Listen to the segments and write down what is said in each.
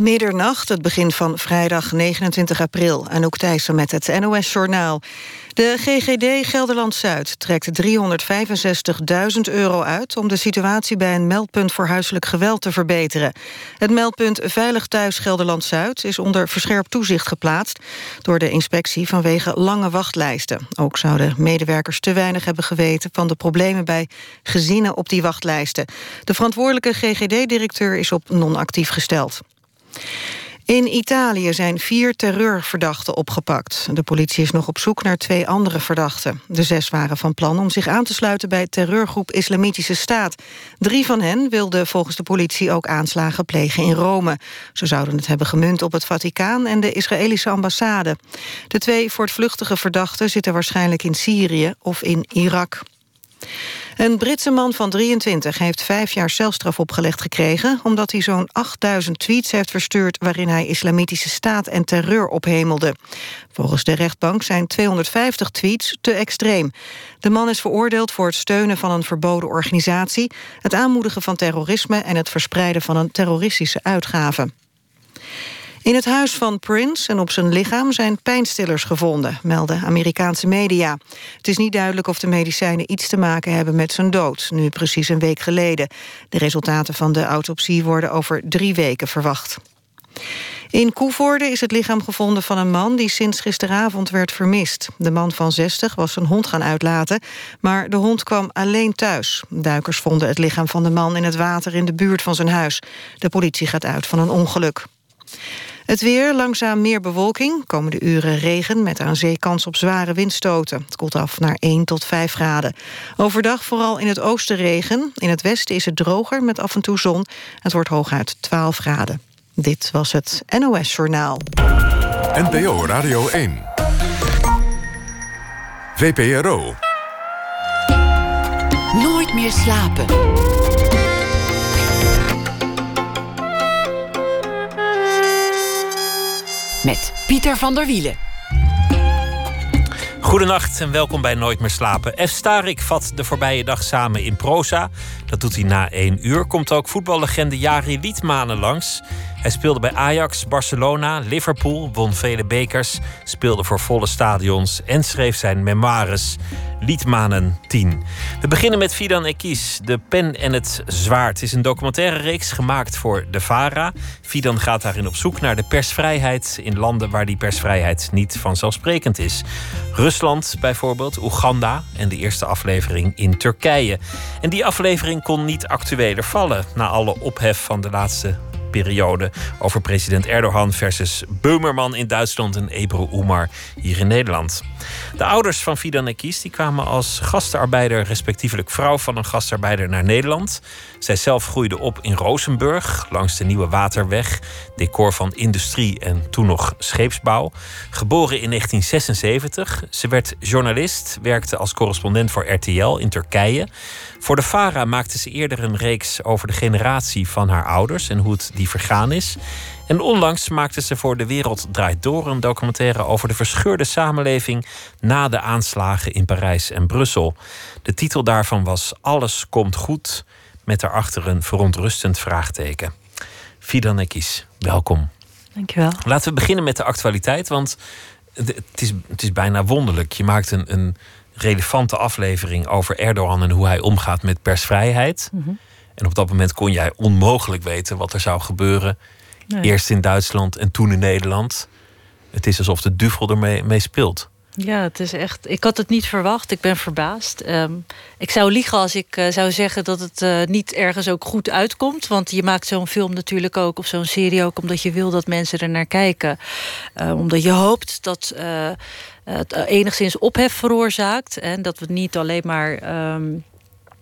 Middernacht, het begin van vrijdag 29 april. Anouk Thijssen met het NOS-journaal. De GGD Gelderland-Zuid trekt 365.000 euro uit... om de situatie bij een meldpunt voor huiselijk geweld te verbeteren. Het meldpunt Veilig Thuis Gelderland-Zuid... is onder verscherpt toezicht geplaatst... door de inspectie vanwege lange wachtlijsten. Ook zouden medewerkers te weinig hebben geweten... van de problemen bij gezinnen op die wachtlijsten. De verantwoordelijke GGD-directeur is op non-actief gesteld. In Italië zijn vier terreurverdachten opgepakt. De politie is nog op zoek naar twee andere verdachten. De zes waren van plan om zich aan te sluiten bij terreurgroep Islamitische Staat. Drie van hen wilden volgens de politie ook aanslagen plegen in Rome. Ze zouden het hebben gemunt op het Vaticaan en de Israëlische ambassade. De twee voortvluchtige verdachten zitten waarschijnlijk in Syrië of in Irak. Een Britse man van 23 heeft vijf jaar celstraf opgelegd gekregen... omdat hij zo'n 8000 tweets heeft verstuurd... waarin hij islamitische staat en terreur ophemelde. Volgens de rechtbank zijn 250 tweets te extreem. De man is veroordeeld voor het steunen van een verboden organisatie... het aanmoedigen van terrorisme en het verspreiden van een terroristische uitgave. In het huis van Prince en op zijn lichaam zijn pijnstillers gevonden, melden Amerikaanse media. Het is niet duidelijk of de medicijnen iets te maken hebben met zijn dood, nu precies een week geleden. De resultaten van de autopsie worden over drie weken verwacht. In Koevoorde is het lichaam gevonden van een man die sinds gisteravond werd vermist. De man van 60 was zijn hond gaan uitlaten, maar de hond kwam alleen thuis. Duikers vonden het lichaam van de man in het water in de buurt van zijn huis. De politie gaat uit van een ongeluk. Het weer, langzaam meer bewolking. Komende uren regen met aan zee kans op zware windstoten. Het koelt af naar 1 tot 5 graden. Overdag vooral in het oosten regen. In het westen is het droger met af en toe zon. Het wordt hooguit 12 graden. Dit was het NOS Journaal. NPO Radio 1. VPRO. Nooit meer slapen. Met Pieter van der Wielen. Goedenacht en welkom bij Nooit meer slapen. F. Vat de voorbije dag samen in proza. Dat doet hij na één uur. Komt ook voetballegende Jari Liedmanen langs. Hij speelde bij Ajax, Barcelona, Liverpool, won vele bekers, speelde voor volle stadions en schreef zijn memoires Liedmanen 10. We beginnen met Fidan Ekis, De Pen en het Zwaard. Is een documentaire reeks gemaakt voor de VARA. Fidan gaat daarin op zoek naar de persvrijheid in landen waar die persvrijheid niet vanzelfsprekend is. Rusland bijvoorbeeld, Oeganda en de eerste aflevering in Turkije. En die aflevering kon niet actueler vallen na alle ophef van de laatste periode over president Erdogan versus Beumerman in Duitsland en Ebru Umar hier in Nederland. De ouders van Fidan Ekis die kwamen als gastarbeider, respectievelijk vrouw van een gastarbeider, naar Nederland. Zij zelf groeide op in Rozenburg, langs de Nieuwe Waterweg, decor van industrie en toen nog scheepsbouw. Geboren in 1976. Ze werd journalist, werkte als correspondent voor RTL in Turkije. Voor de Fara maakte ze eerder een reeks over de generatie van haar ouders en hoe het die vergaan is. En onlangs maakte ze voor De Wereld Draait Door een documentaire over de verscheurde samenleving na de aanslagen in Parijs en Brussel. De titel daarvan was Alles komt goed, met daarachter een verontrustend vraagteken. Fidan Ekis, welkom. Dankjewel. Laten we beginnen met de actualiteit, want het is, het is bijna wonderlijk. Je maakt een, een relevante aflevering over Erdogan en hoe hij omgaat met persvrijheid. Mhm. En op dat moment kon jij onmogelijk weten wat er zou gebeuren. Nee. Eerst in Duitsland en toen in Nederland. Het is alsof de duvel ermee mee speelt. Ja, het is echt. Ik had het niet verwacht. Ik ben verbaasd. Ehm, ik zou liegen als ik eh, zou zeggen dat het eh, niet ergens ook goed uitkomt. Want je maakt zo'n film natuurlijk ook, of zo'n serie ook, omdat je wil dat mensen er naar kijken. Eh, omdat je hoopt dat eh, het enigszins ophef veroorzaakt. En dat we niet alleen maar. ehm,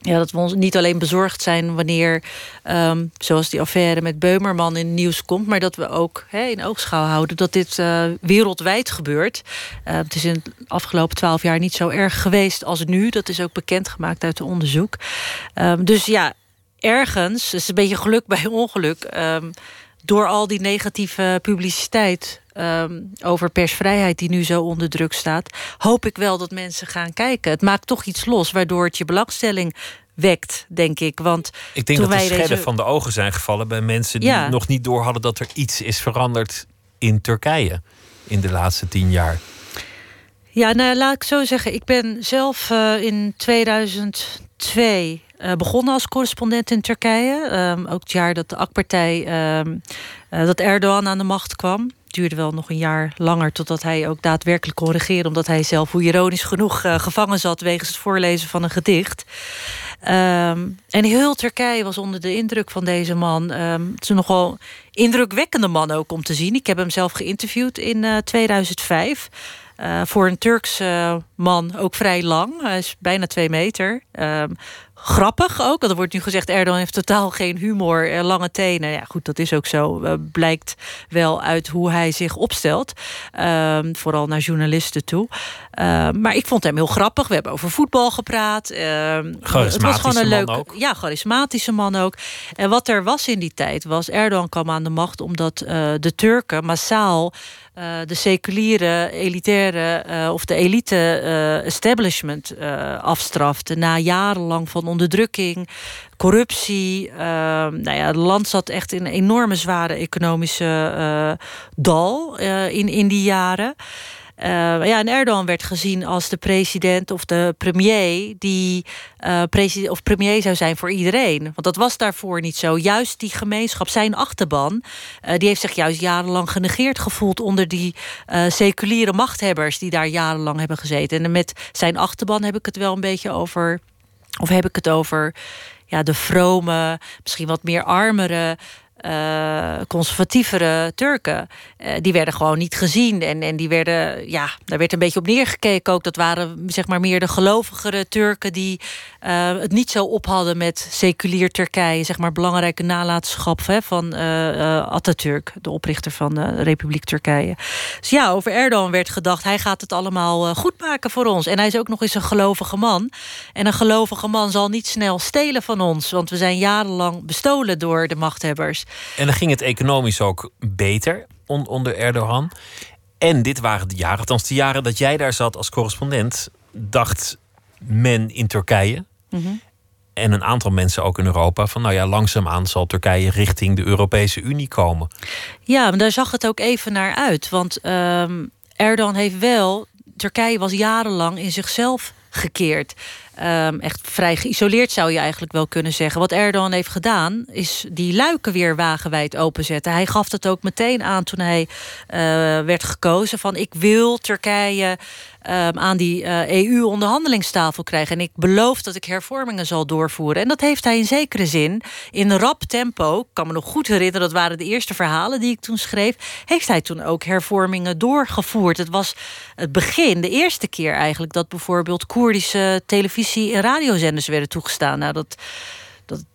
ja, dat we ons niet alleen bezorgd zijn wanneer, ehm, zoals die affaire met Beumerman in het nieuws komt, maar dat we ook in oogschouw houden dat dit eh, wereldwijd gebeurt. Eh, het is in de afgelopen twaalf jaar niet zo erg geweest als nu. Dat is ook bekendgemaakt uit het onderzoek. Ehm, dus ja, ergens, is een beetje geluk bij ongeluk, door al die negatieve publiciteit ehm, over persvrijheid die nu zo onder druk staat, hoop ik wel dat mensen gaan kijken. Het maakt toch iets los, waardoor het je belangstelling wekt, denk ik. Want ik denk dat de schedden van de ogen zijn gevallen bij mensen die nog niet door hadden dat er iets is veranderd in Turkije in de laatste tien jaar. Ja, nou laat ik zo zeggen. Ik ben zelf uh, in 2002 uh, begonnen als correspondent in Turkije. Um, ook het jaar dat de AK-partij, um, uh, dat Erdogan aan de macht kwam. Duurde wel nog een jaar langer totdat hij ook daadwerkelijk kon regeren. Omdat hij zelf, hoe ironisch genoeg, uh, gevangen zat wegens het voorlezen van een gedicht. Um, en heel Turkije was onder de indruk van deze man. Um, het is een nogal indrukwekkende man ook om te zien. Ik heb hem zelf geïnterviewd in uh, 2005. Uh, voor een Turkse man ook vrij lang. Hij is bijna twee meter. Um, grappig ook. Want er wordt nu gezegd, Erdogan heeft totaal geen humor, eh, lange tenen. Ja, goed, dat is ook zo. Uh, blijkt wel uit hoe hij zich opstelt. Uh, vooral naar journalisten toe. Uh, maar ik vond hem heel grappig. We hebben over voetbal gepraat. het was gewoon een leuk, ja, charismatische man ook. En wat er was in die tijd was, Erdogan kwam aan de macht omdat de Turken massaal uh, de seculiere, elitaire uh, of de elite uh, establishment afstrafte. Na jarenlang van onderdrukking, corruptie. nou ja, het land zat echt in een enorme zware economische dal in, in die jaren. Uh, ja, en Erdogan werd gezien als de president of de premier die uh, president of premier zou zijn voor iedereen. Want dat was daarvoor niet zo. Juist die gemeenschap, zijn achterban, uh, die heeft zich juist jarenlang genegeerd gevoeld onder die seculiere machthebbers die daar jarenlang hebben gezeten. En met zijn achterban heb ik het wel een beetje over, of heb ik het over ja, de vrome, misschien wat meer armere uh, conservatievere Turken. Uh, die werden gewoon niet gezien. En, en die werden, ja, daar werd een beetje op neergekeken ook. Dat waren zeg maar meer de gelovigere Turken die uh, het niet zo op hadden met seculier Turkije. Zeg maar belangrijke nalatenschap hè, van Atatürk, de oprichter van de Republiek Turkije. Dus ja, over Erdogan werd gedacht, hij gaat het allemaal goed maken voor ons. En hij is ook nog eens een gelovige man. En een gelovige man zal niet snel stelen van ons. Want we zijn jarenlang bestolen door de machthebbers. En dan ging het economisch ook beter onder Erdogan. En dit waren de jaren, althans de jaren dat jij daar zat als correspondent, dacht men in Turkije. Mhm. En een aantal mensen ook in Europa van, nou ja, langzaamaan zal Turkije richting de Europese Unie komen. Ja, maar daar zag het ook even naar uit. Want um, Erdogan heeft wel. Turkije was jarenlang in zichzelf gekeerd. Um, echt vrij geïsoleerd zou je eigenlijk wel kunnen zeggen. Wat Erdogan heeft gedaan, is die luiken weer wagenwijd openzetten. Hij gaf het ook meteen aan toen hij uh, werd gekozen: van ik wil Turkije um, aan die uh, eh, EU-onderhandelingstafel krijgen. En ik beloof dat ik hervormingen zal doorvoeren. En dat heeft hij in zekere zin in rap tempo. Ik kan me nog goed herinneren, dat waren de eerste verhalen die ik toen schreef. Heeft hij toen ook hervormingen doorgevoerd? Het was het begin, de eerste keer eigenlijk, dat bijvoorbeeld Koerdische televisie- en radiozenders werden toegestaan. Nou, dat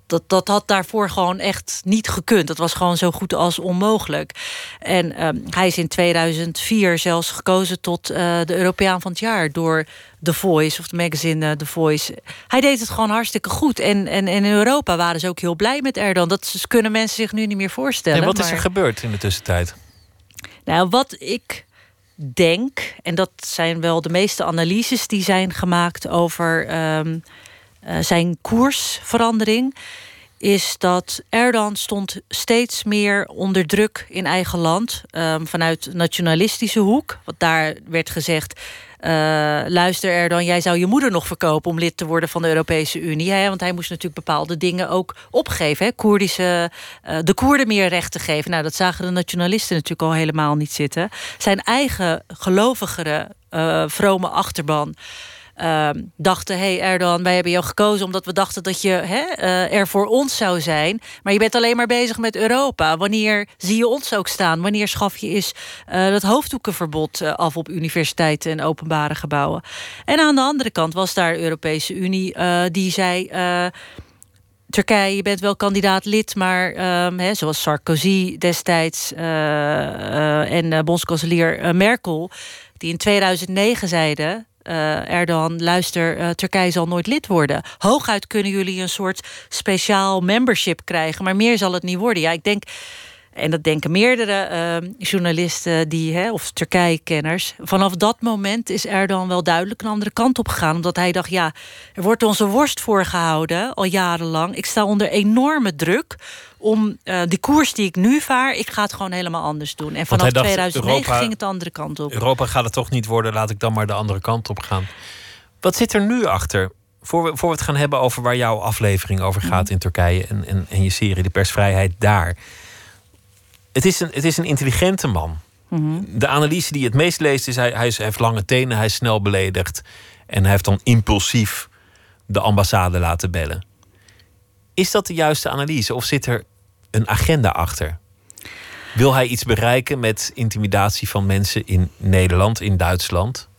dat, dat had daarvoor gewoon echt niet gekund. Dat was gewoon zo goed als onmogelijk. En um, hij is in 2004 zelfs gekozen tot uh, de Europeaan van het jaar door The Voice of de magazine uh, The Voice. Hij deed het gewoon hartstikke goed. En, en, en in Europa waren ze ook heel blij met Erdogan. Dat kunnen mensen zich nu niet meer voorstellen. En wat is er gebeurd in de tussentijd? Nou, wat ik denk, en dat zijn wel de meeste analyses die zijn gemaakt over um, uh, zijn koersverandering is dat Erdogan stond steeds meer onder druk in eigen land. Um, vanuit nationalistische hoek. Want daar werd gezegd... Uh, luister Erdogan, jij zou je moeder nog verkopen... om lid te worden van de Europese Unie. Hè? Want hij moest natuurlijk bepaalde dingen ook opgeven. Hè? Koerdische, uh, de Koerden meer rechten geven. Nou, dat zagen de nationalisten natuurlijk al helemaal niet zitten. Zijn eigen gelovigere, vrome achterban... Uh, dachten: hey Erdogan, wij hebben jou gekozen omdat we dachten dat je uh, er voor ons zou zijn. Maar je bent alleen maar bezig met Europa. Wanneer zie je ons ook staan? Wanneer schaf je eens uh, dat hoofddoekenverbod uh, af op universiteiten en openbare gebouwen? En aan de andere kant was daar de Europese Unie die zei. Turkije, je bent wel kandidaat lid, maar he, zoals Sarkozy destijds uh, en bondskanselier Merkel, die in 2009 zeiden: uh, Erdogan, luister, uh, Turkije zal nooit lid worden. Hooguit kunnen jullie een soort speciaal membership krijgen, maar meer zal het niet worden. Ja, ik denk En dat denken meerdere ehm, journalisten die, hè, of Turkije-kenners. Vanaf dat moment is Erdogan wel duidelijk een andere kant op gegaan. Omdat hij dacht, ja, er wordt onze worst voorgehouden al jarenlang. Ik sta onder enorme druk om uh, die koers die ik nu vaar, ik ga het gewoon helemaal anders doen. En vanaf 2009 ging het de andere kant op. Europa gaat het toch niet worden, laat ik dan maar de andere kant op gaan. Wat zit er nu achter? Voor we, voor we het gaan hebben over waar jouw aflevering over gaat in Turkije en, en, en je serie, de persvrijheid daar het is een, het is een intelligente man. Mhm. De analyse die je het meest leest is hij, hij, heeft lange tenen, hij is snel beledigd. En hij heeft dan impulsief de ambassade laten bellen. Is dat de juiste analyse of zit er een agenda achter? Wil hij iets bereiken met intimidatie van mensen in Nederland, in Duitsland?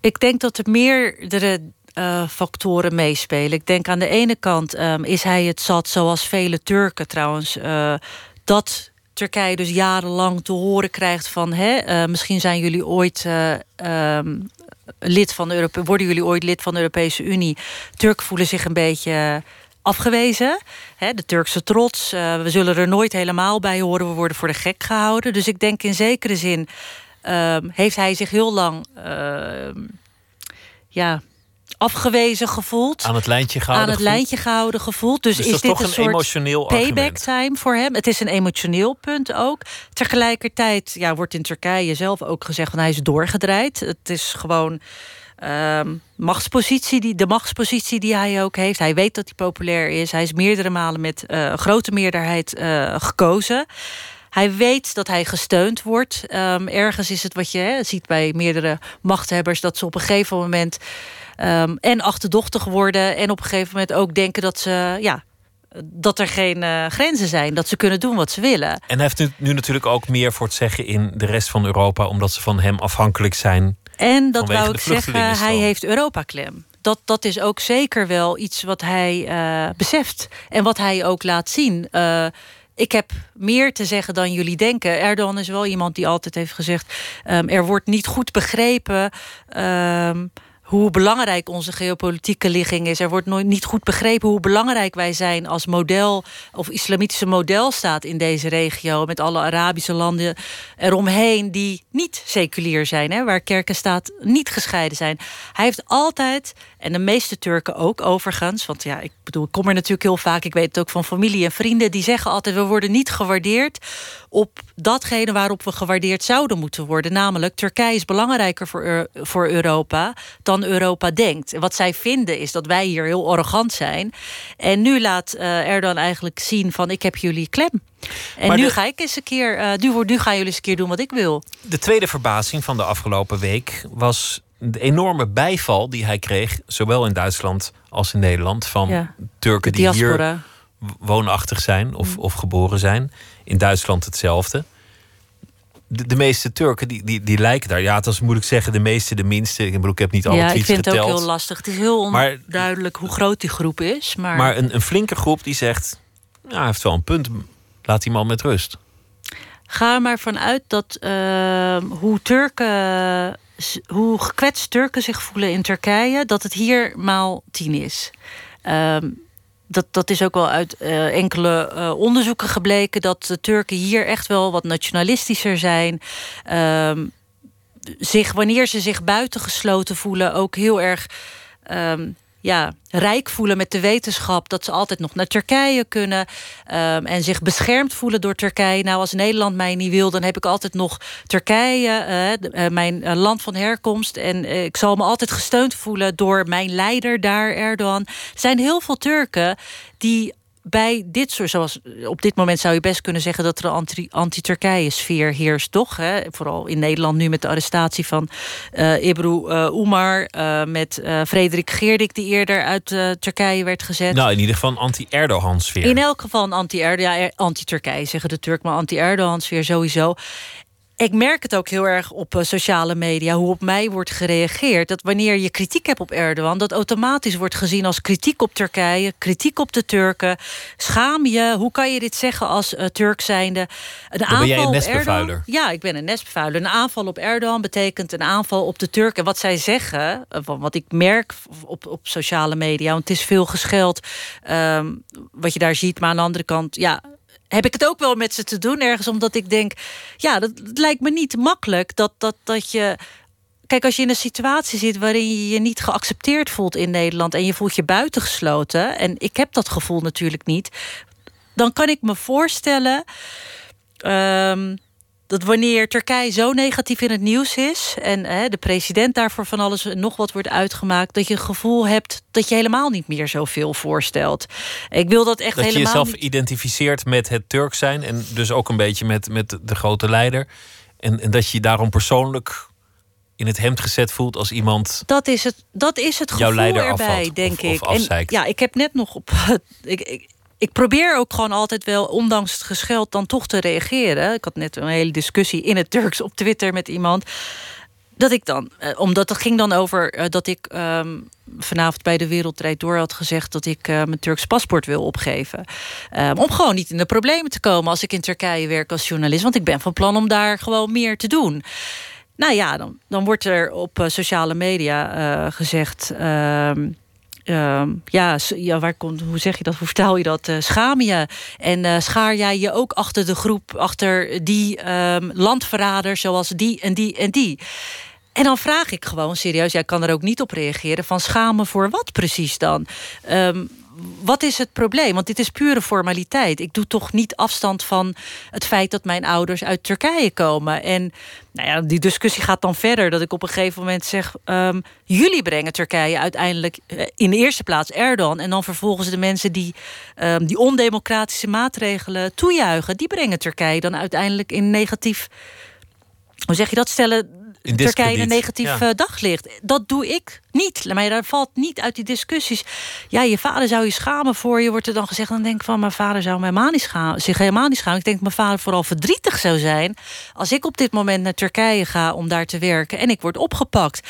Ik denk dat er meerdere uh, factoren meespelen. Ik denk aan de ene kant um, is hij het zat, zoals vele Turken trouwens, uh, dat Turkije dus jarenlang te horen krijgt van... Hè, uh, misschien zijn jullie ooit uh, um, lid van de worden jullie ooit lid van de Europese Unie. Turken voelen zich een beetje afgewezen. De Turkse trots. Uh, we zullen er nooit helemaal bij horen. We worden voor de gek gehouden. Dus ik denk in zekere zin ehm, heeft hij zich heel lang... ja, afgewezen gevoeld. Aan het lijntje gehouden. Aan het lijntje gehouden gevoeld. Dus, dus is, dit een, soort emotioneel payback time voor hem? Het is een emotioneel punt ook. Tegelijkertijd ja, wordt in Turkije zelf ook gezegd van hij is doorgedraaid. Het is gewoon. Uh, machtspositie die, de machtspositie die hij ook heeft. Hij weet dat hij populair is. Hij is meerdere malen met uh, grote meerderheid uh, gekozen. Hij weet dat hij gesteund wordt. Um, ergens is het wat je hè, ziet bij meerdere machthebbers... dat ze op een gegeven moment um, en achterdochtig worden... en op een gegeven moment ook denken dat ze... Ja, dat er geen uh, grenzen zijn, dat ze kunnen doen wat ze willen. En hij heeft nu, nu, natuurlijk ook meer voor het zeggen in de rest van Europa, omdat ze van hem afhankelijk zijn. En dat wou ik zeggen, hij heeft Europa-klem. Dat, dat is ook zeker wel iets wat hij uh, beseft en wat hij ook laat zien. Uh, ik heb meer te zeggen dan jullie denken. Erdogan is wel iemand die altijd heeft gezegd: um, er wordt niet goed begrepen. Um, hoe belangrijk onze geopolitieke ligging is. Er wordt nooit niet goed begrepen hoe belangrijk wij zijn als model of islamitische modelstaat in deze regio. Met alle Arabische landen eromheen die niet seculier zijn, hè, waar kerk en staat niet gescheiden zijn. Hij heeft altijd, en de meeste Turken ook overigens, want ja, ik bedoel, ik kom er natuurlijk heel vaak, ik weet het ook van familie en vrienden, die zeggen altijd: we worden niet gewaardeerd op datgene waarop we gewaardeerd zouden moeten worden. Namelijk, Turkije is belangrijker voor, voor Europa dan Europa denkt. En wat zij vinden is dat wij hier heel arrogant zijn. En nu laat uh, Erdogan eigenlijk zien van ik heb jullie klem. En nu ga ik eens een keer, uh, nu, nu gaan jullie eens een keer doen wat ik wil. De tweede verbazing van de afgelopen week was de enorme bijval die hij kreeg, zowel in Duitsland als in Nederland, van Turken die hier woonachtig zijn of, mm. of geboren zijn. In Duitsland hetzelfde. De, de, meeste Turken die, die, die lijken daar. Ja, het is moeilijk zeggen, de meeste, de minste. Ik bedoel, ik heb niet alle ja, tweets geteld. ik vind het ook heel lastig. Het is heel onduidelijk hoe groot die groep is. Maar, maar een, een flinke groep die zegt... Ja, hij heeft wel een punt. Laat die man met rust. Ga er maar vanuit dat uh, hoe Turken... Hoe gekwetst Turken zich voelen in Turkije... dat het hier maal tien is. Uh, dat, dat is ook wel uit uh, enkele uh, onderzoeken gebleken dat de Turken hier echt wel wat nationalistischer zijn. Um, zich, wanneer ze zich buitengesloten voelen, ook heel erg um, ja, rijk voelen met de wetenschap dat ze altijd nog naar Turkije kunnen um, en zich beschermd voelen door Turkije. Nou, als Nederland mij niet wil, dan heb ik altijd nog Turkije, uh, mijn uh, land van herkomst. En ik zal me altijd gesteund voelen door mijn leider daar, Erdogan. Er zijn heel veel Turken die bij dit soort, zoals op dit moment zou je best kunnen zeggen dat er een anti-Turkije-sfeer heerst, toch? Hè? Vooral in Nederland nu met de arrestatie van uh, Ibru uh, Umar, uh, met Frederik Geerdik, die eerder uit Turkije werd gezet. Nou, in ieder geval een anti-Erdogan-sfeer. In elk geval een anti-Erdogan, ja, anti-Turkije zeggen de Turk, maar anti-Erdogan-sfeer sowieso ik merk het ook heel erg op eh, sociale media, hoe op mij wordt gereageerd. Dat wanneer je kritiek hebt op Erdogan, dat automatisch wordt gezien als kritiek op Turkije, kritiek op de Turken. Schaam je, hoe kan je dit zeggen als uh, Turk zijnde? Een aanval ben jij een nestbevuiler? ja, ik ben een nestbevuiler. Een aanval op Erdogan betekent een aanval op de Turken. Wat zij zeggen, eh, wat ik merk op, op sociale media, want het is veel gescheld, um, wat je daar ziet, maar aan de andere kant, ja heb ik het ook wel met ze te doen. Ergens omdat ik denk, ja, dat, lijkt me niet makkelijk dat, dat, dat je kijk, als je in een situatie zit waarin je je niet geaccepteerd voelt in Nederland en je voelt je buitengesloten, en ik heb dat gevoel natuurlijk niet, dan kan ik me voorstellen. Um, dat wanneer Turkije zo negatief in het nieuws is en hè, de president daarvoor van alles nog wat wordt uitgemaakt, dat je het gevoel hebt dat je helemaal niet meer zoveel voorstelt. Ik wil dat echt dat helemaal. Dat je jezelf niet... identificeert met het Turk zijn en dus ook een beetje met, met de grote leider. En, en dat je daarom persoonlijk in het hemd gezet voelt als iemand. Dat is het, dat is het gevoel erbij, afvalt, denk of, ik. Of en, ja, ik heb net nog op. ik, ik, ik probeer ook gewoon altijd wel, ondanks het gescheld, dan toch te reageren. Ik had net een hele discussie in het Turks op Twitter met iemand. Dat ik dan, eh, omdat het ging dan over eh, dat ik ehm, vanavond bij de Wereldrijd door had gezegd dat ik uh, mijn Turks paspoort wil opgeven. Um, om gewoon niet in de problemen te komen als ik in Turkije werk als journalist. Want ik ben van plan om daar gewoon meer te doen. Nou ja, dan, dan wordt er op sociale media gezegd. Ehm, Ehm, ja, ja, waar komt, hoe zeg je dat? Hoe vertaal je dat? Uh, schaam je? En uh, schaar jij je ook achter de groep, achter die um, zoals die en die en die? En dan vraag ik gewoon serieus, jij kan er ook niet op reageren, van schamen voor wat precies dan? Um, wat is het probleem? Want dit is pure formaliteit. Ik doe toch niet afstand van het feit dat mijn ouders uit Turkije komen. En nou ja, die discussie gaat dan verder. Dat ik op een gegeven moment zeg: um, jullie brengen Turkije uiteindelijk eh, in de eerste plaats Erdogan. En dan vervolgens de mensen die um, die ondemocratische maatregelen toejuichen, die brengen Turkije dan uiteindelijk in negatief. Hoe zeg je dat? Stellen in Turkije een negatief ja. daglicht. Dat doe ik niet. Maar daar valt niet uit die discussies. Ja, je vader zou je schamen voor je, wordt er dan gezegd. Dan denk ik van, mijn vader zou mij helemaal niet schamen, zich helemaal niet schamen. Ik denk dat mijn vader vooral verdrietig zou zijn... als ik op dit moment naar Turkije ga om daar te werken... en ik word opgepakt.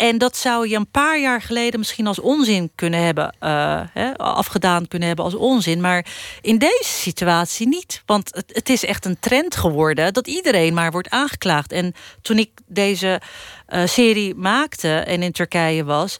En dat zou je een paar jaar geleden misschien als onzin kunnen hebben, hè, afgedaan kunnen hebben als onzin. Maar in deze situatie niet. Want het, het, is echt een trend geworden dat iedereen maar wordt aangeklaagd. En toen ik deze uh, serie maakte en in Turkije was,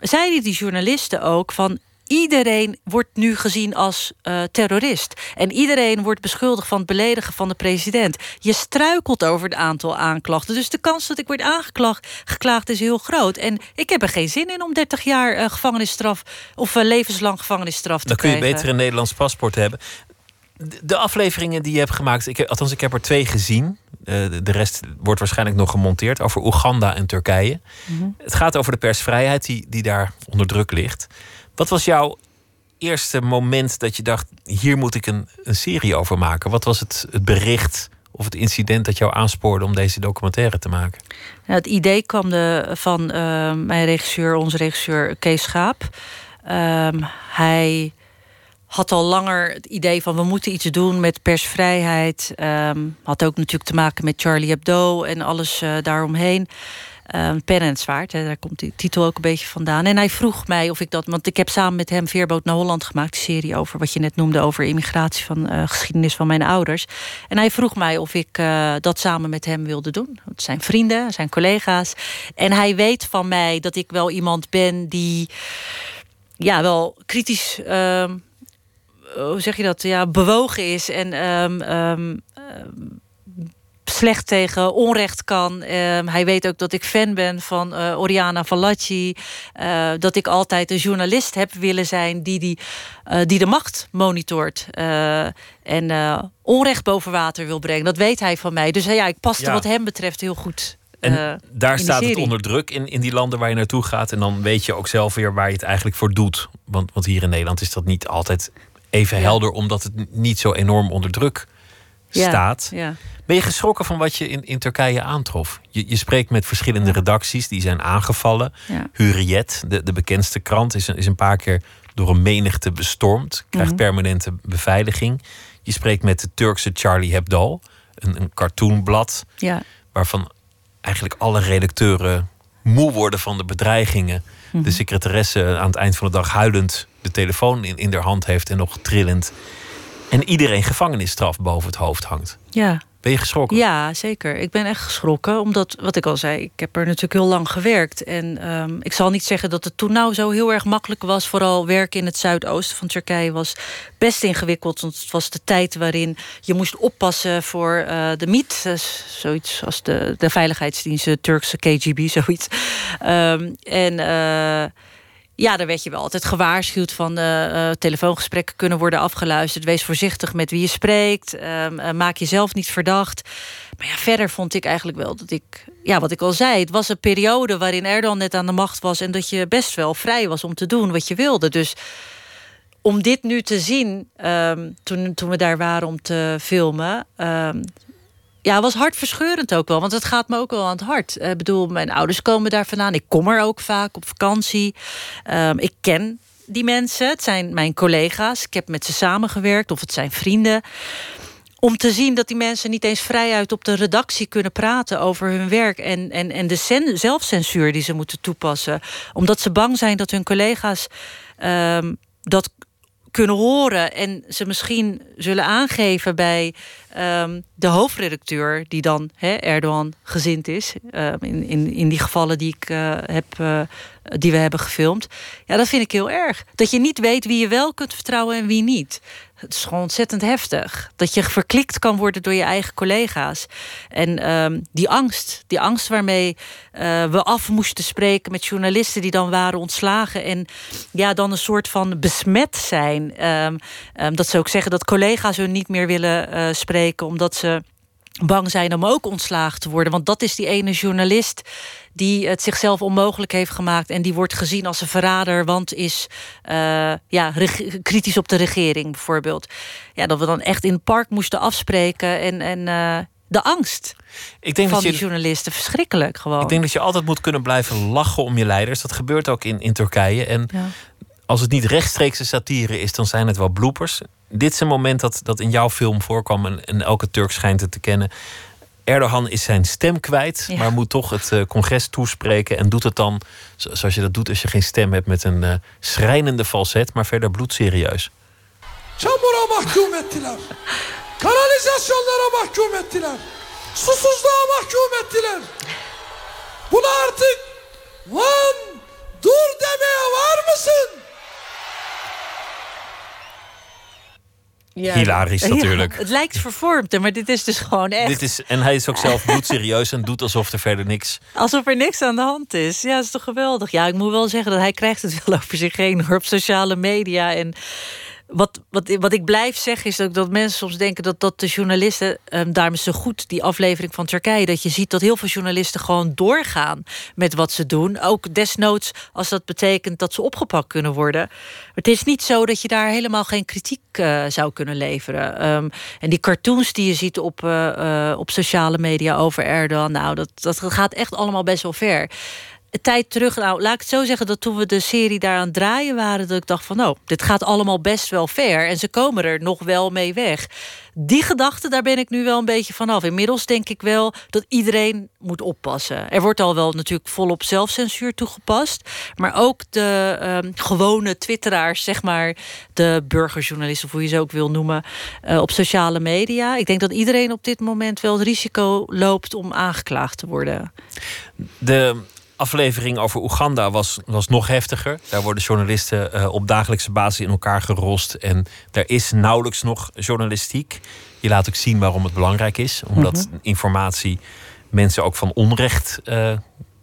zeiden die journalisten ook van Iedereen wordt nu gezien als uh, terrorist. En iedereen wordt beschuldigd van het beledigen van de president. Je struikelt over het aantal aanklachten. Dus de kans dat ik word aangeklaagd geklaagd is heel groot. En ik heb er geen zin in om 30 jaar uh, gevangenisstraf of uh, levenslang gevangenisstraf te Dan krijgen. Dan kun je beter een Nederlands paspoort hebben. De afleveringen die je hebt gemaakt, ik, althans ik heb er twee gezien. de rest wordt waarschijnlijk nog gemonteerd over Oeganda en Turkije. Mm -hmm. Het gaat over de persvrijheid die, die daar onder druk ligt. Wat was jouw eerste moment dat je dacht: hier moet ik een, een serie over maken? Wat was het, het bericht of het incident dat jou aanspoorde om deze documentaire te maken? Nou, het idee kwam de, van uh, mijn regisseur, onze regisseur Kees Schaap. Um, hij had al langer het idee van we moeten iets doen met persvrijheid. Um, had ook natuurlijk te maken met Charlie Hebdo en alles uh, daaromheen. Um, Pen en Zwaard, hè, daar komt die titel ook een beetje vandaan. En hij vroeg mij of ik dat, want ik heb samen met hem Veerboot naar Holland gemaakt, die serie over wat je net noemde over immigratie van uh, geschiedenis van mijn ouders. En hij vroeg mij of ik uh, dat samen met hem wilde doen. Het zijn vrienden, zijn collega's. En hij weet van mij dat ik wel iemand ben die ja, wel kritisch. Uh, hoe zeg je dat? Ja, bewogen is en um, slecht tegen onrecht kan. Uh, hij weet ook dat ik fan ben van uh, Oriana Fallaci. Uh, dat ik altijd een journalist heb willen zijn die, die, die de macht monitort. en onrecht boven water wil brengen. Dat weet hij van mij. Dus ja, ik paste ja. wat hem betreft heel goed. En daar staat het onder druk in, in die landen waar je naartoe gaat. En dan weet je ook zelf weer waar je het eigenlijk voor doet. Want, want hier in Nederland is dat niet altijd even ja. helder, omdat het niet zo enorm onder druk staat. Ja. Ben je geschrokken van wat je in, in Turkije aantrof? Je, je spreekt met verschillende redacties die zijn aangevallen. Ja. Hurriyet, de, de bekendste krant, is een, is een paar keer door een menigte bestormd. Krijgt Mhm. permanente beveiliging. Je spreekt met de Turkse Charlie Hebdo, een, een cartoonblad. Ja. Waarvan eigenlijk alle redacteuren moe worden van de bedreigingen. Mhm. De secretaresse aan het eind van de dag huilend de telefoon in, in haar hand heeft en nog trillend. En iedereen gevangenisstraf boven het hoofd hangt. Ja. Ben je geschrokken? Ja, zeker. Ik ben echt geschrokken. Omdat, wat ik al zei, ik heb er natuurlijk heel lang gewerkt. En um, ik zal niet zeggen dat het toen nou zo heel erg makkelijk was. Vooral werken in het zuidoosten van Turkije was best ingewikkeld. Want het was de tijd waarin je moest oppassen voor uh, de MIT. Dus zoiets als de, de veiligheidsdienst, de Turkse KGB, zoiets. Um, en... Uh, ja, daar werd je wel altijd gewaarschuwd van uh, telefoongesprekken kunnen worden afgeluisterd. Wees voorzichtig met wie je spreekt. Uh, maak jezelf niet verdacht. Maar ja, verder vond ik eigenlijk wel dat ik, ja, wat ik al zei, het was een periode waarin Erdogan net aan de macht was en dat je best wel vrij was om te doen wat je wilde. Dus om dit nu te zien, um, toen, toen we daar waren om te filmen, um, ja, was hartverscheurend ook wel. Want het gaat me ook wel aan het hart. Ik bedoel, mijn ouders komen daar vandaan. Ik kom er ook vaak op vakantie. Um, ik ken die mensen. Het zijn mijn collega's. Ik heb met ze samengewerkt. Of het zijn vrienden. Om te zien dat die mensen niet eens vrijuit op de redactie kunnen praten over hun werk. En, en, en de zelfcensuur die ze moeten toepassen. Omdat ze bang zijn dat hun collega's um, dat kunnen horen en ze misschien zullen aangeven bij um, de hoofdredacteur, die dan Erdogan gezind is, uh, in, in, in die gevallen die, ik, uh, heb, uh, die we hebben gefilmd. Ja, dat vind ik heel erg. Dat je niet weet wie je wel kunt vertrouwen en wie niet. Het is gewoon ontzettend heftig. Dat je verklikt kan worden door je eigen collega's. En um, die angst, die angst waarmee we af moesten spreken met journalisten die dan waren ontslagen. En ja, dan een soort van besmet zijn. Um, dat ze ook zeggen dat collega's hun niet meer willen spreken omdat ze bang zijn om ook ontslagen te worden. Want dat is die ene journalist die het zichzelf onmogelijk heeft gemaakt... en die wordt gezien als een verrader, want is uh, ja, kritisch op de regering bijvoorbeeld. Ja, dat we dan echt in het park moesten afspreken en... en uh, de angst ik denk van dat je, die journalisten. Verschrikkelijk gewoon. Ik denk dat je altijd moet kunnen blijven lachen om je leiders. Dat gebeurt ook in, in Turkije. En ja. als het niet rechtstreekse satire is, dan zijn het wel bloepers dit is een moment dat, dat in jouw film voorkwam en, en elke Turk schijnt het te kennen. Erdogan is zijn stem kwijt, ja. maar moet toch het uh, congres toespreken en doet het dan zoals je dat doet als je geen stem hebt met een uh, schrijnende falset, maar verder bloedserieus. Çamura mahkum ettiler. Kanalizasyonlara mahkum ettiler. Susuzluğa mahkum ettiler. Buna artık van dur demeye var mısın? Ja, Hilarisch natuurlijk. Ja, het lijkt vervormd, maar dit is dus gewoon echt. Dit is, en hij is ook zelf bloedserieus en doet alsof er verder niks... Alsof er niks aan de hand is. Ja, dat is toch geweldig. Ja, ik moet wel zeggen dat hij krijgt het wel over zich heen op sociale media. En wat, wat, wat ik blijf zeggen is ook dat mensen soms denken dat, dat de journalisten, um, daarom is zo goed die aflevering van Turkije, dat je ziet dat heel veel journalisten gewoon doorgaan met wat ze doen. Ook desnoods als dat betekent dat ze opgepakt kunnen worden. Het is niet zo dat je daar helemaal geen kritiek uh, zou kunnen leveren. Um, en die cartoons die je ziet op, uh, uh, op sociale media over Erdogan, nou, dat, dat gaat echt allemaal best wel ver tijd terug. Nou, laat ik het zo zeggen dat toen we de serie daar aan draaien waren, dat ik dacht van, nou, dit gaat allemaal best wel ver en ze komen er nog wel mee weg. Die gedachte, daar ben ik nu wel een beetje vanaf. Inmiddels denk ik wel dat iedereen moet oppassen. Er wordt al wel natuurlijk volop zelfcensuur toegepast, maar ook de um, gewone twitteraars, zeg maar, de burgerjournalisten, of hoe je ze ook wil noemen, uh, op sociale media. Ik denk dat iedereen op dit moment wel het risico loopt om aangeklaagd te worden. De aflevering over Oeganda was, was nog heftiger. Daar worden journalisten uh, op dagelijkse basis in elkaar gerost. En er is nauwelijks nog journalistiek. Je laat ook zien waarom het belangrijk is. Omdat mm -hmm. informatie mensen ook van onrecht uh,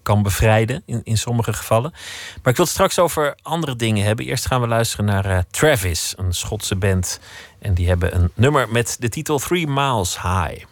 kan bevrijden. In, in sommige gevallen. Maar ik wil het straks over andere dingen hebben. Eerst gaan we luisteren naar uh, Travis, een Schotse band. En die hebben een nummer met de titel Three Miles High.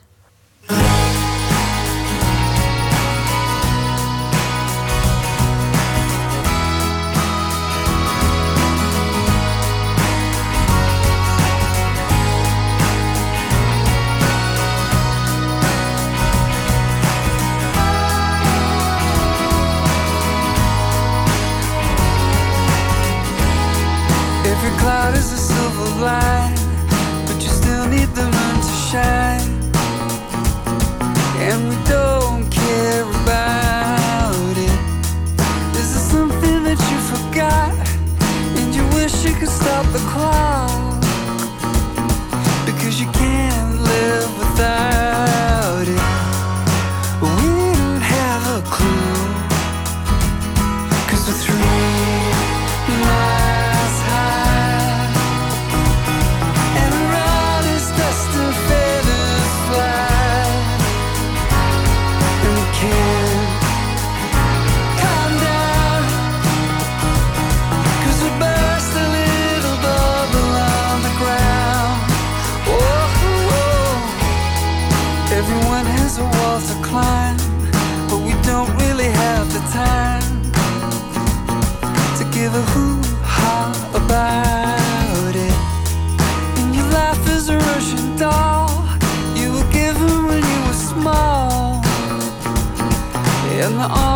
And the all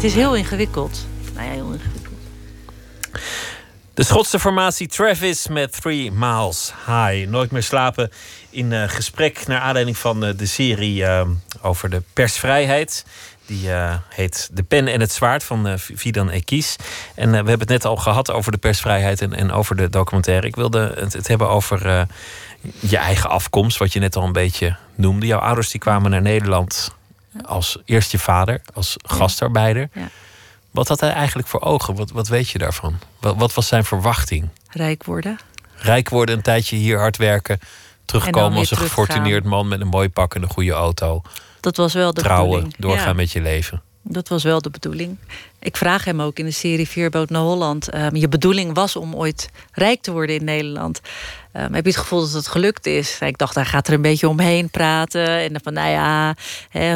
Het is heel ingewikkeld. Nou ja, heel ingewikkeld. De Schotse formatie Travis met Three Miles High. Nooit meer slapen in eh, gesprek naar aanleiding van eh, de serie eh, over de persvrijheid. Die heet De Pen en het Zwaard van Fidan Ekis. En we hebben het net al gehad over de persvrijheid en, en over de documentaire. Ik wilde het, het hebben over je eigen afkomst, wat je net al een beetje noemde. Jouw ouders die kwamen naar Nederland als eerst je vader, als gastarbeider. Ja. Wat had hij eigenlijk voor ogen? Wat, wat weet je daarvan? Wat, wat was zijn verwachting? Rijk worden. Rijk worden, een tijdje hier hard werken. Terugkomen als een teruggaan. gefortuneerd man met een mooi pak en een goede auto. Dat was wel de Trouwen, bedoeling. doorgaan Ja. met je leven. Dat was wel de bedoeling. Ik vraag hem ook in de serie Veerboot naar Holland. ehm, je bedoeling was om ooit rijk te worden in Nederland. Ehm, heb je het gevoel dat het gelukt is? Ik dacht, hij gaat er een beetje omheen praten. En dan van, nou ja,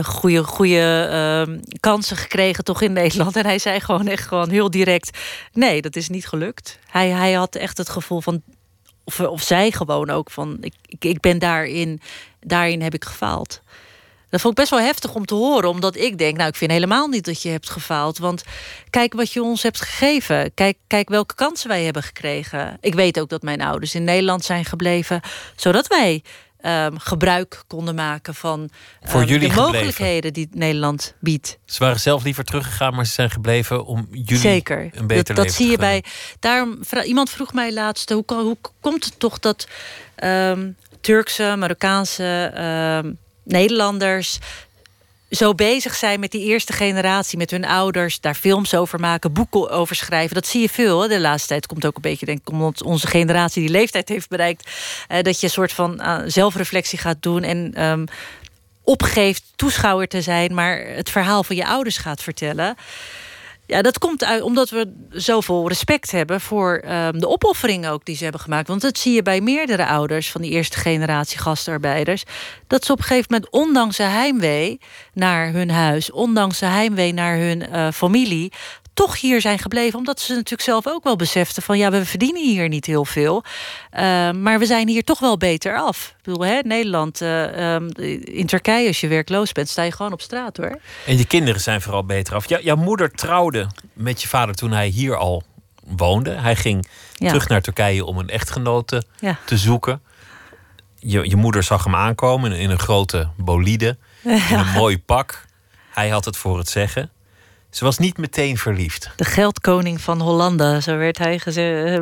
goede, goede ehm, kansen gekregen toch in Nederland. En hij zei gewoon echt gewoon heel direct... nee, dat is niet gelukt. Hij, hij had echt het gevoel van... Of, of zij gewoon ook van, ik, ik, ik ben daarin... daarin heb ik gefaald. Dat vond ik best wel heftig om te horen, omdat ik denk, nou, ik vind helemaal niet dat je hebt gefaald. Want kijk wat je ons hebt gegeven. Kijk, kijk welke kansen wij hebben gekregen. Ik weet ook dat mijn ouders in Nederland zijn gebleven, zodat wij ehm, gebruik konden maken van Voor ehm, jullie de gebleven. mogelijkheden die Nederland biedt. Ze waren zelf liever teruggegaan, maar ze zijn gebleven om jullie Zeker. een beter dat, dat leven zie te je bij. Daarom, iemand vroeg mij laatst: hoe, hoe komt het toch dat ehm, Turkse, Marokkaanse Nederlanders zo bezig zijn met die eerste generatie, met hun ouders, daar films over maken, boeken over schrijven. Dat zie je veel. Hè. De laatste tijd komt ook een beetje, denk ik, omdat onze generatie die leeftijd heeft bereikt, dat je een soort van eh, zelfreflectie gaat doen en ehm, opgeeft toeschouwer te zijn, maar het verhaal van je ouders gaat vertellen. Ja, dat komt uit omdat we zoveel respect hebben voor ehm, de opofferingen ook die ze hebben gemaakt. Want dat zie je bij meerdere ouders van die eerste generatie gastarbeiders. Dat ze op een gegeven moment, ondanks een heimwee naar hun huis, ondanks een heimwee naar hun eh, familie, toch hier zijn gebleven. Omdat ze natuurlijk zelf ook wel beseften van ja, we verdienen hier niet heel veel. eh, maar we zijn hier toch wel beter af. Ik bedoel, hè, Nederland, eh, ehm, in Turkije, als je werkloos bent, sta je gewoon op straat hoor. En je kinderen zijn vooral beter af. Jou- jouw moeder trouwde met je vader toen hij hier al woonde. Hij ging Ja. terug naar Turkije om een echtgenote Ja. te zoeken. Je, je moeder zag hem aankomen in een grote bolide. In een mooi pak. Hij had het voor het zeggen. Ze was niet meteen verliefd. De geldkoning van Hollanda, zo werd, hij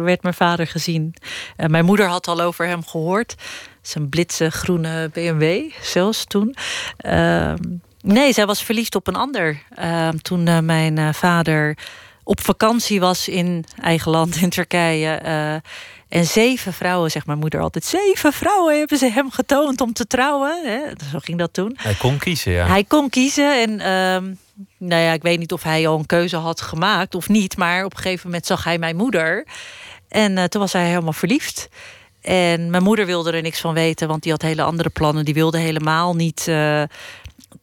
werd mijn vader gezien. En mijn moeder had al over hem gehoord. Zijn blitse groene BMW, zelfs toen. Ehm, nee, zij was verliefd op een ander. Ehm, toen eh, mijn eh, vader op vakantie was in eigen land, in Turkije. eh, en zeven vrouwen, zegt mijn moeder altijd... zeven vrouwen hebben ze hem getoond om te trouwen. Hè? Zo ging dat toen. Hij kon kiezen, ja. Hij kon kiezen en ehm, nou ja, ik weet niet of hij al een keuze had gemaakt of niet, maar op een gegeven moment zag hij mijn moeder en eh, toen was hij helemaal verliefd. En mijn moeder wilde er niks van weten, want die had hele andere plannen. Die wilde helemaal niet eh,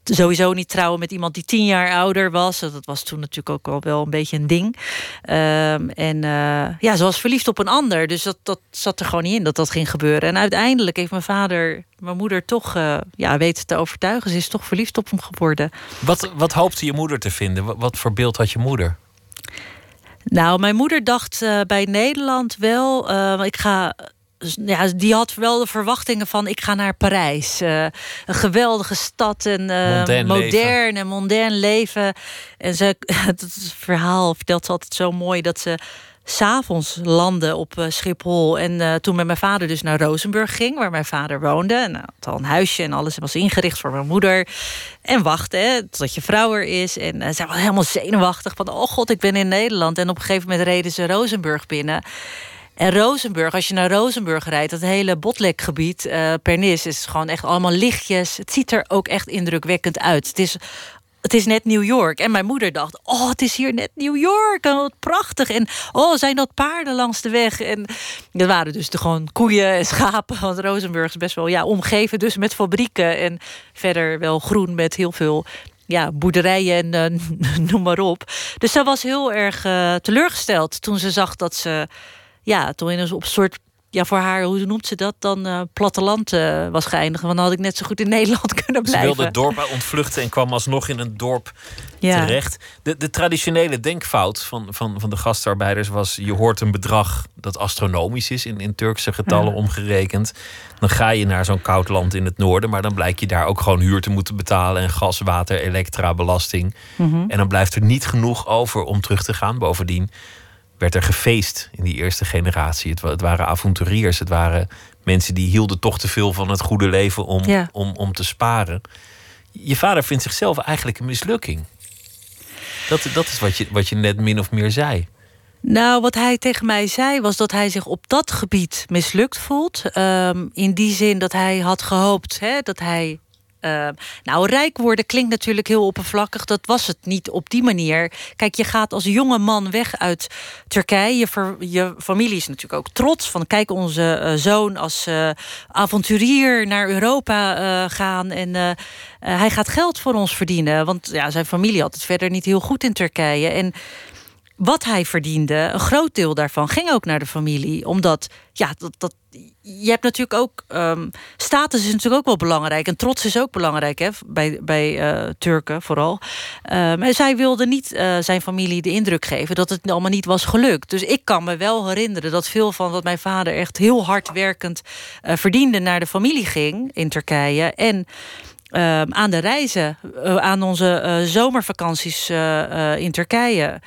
sowieso niet trouwen met iemand die tien jaar ouder was. Dat was toen natuurlijk ook al wel een beetje een ding. Ehm, en eh, ja, ze was verliefd op een ander. Dus dat, dat zat er gewoon niet in dat dat ging gebeuren. En uiteindelijk heeft mijn vader mijn moeder toch uh, ja, weten te overtuigen. Ze is toch verliefd op hem geworden. Wat, wat hoopte je moeder te vinden? Wat, wat voor beeld had je moeder? Nou, mijn moeder dacht uh, bij Nederland wel... ik ga ja, die had wel de verwachtingen van ik ga naar Parijs. Uh, een geweldige stad en uh, modern en mondain leven. En ze, het verhaal vertelt ze altijd zo mooi dat ze s'avonds landde op uh, Schiphol. En toen met mijn vader dus naar Rozenburg ging, waar mijn vader woonde. En had al een huisje en alles was ingericht voor mijn moeder. En wachtte tot je vrouw er is. En zij was helemaal zenuwachtig van, oh god, ik ben in Nederland. En op een gegeven moment reden ze Rozenburg binnen. En Rozenburg, als je naar Rozenburg rijdt, dat hele Botlekgebied, uh, Pernis, is gewoon echt allemaal lichtjes. Het ziet er ook echt indrukwekkend uit. Het is het is net New York. En mijn moeder dacht, oh, het is hier net New York. En wat prachtig. En oh, zijn dat paarden langs de weg? En dat waren dus de gewoon koeien en schapen. Want Rozenburg is best wel ja, omgeven dus met fabrieken. En verder wel groen met heel veel ja, boerderijen en uh, noem maar op. Dus ze was heel erg uh, teleurgesteld toen ze zag dat ze ja, toen in een op soort ja, voor haar, hoe noemt ze dat, dan uh, platteland uh, was geëindigd. Want dan had ik net zo goed in Nederland kunnen blijven. Ze wilde het dorp ontvluchten en kwam alsnog in een dorp ja. terecht. De, de traditionele denkfout van, van, van de gastarbeiders was... je hoort een bedrag dat astronomisch is, in, in Turkse getallen ja. omgerekend. Dan ga je naar zo'n koud land in het noorden... maar dan blijkt je daar ook gewoon huur te moeten betalen... en gas, water, elektra, belasting. Mm -hmm. En dan blijft er niet genoeg over om terug te gaan. Bovendien werd er gefeest in die eerste generatie. Het, het, waren avonturiers, het waren mensen die hielden toch te veel van het goede leven om, ja. om, om te sparen. Je vader vindt zichzelf eigenlijk een mislukking. Dat, dat is wat je, wat je net min of meer zei. Nou, wat hij tegen mij zei was dat hij zich op dat gebied mislukt voelt. Um, in die zin dat hij had gehoopt hè, dat hij uh, nou, rijk worden klinkt natuurlijk heel oppervlakkig. Dat was het niet op die manier. Kijk, je gaat als jonge man weg uit Turkije. Je, je familie is natuurlijk ook trots van... kijk, onze uh, zoon als uh, avonturier naar Europa gaan... en hij gaat geld voor ons verdienen. Want ja, zijn familie had het verder niet heel goed in Turkije. En wat hij verdiende, een groot deel daarvan ging ook naar de familie. Omdat, ja, dat, dat, je hebt natuurlijk ook. Um, status is natuurlijk ook wel belangrijk. En trots is ook belangrijk hè, bij, bij uh, Turken vooral. Um, en zij wilde niet uh, zijn familie de indruk geven dat het allemaal niet was gelukt. Dus ik kan me wel herinneren dat veel van wat mijn vader echt heel hard werkend uh, verdiende naar de familie ging in Turkije. En. Uh, aan de reizen, aan onze zomervakanties in Turkije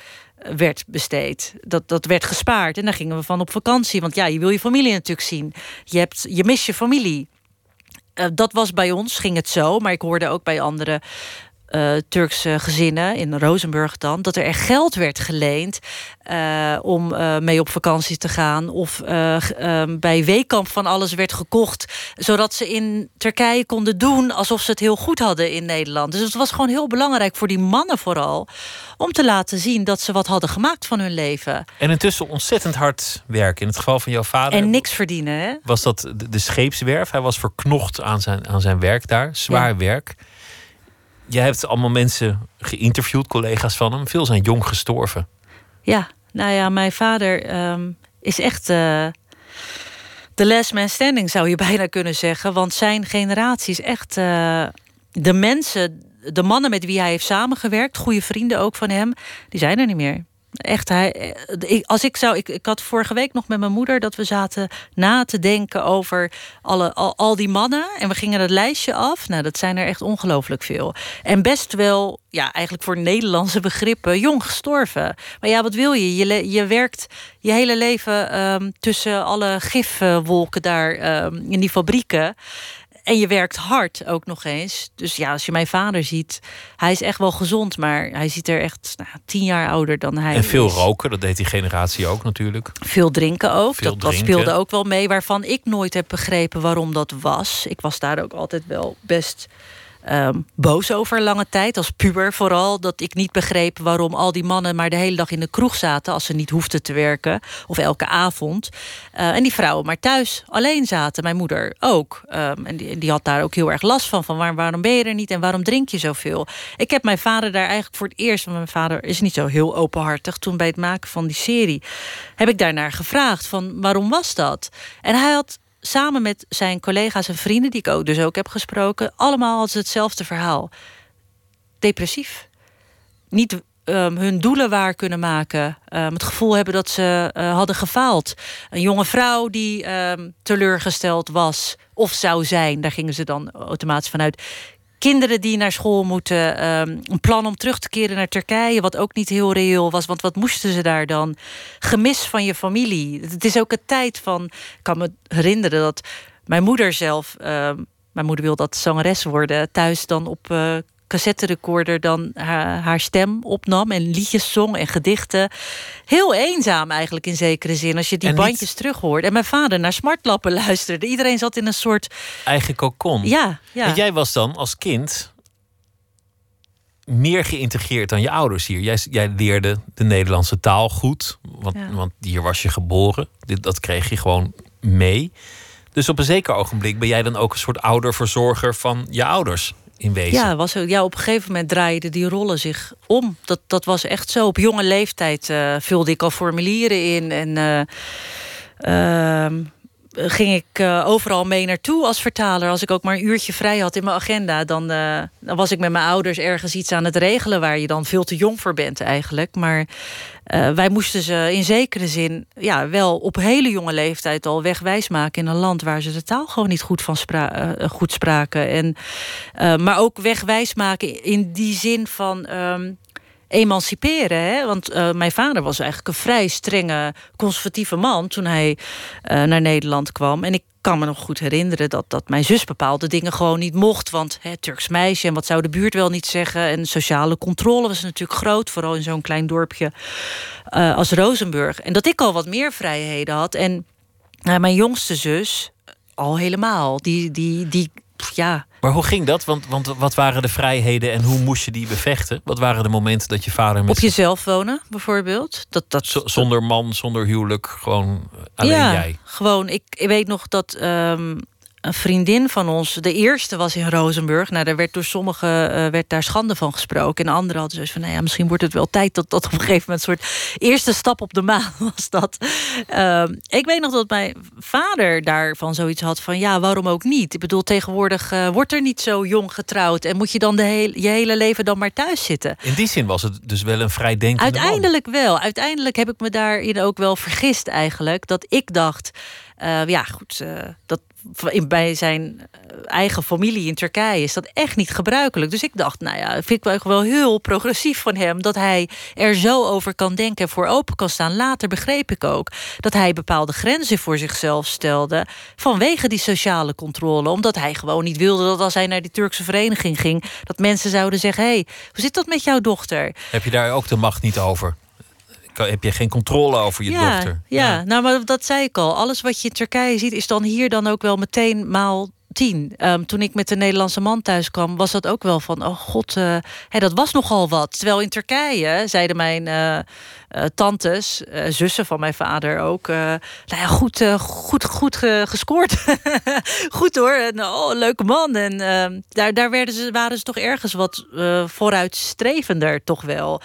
werd besteed. Dat, dat werd gespaard. En daar gingen we van op vakantie. Want ja, je wil je familie natuurlijk zien. Je, hebt, je mist je familie. Uh, dat was bij ons, ging het zo. Maar ik hoorde ook bij andere uh, Turkse gezinnen, in Rozenburg dan, dat er echt geld werd geleend uh, om uh, mee op vakantie te gaan. Of bij Weekamp van alles werd gekocht, zodat ze in Turkije konden doen alsof ze het heel goed hadden in Nederland. Dus het was gewoon heel belangrijk voor die mannen vooral om te laten zien dat ze wat hadden gemaakt van hun leven. En intussen ontzettend hard werken. In het geval van jouw vader. En niks verdienen, hè? Was dat de, scheepswerf? Hij was verknocht aan zijn, aan zijn werk daar. Zwaar ja. werk. Jij hebt allemaal mensen geïnterviewd, collega's van hem. Veel zijn jong gestorven. Ja, nou ja, mijn vader um, is echt de last man standing, zou je bijna kunnen zeggen. Want zijn generatie is echt uh, de mensen, de mannen met wie hij heeft samengewerkt, goede vrienden ook van hem, die zijn er niet meer. Echt, hij, als ik zou. Ik, ik had vorige week nog met mijn moeder dat we zaten na te denken over alle, al, al die mannen. En we gingen het lijstje af. Nou, dat zijn er echt ongelooflijk veel. En best wel, ja, eigenlijk voor Nederlandse begrippen, jong gestorven. Maar ja, wat wil je? Je, je werkt je hele leven um, tussen alle gifwolken daar um, in die fabrieken. En je werkt hard ook nog eens. Dus ja, als je mijn vader ziet, hij is echt wel gezond, maar hij ziet er echt nou, tien jaar ouder dan hij. En veel is. roken, dat deed die generatie ook natuurlijk. Veel drinken ook. Veel dat, dat drinken. speelde ook wel mee, waarvan ik nooit heb begrepen waarom dat was. Ik was daar ook altijd wel best ehm, boos over lange tijd. Als puber vooral. Dat ik niet begreep waarom al die mannen maar de hele dag in de kroeg zaten. Als ze niet hoefden te werken. Of elke avond. Eh, en die vrouwen maar thuis alleen zaten. Mijn moeder ook. Ehm, en die, die, had daar ook heel erg last van. Van waar, waarom ben je er niet en waarom drink je zoveel? Ik heb mijn vader daar eigenlijk voor het eerst. Want mijn vader is niet zo heel openhartig. Toen bij het maken van die serie. Heb ik daarnaar gevraagd. Van waarom was dat? En hij had samen met zijn collega's en vrienden, die ik ook dus ook heb gesproken, allemaal ze hetzelfde verhaal. Depressief. Niet um, hun doelen waar kunnen maken. Um, het gevoel hebben dat ze uh, hadden gefaald. Een jonge vrouw die um, teleurgesteld was of zou zijn, daar gingen ze dan automatisch vanuit kinderen die naar school moeten. Um, een plan om terug te keren naar Turkije, wat ook niet heel reëel was. Want wat moesten ze daar dan? Gemis van je familie. Het is ook een tijd van. Ik kan me herinneren dat mijn moeder zelf. Um, mijn moeder wil dat zangeres worden. Thuis dan op uh, cassetterecorder dan haar, haar, stem opnam en liedjes zong en gedichten. Heel eenzaam eigenlijk in zekere zin als je die bandjes niet... terug hoort. En mijn vader naar smartlappen luisterde. Iedereen zat in een soort eigen kokon. Ja, ja. En jij was dan als kind meer geïntegreerd dan je ouders hier. Jij, jij leerde de Nederlandse taal goed, want, ja. want hier was je geboren. Dit, dat kreeg je gewoon mee. Dus op een zeker ogenblik ben jij dan ook een soort ouderverzorger van je ouders. Ja, was, ja, op een gegeven moment draaiden die rollen zich om. Dat, dat was echt zo. Op jonge leeftijd uh, vulde ik al formulieren in. En uh, ging ik uh, overal mee naartoe als vertaler. Als ik ook maar een uurtje vrij had in mijn agenda... dan, uh, dan was ik met mijn ouders ergens iets aan het regelen... waar je dan veel te jong voor bent eigenlijk. Maar wij moesten ze in zekere zin... Ja, wel op hele jonge leeftijd al wegwijs maken... in een land waar ze de taal gewoon niet goed, van spra goed spraken. En, maar ook wegwijs maken in die zin van... Um, emanciperen. Hè? Want uh, mijn vader was eigenlijk een vrij strenge conservatieve man toen hij uh, naar Nederland kwam. En ik kan me nog goed herinneren dat, dat mijn zus bepaalde dingen gewoon niet mocht. Want hè, Turks meisje en wat zou de buurt wel niet zeggen. En sociale controle was natuurlijk groot, vooral in zo'n klein dorpje uh, als Rozenburg. En dat ik al wat meer vrijheden had. En mijn jongste zus al helemaal. Die, die, die ja, maar hoe ging dat? Want, want wat waren de vrijheden en hoe moest je die bevechten? Wat waren de momenten dat je vader met... Op jezelf wonen, bijvoorbeeld. Dat, dat, Z zonder man, zonder huwelijk, gewoon alleen ja, jij? gewoon. Ik, ik weet nog dat... Um, een vriendin van ons, de eerste was in Rozenburg. Nou, daar werd door sommigen uh, werd daar schande van gesproken. En anderen hadden zoiets van, nou ja, misschien wordt het wel tijd dat dat op een gegeven moment een soort eerste stap op de maan was dat. Uh, ik weet nog dat mijn vader daarvan zoiets had van, ja, waarom ook niet? Ik bedoel, tegenwoordig uh, wordt er niet zo jong getrouwd en moet je dan de heel, je hele leven dan maar thuis zitten. In die zin was het dus wel een vrij denkende Uiteindelijk man. wel. Uiteindelijk heb ik me daarin ook wel vergist eigenlijk. Dat ik dacht, uh, ja, goed, dat bij zijn eh, eigen familie in Turkije is dat echt niet gebruikelijk. Dus ik dacht, nou ja, vind ik wel heel progressief van hem dat hij er zo over kan denken en voor open kan staan. Later begreep ik ook dat hij bepaalde grenzen voor zichzelf stelde vanwege die sociale controle. Omdat hij gewoon niet wilde dat als hij naar die Turkse vereniging ging, dat mensen zouden zeggen: hé, hey, hoe zit dat met jouw dochter? Heb je daar ook de macht niet over? Heb je geen controle over je ja, dochter. Ja. ja, nou, maar dat zei ik al. Alles wat je in Turkije ziet, is dan hier dan ook wel meteen maal tien. Um, toen ik met de Nederlandse man thuis kwam, was dat ook wel van: oh god, uh, hey, dat was nogal wat. Terwijl in Turkije zeiden mijn uh, uh, tantes, zussen van mijn vader ook: nou ja, goed, goed, goed gescoord. goed hoor, en, oh, leuke man. En ehm, daar, daar werden ze, waren ze toch ergens wat vooruitstrevender, toch wel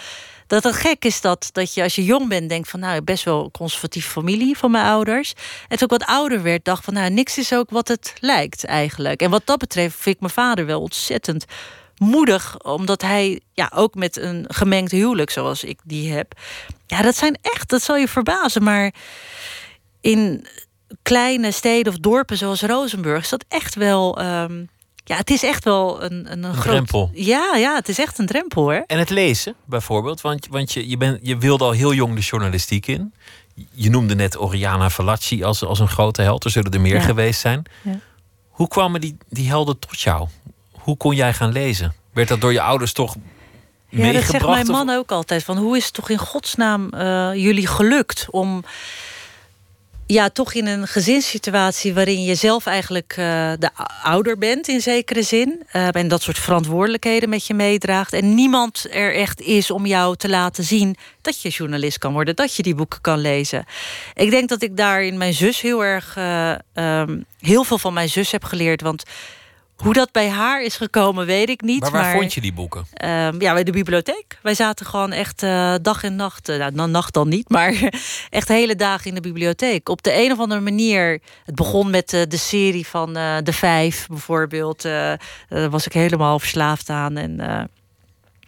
dat het gek is dat, dat je als je jong bent denkt van nou best wel conservatieve familie van mijn ouders. En toen ik wat ouder werd dacht van nou niks is ook wat het lijkt eigenlijk. En wat dat betreft vind ik mijn vader wel ontzettend moedig, omdat hij ja ook met een gemengd huwelijk zoals ik die heb. Ja, dat zijn echt, dat zal je verbazen, maar in kleine steden of dorpen zoals Rozenburg is dat echt wel. Um, ja, het is echt wel een, een, een, een drempel. Ja, ja, het is echt een drempel hoor. En het lezen bijvoorbeeld, want, want je, je, bent, je wilde al heel jong de journalistiek in. Je noemde net Oriana Fallaci als, als een grote held. Er zullen er meer ja. geweest zijn. Ja. Hoe kwamen die, die helden tot jou? Hoe kon jij gaan lezen? Werd dat door je ouders toch ja, dat zegt mijn man ook altijd. Van hoe is het toch in godsnaam uh, jullie gelukt om ja, toch in een gezinssituatie waarin je zelf eigenlijk uh, de ouder bent in zekere zin. Uh, en dat soort verantwoordelijkheden met je meedraagt. En niemand er echt is om jou te laten zien dat je journalist kan worden, dat je die boeken kan lezen. Ik denk dat ik daar in mijn zus heel erg uh, um, heel veel van mijn zus heb geleerd. Want hoe dat bij haar is gekomen, weet ik niet. Maar waar vond je die boeken? Uh, ja, bij de bibliotheek. Wij zaten gewoon echt uh, dag en nacht. Uh, nou, nacht dan niet, maar echt hele dagen in de bibliotheek. Op de een of andere manier. Het begon met uh, de serie van De Vijf bijvoorbeeld. daar was ik helemaal verslaafd aan. En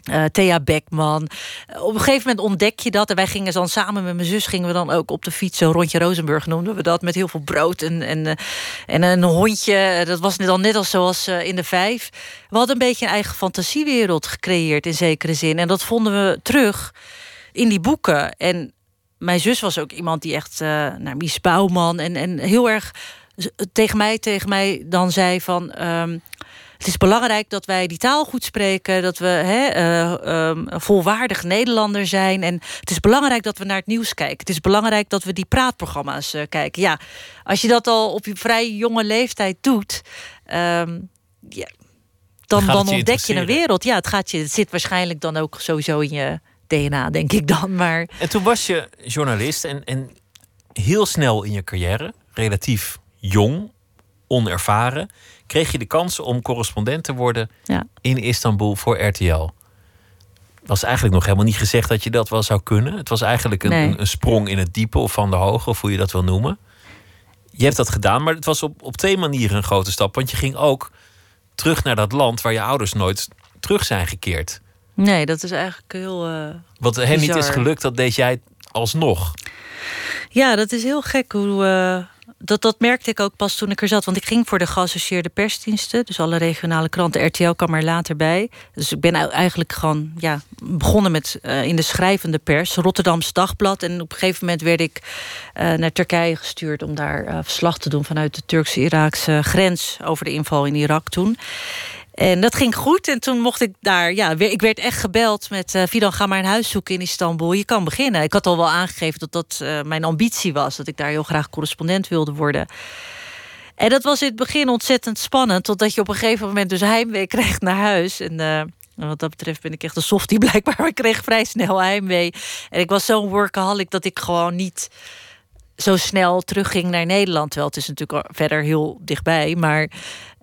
uh, Thea Beckman. Op een gegeven moment ontdek je dat. En wij gingen dan samen met mijn zus gingen we dan ook op de fiets. Zo rondje Rozenburg noemden we dat. Met heel veel brood en, en, eh, en een hondje. Dat was dan net als zoals in de vijf. We hadden een beetje een eigen fantasiewereld gecreëerd in zekere zin. En dat vonden we terug in die boeken. En mijn zus was ook iemand die echt... Uh, nou, Mies Bouwman en, en heel erg tegen mij, tegen mij dan zei van... Um, het is belangrijk dat wij die taal goed spreken, dat we hè, uh, um, volwaardig Nederlander zijn. En het is belangrijk dat we naar het nieuws kijken. Het is belangrijk dat we die praatprogramma's uh, kijken. Ja, als je dat al op je vrij jonge leeftijd doet, um, ja, dan, dan, dan ontdek je een wereld. Ja, het, gaat je, het zit waarschijnlijk dan ook sowieso in je DNA, denk ik dan. Maar... En toen was je journalist en, en heel snel in je carrière, relatief jong, onervaren kreeg je de kans om correspondent te worden ja. in Istanbul voor RTL. Was eigenlijk nog helemaal niet gezegd dat je dat wel zou kunnen. Het was eigenlijk een, nee. een, sprong in het diepe of van de hoge, of hoe je dat wil noemen. Je hebt dat gedaan, maar het was op, op twee manieren een grote stap. Want je ging ook terug naar dat land waar je ouders nooit terug zijn gekeerd. Nee, dat is eigenlijk heel. Uh, Wat hen niet is gelukt, dat deed jij alsnog. Ja, dat is heel gek hoe. Uh dat, dat merkte ik ook pas toen ik er zat. Want ik ging voor de geassocieerde persdiensten. Dus alle regionale kranten. RTL kwam er later bij. Dus ik ben eigenlijk gewoon ja, begonnen met uh, in de schrijvende pers. Rotterdams Dagblad. En op een gegeven moment werd ik uh, naar Turkije gestuurd... om daar uh, verslag te doen vanuit de Turkse-Iraakse grens... over de inval in Irak toen. En dat ging goed. En toen mocht ik daar, ja, ik werd echt gebeld met uh, ga maar een huis zoeken in Istanbul. Je kan beginnen. Ik had al wel aangegeven dat dat uh, mijn ambitie was. Dat ik daar heel graag correspondent wilde worden. En dat was in het begin ontzettend spannend. Totdat je op een gegeven moment dus heimwee kreeg naar huis. En uh, wat dat betreft ben ik echt een softie blijkbaar. Maar ik kreeg vrij snel heimwee. En ik was zo'n workaholic dat ik gewoon niet zo snel terugging naar Nederland. Terwijl het is natuurlijk verder heel dichtbij. Maar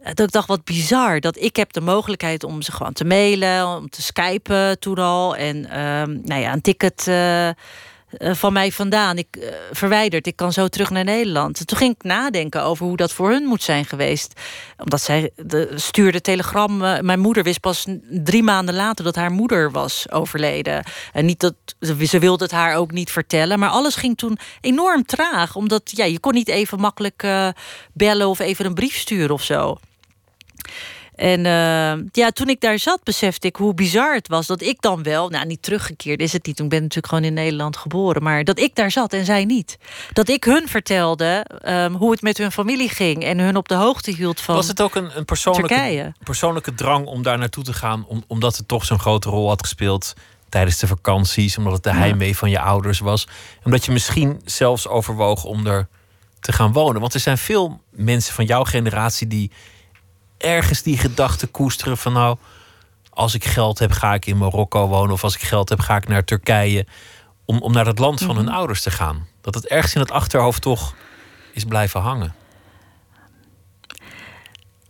dat ik dacht, wat bizar. Dat ik heb de mogelijkheid om ze gewoon te mailen, om te skypen toen al. En um, nou ja, een ticket uh, van mij vandaan. Ik uh, verwijderd. Ik kan zo terug naar Nederland. En toen ging ik nadenken over hoe dat voor hun moet zijn geweest. Omdat zij de, stuurde telegram. Mijn moeder wist pas drie maanden later dat haar moeder was overleden. En niet dat ze wilde het haar ook niet vertellen. Maar alles ging toen enorm traag. Omdat ja, je kon niet even makkelijk bellen of even een brief sturen of zo. En uh, ja, toen ik daar zat, besefte ik hoe bizar het was dat ik dan wel, nou niet teruggekeerd is het niet, ik ben natuurlijk gewoon in Nederland geboren, maar dat ik daar zat en zij niet. Dat ik hun vertelde um, hoe het met hun familie ging en hun op de hoogte hield van. Was het ook een, een persoonlijke, persoonlijke drang om daar naartoe te gaan, om, omdat het toch zo'n grote rol had gespeeld tijdens de vakanties, omdat het de heimwee van je ouders was, omdat je misschien zelfs overwoog om er te gaan wonen? Want er zijn veel mensen van jouw generatie die ergens die gedachte koesteren van nou, als ik geld heb, ga ik in Marokko wonen. Of als ik geld heb, ga ik naar Turkije. Om, om naar het land van hun Mhm. ouders te gaan. Dat het ergens in het achterhoofd toch is blijven hangen.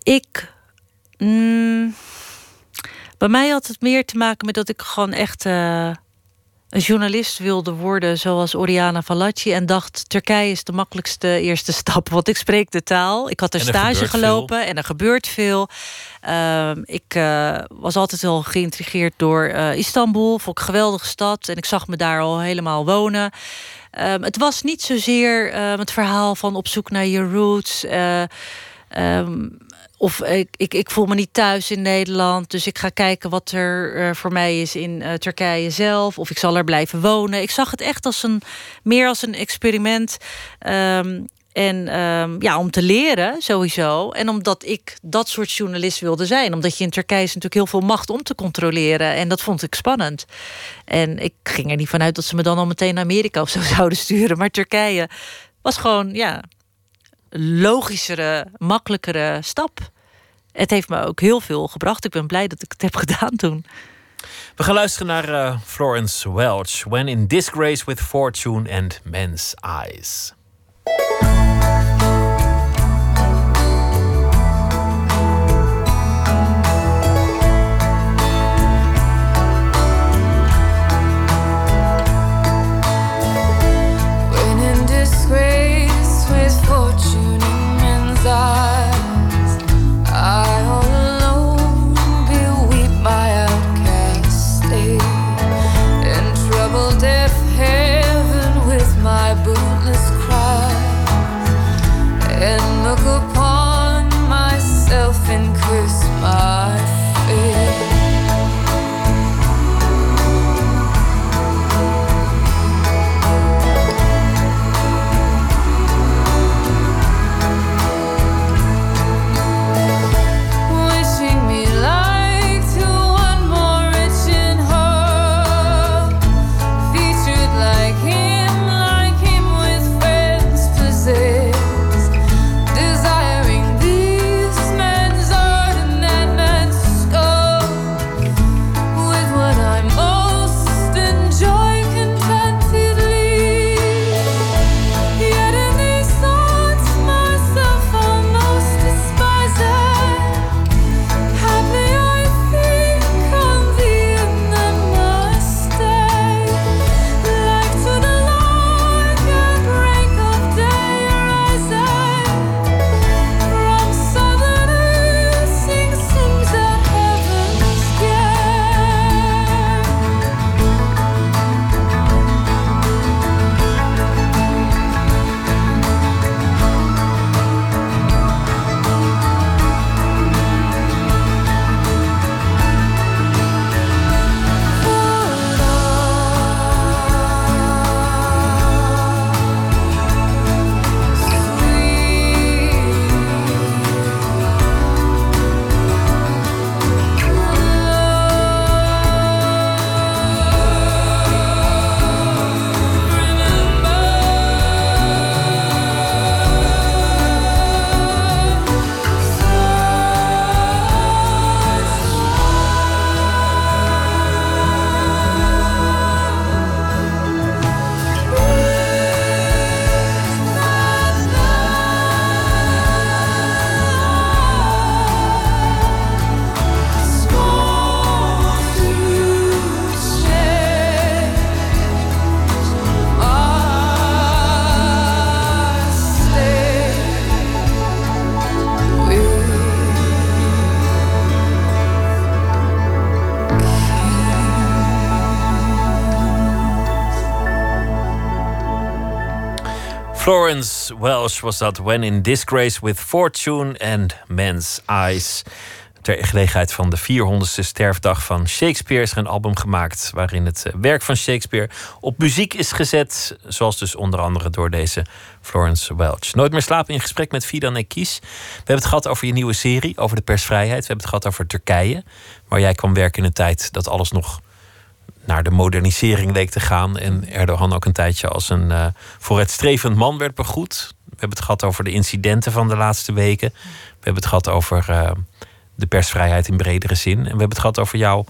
Ik. Mm, bij mij had het meer te maken met dat ik gewoon echt uh, een journalist wilde worden, zoals Oriana Fallaci. En dacht: Turkije is de makkelijkste eerste stap. Want ik spreek de taal. Ik had er, er stage gelopen veel. en er gebeurt veel. Um, ik uh, was altijd wel geïntrigeerd door uh, Istanbul. Vond ik een geweldige stad. En ik zag me daar al helemaal wonen. Um, het was niet zozeer um, het verhaal van op zoek naar je roots. Um, of ik, ik, ik voel me niet thuis in Nederland. Dus ik ga kijken wat er uh, voor mij is in uh, Turkije zelf. Of ik zal er blijven wonen. Ik zag het echt als een, meer als een experiment. Um, en um, ja, om te leren sowieso. En omdat ik dat soort journalist wilde zijn. Omdat je in Turkije is natuurlijk heel veel macht om te controleren. En dat vond ik spannend. En ik ging er niet vanuit dat ze me dan al meteen naar Amerika of zo zouden sturen. Maar Turkije was gewoon, ja, logischere, makkelijkere stap. Het heeft me ook heel veel gebracht. Ik ben blij dat ik het heb gedaan toen. We gaan luisteren naar eh, Florence Welch. When in disgrace with fortune and men's eyes. Florence Welsh was dat When in Disgrace with Fortune and Men's Eyes. Ter gelegenheid van de 400ste sterfdag van Shakespeare is er een album gemaakt waarin het eh, werk van Shakespeare op muziek is gezet. Zoals dus onder andere door deze Florence Welch. Nooit meer slapen in gesprek met Fidan Ekis. We hebben het gehad over je nieuwe serie, over de persvrijheid. We hebben het gehad over Turkije, waar jij kwam werken in een tijd dat alles nog naar de modernisering leek te gaan. En Erdogan ook een tijdje als een uh, vooruitstrevend man werd begroet. We hebben het gehad over de incidenten van de laatste weken. We hebben het gehad over uh, de persvrijheid in bredere zin. En we hebben het gehad over jouw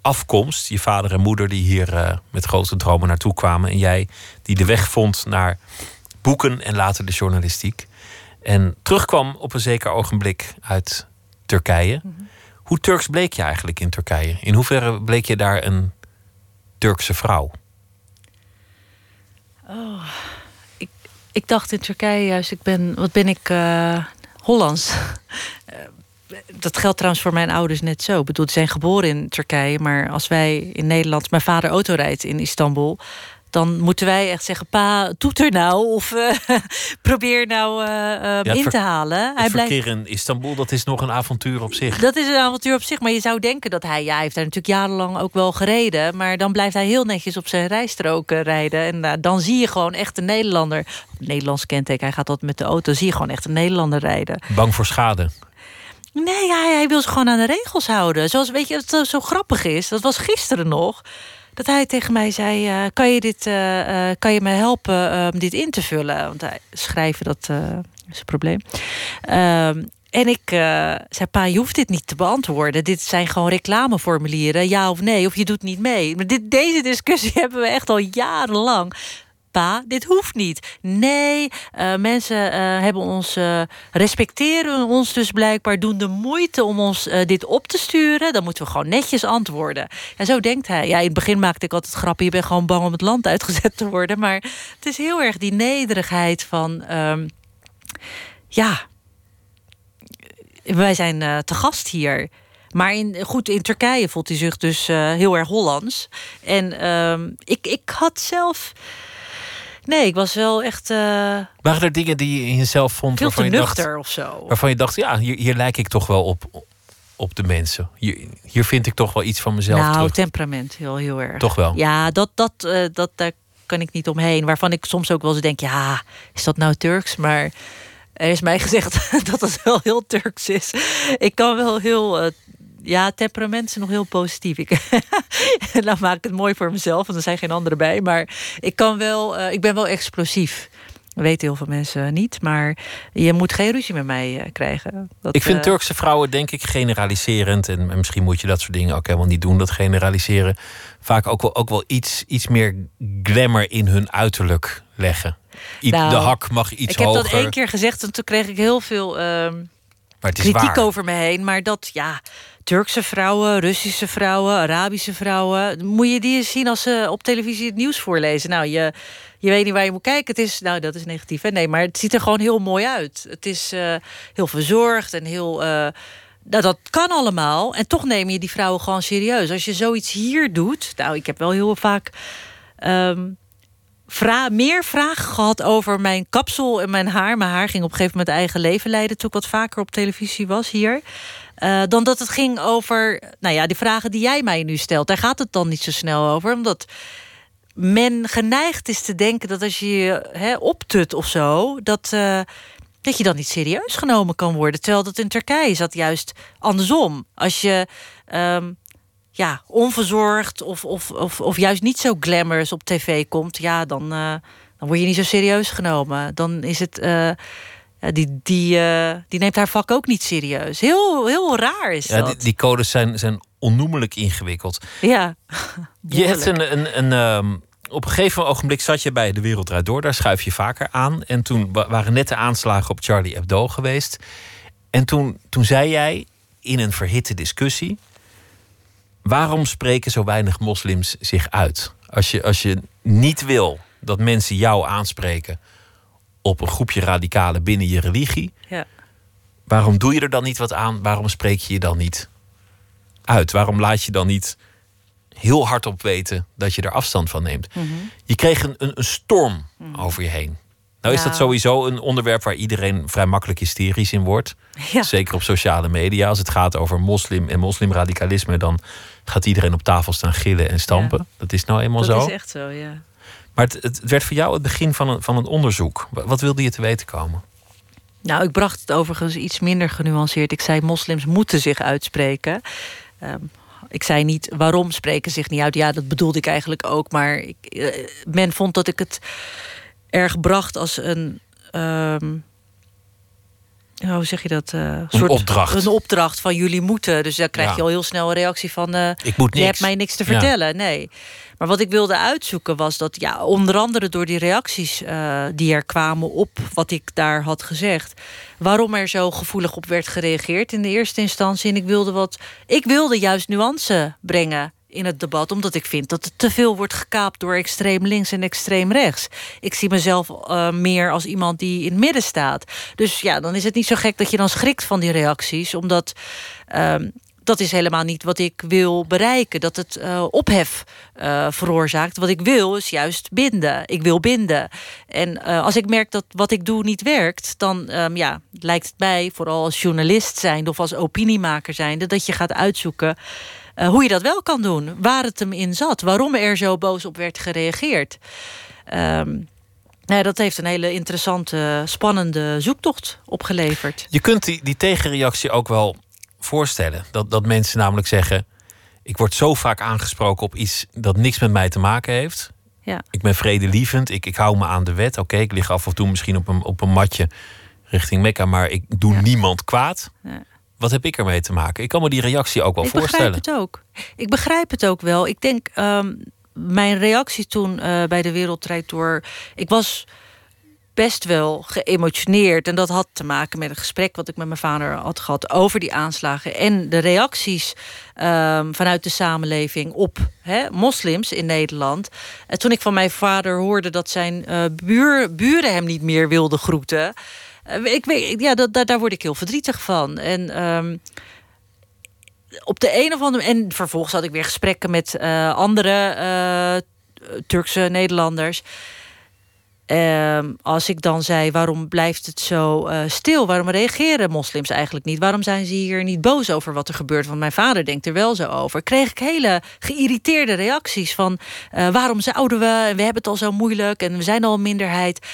afkomst. Je vader en moeder die hier uh, met grote dromen naartoe kwamen. En jij die de weg vond naar boeken en later de journalistiek. En terugkwam op een zeker ogenblik uit Turkije. Mm -hmm. Hoe Turks bleek je eigenlijk in Turkije? In hoeverre bleek je daar een Turkse vrouw? Oh, ik, ik dacht in Turkije juist, ik ben, wat ben ik, uh, Hollands. dat geldt trouwens voor mijn ouders net zo. Ik bedoel, ze zijn geboren in Turkije, maar als wij in Nederland, mijn vader auto rijdt in Istanbul, dan moeten wij echt zeggen: Pa, toeter nou. Of uh, probeer nou uh, ja, in te halen. Het hij verkeer blijft... in Istanbul, dat is nog een avontuur op zich. Dat is een avontuur op zich. Maar je zou denken dat hij... Ja, hij heeft daar natuurlijk jarenlang ook wel gereden. Maar dan blijft hij heel netjes op zijn rijstroken rijden. En uh, dan zie je gewoon echt een Nederlander... Nederlands kenteken, hij gaat dat met de auto. Zie je gewoon echt een Nederlander rijden. Bang voor schade? Nee, hij, hij wil zich gewoon aan de regels houden. Zoals, weet je, het zo grappig is. Dat was gisteren nog dat hij tegen mij zei: eh, Kan je dit, eh, eh, kan je me helpen om dit in te vullen? Want hij schrijven dat is een probleem. Ehm, en ik zei: Pa, je hoeft dit niet te beantwoorden. Dit zijn gewoon reclameformulieren, ja of nee, of je doet niet mee. Maar dit, deze discussie hebben we echt al jarenlang. Pa, dit hoeft niet. Nee, eh, mensen eh, hebben ons, eh, respecteren ons dus blijkbaar, doen de moeite om ons dit op te sturen. Dan moeten we gewoon netjes antwoorden. En zo denkt hij. Ja, in het begin maakte ik altijd grappen. Je bent gewoon bang om het land uitgezet te worden. Maar het is heel erg die nederigheid van. ehm, ja, wij zijn te gast hier. Maar in, goed, in Turkije voelt hij zich dus heel erg Hollands. En ehm, ik, ik had zelf. Nee, ik was wel echt eh, Waren er dingen die je in jezelf vond veel te je, dacht, nuchter of zo. waarvan je dacht, ja, hier, hier lijk ik toch wel op, op de mensen. Hier, hier vind ik toch wel iets van mezelf nou, terug. temperament heel, heel erg. Toch wel? Ja, dat, dat, eh, dat, daar kan ik niet omheen. Waarvan ik soms ook wel eens denk, ja, is dat nou Turks? Maar er is mij gezegd dat het wel heel Turks is. Ik kan wel heel... eh, ja, temperament is nog heel positief. Ik, nou maak ik het mooi voor mezelf, want er zijn geen anderen bij. Maar ik kan wel, eh, ik ben wel explosief. Dat weten heel veel mensen niet. Maar je moet geen ruzie met mij eh, krijgen. Dat, ik vind eh, Turkse vrouwen, denk ik, generaliserend. En, en misschien moet je dat soort dingen ook helemaal niet doen, dat generaliseren. Vaak ook wel, ook wel iets, iets meer glamour in hun uiterlijk leggen. I- Nou, de hak mag iets ik heb hoger. dat één keer gezegd en toen kreeg ik heel veel ehm, maar het is kritiek waar. over me heen. Maar dat, ja, Turkse vrouwen, Russische vrouwen, Arabische vrouwen. Moet je die eens zien als ze op televisie het nieuws voorlezen? Nou, je, je weet niet waar je moet kijken. Het is, nou, dat is negatief. Hè? Nee, maar het ziet er gewoon heel mooi uit. Het is eh, heel verzorgd en heel. nou, dat kan allemaal. En toch neem je die vrouwen gewoon serieus. Als je zoiets hier doet. Nou, ik heb wel heel vaak. ehm, meer vragen gehad over mijn kapsel en mijn haar. Mijn haar ging op een gegeven moment eigen leven leiden... toen ik wat vaker op televisie was hier. Eh, dan dat het ging over nou ja, die vragen die jij mij nu stelt. Daar gaat het dan niet zo snel over. Omdat men geneigd is te denken dat als je je optut of zo... Dat, eh, dat je dan niet serieus genomen kan worden. Terwijl dat in Turkije dat juist andersom. Als je... ehm, ja, onverzorgd of, of, of, of juist niet zo glamorous op tv komt, ja, dan, eh, dan word je niet zo serieus genomen. Dan is het. eh, ja, die, die, eh, die neemt haar vak ook niet serieus. Heel, heel raar is Ja, dat. die, die codes zijn, zijn onnoemelijk ingewikkeld. Ja. Je hebt een, een, een, ehm, op een gegeven ogenblik zat je bij De Wereld Draait Door. Daar schuif je vaker aan. En toen wa- waren net de aanslagen op Charlie Hebdo geweest. En toen, toen zei jij in een verhitte discussie... waarom spreken zo weinig moslims zich uit? Als je, als je niet wil dat mensen jou aanspreken... op een groepje radicalen binnen je religie... Ja. waarom doe je er dan niet wat aan? Waarom spreek je je dan niet uit? Waarom laat je dan niet heel hard op weten dat je er afstand van neemt? Mhm. Je kreeg een, een, een storm over je heen. Nou is Ja. dat sowieso een onderwerp waar iedereen vrij makkelijk hysterisch in wordt. Ja. Zeker op sociale media. Als het gaat over moslim en moslimradicalisme, dan gaat iedereen op tafel staan gillen en stampen. Dat is nou eenmaal Dat zo. is echt zo, ja. Maar het, het werd voor jou het begin van een, van een onderzoek. Wa- Wat wilde je te weten komen? Nou, ik bracht het overigens iets minder genuanceerd. Ik zei moslims moeten zich uitspreken. Ehm, ik zei niet waarom spreken zich niet uit. Ja, dat bedoelde ik eigenlijk ook. Maar ik, eh, men vond dat ik het erg bracht als een. ehm, hoe zeg je dat? eh, soort, opdracht. Een opdracht van jullie moeten. Dus daar krijg Ja. je al heel snel een reactie van. eh, Ik moet je hebt mij niks te Ja. vertellen. Nee. Maar wat ik wilde uitzoeken was dat, ja, onder andere door die reacties eh, die er kwamen op wat ik daar had gezegd, waarom er zo gevoelig op werd gereageerd in de eerste instantie. En ik wilde wat, ik wilde juist nuance brengen in het debat, omdat ik vind dat het te veel wordt gekaapt door extreem links en extreem rechts. Ik zie mezelf eh, meer als iemand die in het midden staat. Dus ja, dan is het niet zo gek dat je dan schrikt van die reacties, omdat. ehm, dat is helemaal niet wat ik wil bereiken. Dat het eh, ophef eh, veroorzaakt. Wat ik wil is juist binden. Ik wil binden. En als ik merk dat wat ik doe niet werkt... dan ehm, ja, lijkt het mij, vooral als journalist zijnde... of als opiniemaker zijnde, dat je gaat uitzoeken... eh, hoe je dat wel kan doen. Waar het hem in zat. Waarom er zo boos op werd gereageerd. Ehm, nou, dat heeft een hele interessante, spannende zoektocht opgeleverd. Je kunt die, die tegenreactie ook wel voorstellen. Dat, dat mensen namelijk zeggen: ik word zo vaak aangesproken op iets dat niks met mij te maken heeft. Ja. Ik ben vredelievend, ik, ik hou me aan de wet. Oké, ik lig af en toe misschien op een, op een matje richting Mekka, maar ik doe niemand kwaad. Ja. Wat heb ik ermee te maken? Ik kan me die reactie ook wel ik voorstellen. begrijp het ook. Ik begrijp het ook wel. Ik denk, ehm, mijn reactie toen eh, bij de Wereldrijd door... Ik was best wel geëmotioneerd. En dat had te maken met een gesprek wat ik met mijn vader had gehad over die aanslagen. En de reacties ehm, vanuit de samenleving op moslims in Nederland. En toen ik van mijn vader hoorde dat zijn buur, buren hem niet meer wilden groeten. Eh, ik weet, ja, dat, daar, word ik heel verdrietig van. En ehm, op de een of andere en vervolgens had ik weer gesprekken met eh, andere eh, Turkse Nederlanders. Ehm, als ik dan zei, waarom blijft het zo stil? Waarom reageren moslims eigenlijk niet? Waarom zijn ze hier niet boos over wat er gebeurt? Want mijn vader denkt er wel zo over. Kreeg ik hele geïrriteerde reacties van... waarom zouden we? We hebben het al zo moeilijk en we zijn al een minderheid.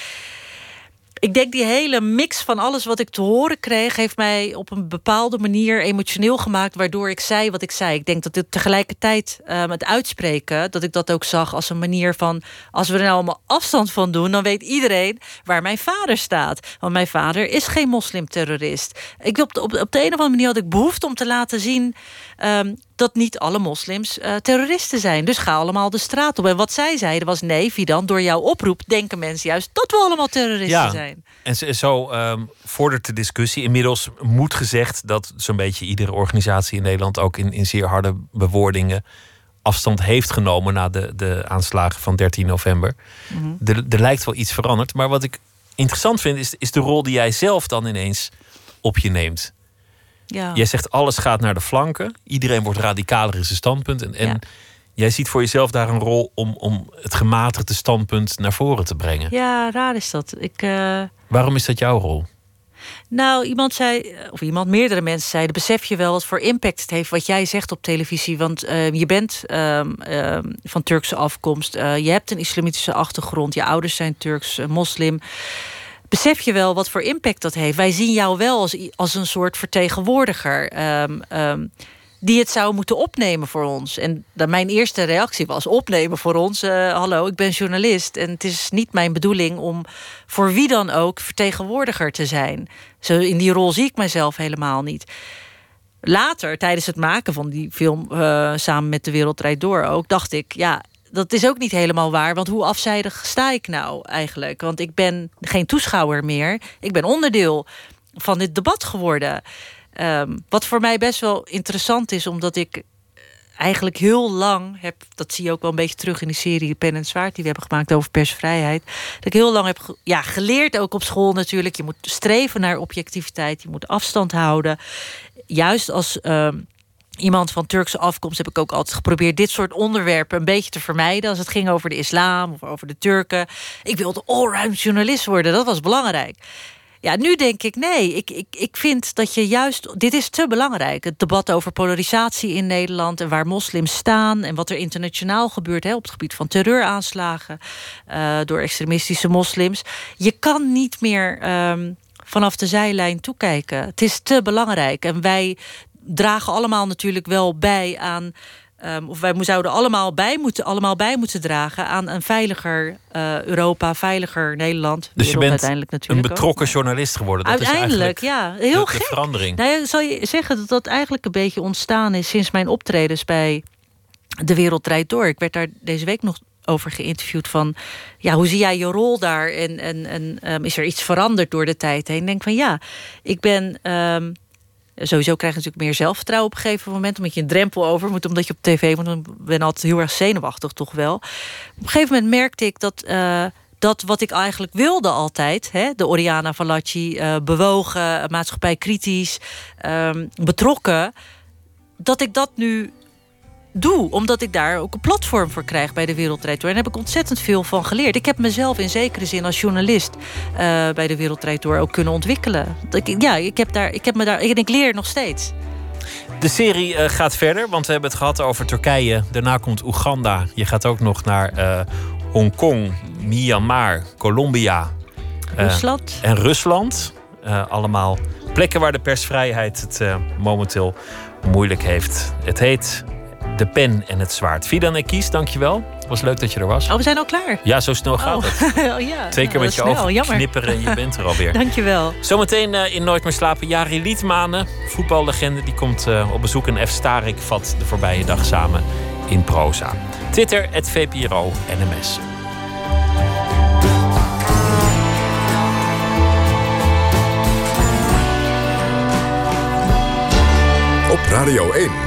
Ik denk die hele mix van alles wat ik te horen kreeg... heeft mij op een bepaalde manier emotioneel gemaakt... waardoor ik zei wat ik zei. Ik denk dat dit tegelijkertijd um, het uitspreken... dat ik dat ook zag als een manier van... als we er nou allemaal afstand van doen... dan weet iedereen waar mijn vader staat. Want mijn vader is geen moslimterrorist. Ik, op, op, op de een of andere manier had ik behoefte om te laten zien... Um, dat niet alle moslims uh, terroristen zijn. Dus ga allemaal de straat op. En wat zij zeiden was... nee, Fidan, door jouw oproep denken mensen juist... dat we allemaal terroristen Ja. zijn. En zo- ehm, vordert de discussie. Inmiddels moet gezegd dat zo'n beetje iedere organisatie in Nederland ook in, in zeer harde bewoordingen afstand heeft genomen na de, de aanslagen van 13 november. er, er lijkt wel iets veranderd. Maar wat ik interessant vind, is, is de rol die jij zelf dan ineens op je neemt. Ja. Jij zegt alles gaat naar de flanken. Iedereen wordt radicaler in zijn standpunt. En, en Ja. jij ziet voor jezelf daar een rol om, om het gematigde standpunt naar voren te brengen. ja, raar is dat. Ik... eh, Waarom is dat jouw rol? Nou, iemand zei, of iemand, meerdere mensen zeiden... besef je wel wat voor impact het heeft wat jij zegt op televisie. Want eh, je bent ehm, ehm, van Turkse afkomst. eh, je hebt een islamitische achtergrond. Je ouders zijn Turks, eh, moslim. Besef je wel wat voor impact dat heeft? Wij zien jou wel als, als een soort vertegenwoordiger... ehm, ehm, die het zou moeten opnemen voor ons. En dan mijn eerste reactie was opnemen voor ons. eh, hallo, ik ben journalist en het is niet mijn bedoeling om voor wie dan ook vertegenwoordiger te zijn. Zo in die rol zie ik mezelf helemaal niet. Later, tijdens het maken van die film eh, samen met De Wereld Rijdt Door ook, dacht ik, ja, dat is ook niet helemaal waar. Want hoe afzijdig sta ik nou eigenlijk? Want ik ben geen toeschouwer meer. Ik ben onderdeel van dit debat geworden. Ehm, wat voor mij best wel interessant is, omdat ik eigenlijk heel lang heb, dat zie je ook wel een beetje terug in die serie Pen en Zwaard die we hebben gemaakt over persvrijheid. Dat ik heel lang heb ja, geleerd, ook op school natuurlijk. Je moet streven naar objectiviteit, je moet afstand houden. Juist als ehm, iemand van Turkse afkomst heb ik ook altijd geprobeerd dit soort onderwerpen een beetje te vermijden. Als het ging over de islam of over de Turken. Ik wilde allround journalist worden, dat was belangrijk. Ja, nu denk ik nee. Ik, ik, ik vind dat je juist. Dit is te belangrijk. Het debat over polarisatie in Nederland. en waar moslims staan. en wat er internationaal gebeurt. Hè, op het gebied van terreuraanslagen. eh, door extremistische moslims. Je kan niet meer ehm, vanaf de zijlijn toekijken. Het is te belangrijk. En wij dragen allemaal natuurlijk wel bij aan. ehm, of wij zouden allemaal bij, moeten, allemaal bij moeten dragen aan een veiliger eh, Europa, veiliger Nederland. Dus je bent uiteindelijk een natuurlijk ook. betrokken journalist geworden. Dat Uiteindelijk, is ja. Heel de, de gek. verandering. Nou zal je zeggen dat dat eigenlijk een beetje ontstaan is sinds mijn optredens bij De Wereld Draait Door. Ik werd daar deze week nog over geïnterviewd van... ja, hoe zie jij je rol daar? En, en, en ehm, is er iets veranderd door de tijd heen? Ik denk van ja, ik ben... ehm, Sowieso krijg je natuurlijk meer zelfvertrouwen op een gegeven moment. Omdat je een drempel over moet, omdat je op tv moet. Ik ben altijd heel erg zenuwachtig, toch wel. Op een gegeven moment merkte ik dat... eh, dat wat ik eigenlijk wilde altijd, hè, de Oriana Fallaci, eh, bewogen, maatschappij kritisch, ehm, betrokken, dat ik dat nu doe, omdat ik daar ook een platform voor krijg bij de Wereldrijd Door. En daar heb ik ontzettend veel van geleerd. Ik heb mezelf in zekere zin als journalist eh, bij de Wereldrijd Door ook kunnen ontwikkelen. Ik, ja, ik heb, daar, ik heb me daar, en ik leer nog steeds. De serie eh, gaat verder, want we hebben het gehad over Turkije. Daarna komt Oeganda. Je gaat ook nog naar eh, Hongkong, Myanmar, Colombia Rusland. en Rusland. Allemaal plekken waar de persvrijheid het momenteel moeilijk heeft. Het heet De pen en het zwaard. Fidan en Kies, dankjewel. Was leuk dat je er was. Oh, we zijn al klaar. Ja, zo snel gaat Oh. het. oh, ja. Twee keer Nou, met je snel. ogen Jammer. knipperen en je bent er alweer. Dankjewel. Zometeen eh, in Nooit meer slapen. Jari Liedmanen, voetballegende, die komt eh, op bezoek. En F. Starik vat de voorbije dag samen in proza. Twitter, het VPRO NMS. Op Radio 1.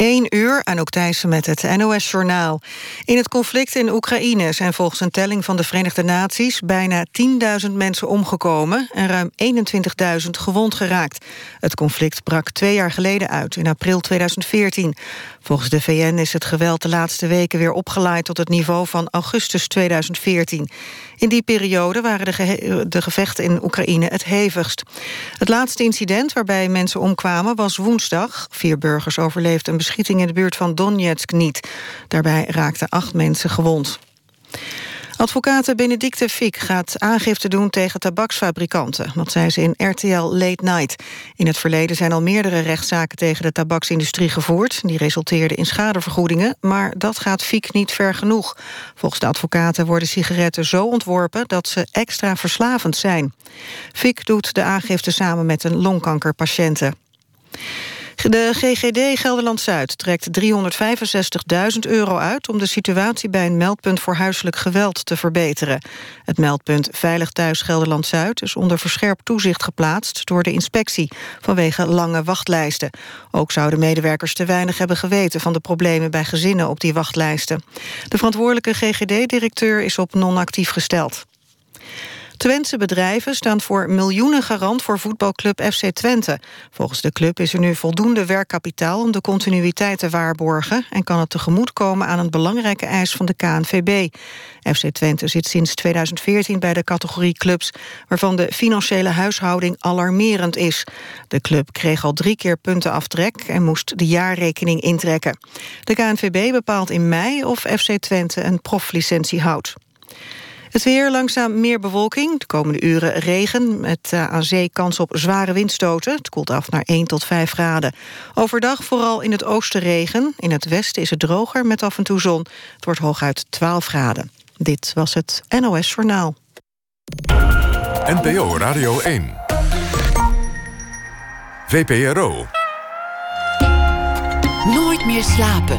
1 uur, Anouk Thijssen met het NOS-journaal. In het conflict in Oekraïne zijn volgens een telling van de Verenigde Naties... bijna 10.000 mensen omgekomen en ruim 21.000 gewond geraakt. Het conflict brak twee jaar geleden uit, in april 2014. Volgens de VN is het geweld de laatste weken weer opgeleid... tot het niveau van augustus 2014. In die periode waren de, de gevechten in Oekraïne het hevigst. Het laatste incident waarbij mensen omkwamen was woensdag. Vier burgers overleefden een beschieting in de buurt van Donetsk niet. Daarbij raakten acht mensen gewond. Advocate Benedicte Fick gaat aangifte doen tegen tabaksfabrikanten. Dat zei ze in RTL Late Night. In het verleden zijn al meerdere rechtszaken tegen de tabaksindustrie gevoerd. Die resulteerden in schadevergoedingen, maar dat gaat Fick niet ver genoeg. Volgens de advocaten worden sigaretten zo ontworpen dat ze extra verslavend zijn. Fick doet de aangifte samen met een longkankerpatiënte. De GGD Gelderland-Zuid trekt 365.000 euro uit... om de situatie bij een meldpunt voor huiselijk geweld te verbeteren. Het meldpunt Veilig Thuis Gelderland-Zuid... is onder verscherpt toezicht geplaatst door de inspectie... vanwege lange wachtlijsten. Ook zouden medewerkers te weinig hebben geweten... van de problemen bij gezinnen op die wachtlijsten. De verantwoordelijke GGD-directeur is op non-actief gesteld. Twentse bedrijven staan voor miljoenen garant voor voetbalclub FC Twente. Volgens de club is er nu voldoende werkkapitaal om de continuïteit te waarborgen... en kan het tegemoetkomen aan een belangrijke eis van de KNVB. FC Twente zit sinds 2014 bij de categorie clubs... waarvan de financiële huishouding alarmerend is. De club kreeg al drie keer puntenaftrek en moest de jaarrekening intrekken. De KNVB bepaalt in mei of FC Twente een proflicentie houdt. Het weer, langzaam meer bewolking. De komende uren regen, met eh, aan zee kans op zware windstoten. Het koelt af naar 1 tot 5 graden. Overdag vooral in het oosten regen. In het westen is het droger met af en toe zon. Het wordt hooguit 12 graden. Dit was het NOS Journaal. NPO Radio 1. VPRO. Nooit meer slapen.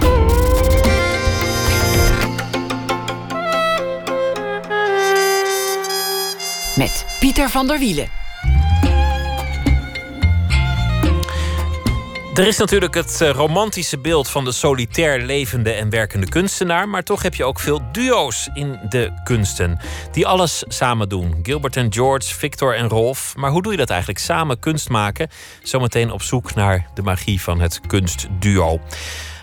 Met Pieter van der Wielen. Er is natuurlijk het eh, romantische beeld van de solitair levende en werkende kunstenaar. Maar toch heb je ook veel duo's in de kunsten. Die alles samen doen. Gilbert en George, Victor en Rolf. Maar hoe doe je dat eigenlijk? Samen kunst maken. Zometeen op zoek naar de magie van het kunstduo.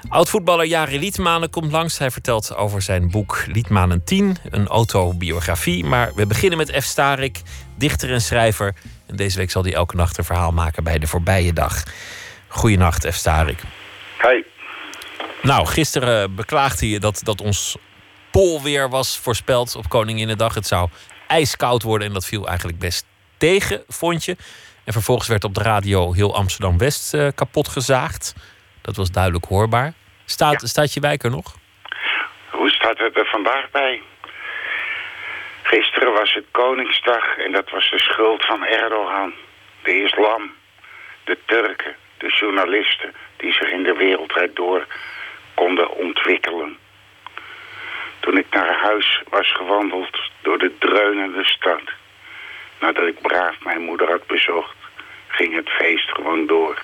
Oud-voetballer Jari Liedmanen komt langs. Hij vertelt over zijn boek Liedmanen 10, een autobiografie. Maar we beginnen met F. Starik, dichter en schrijver. En deze week zal hij elke nacht een verhaal maken bij de voorbije dag. Goeienacht, F. Starik. Hey, Nou, gisteren beklaagde je dat, dat ons polweer was voorspeld op Koninginnedag. Het zou ijskoud worden en dat viel eigenlijk best tegen, vond je. En vervolgens werd op de radio heel Amsterdam-West eh, kapot gezaagd. Dat was duidelijk hoorbaar. Staat, staat je wijk er nog? hoe staat het er vandaag bij? Gisteren was het Koningsdag en dat was de schuld van Erdogan, de islam, de Turken, de journalisten die zich in de wereldwijd door konden ontwikkelen. Toen ik naar huis was gewandeld door de dreunende stad, nadat ik braaf mijn moeder had bezocht, ging het feest gewoon door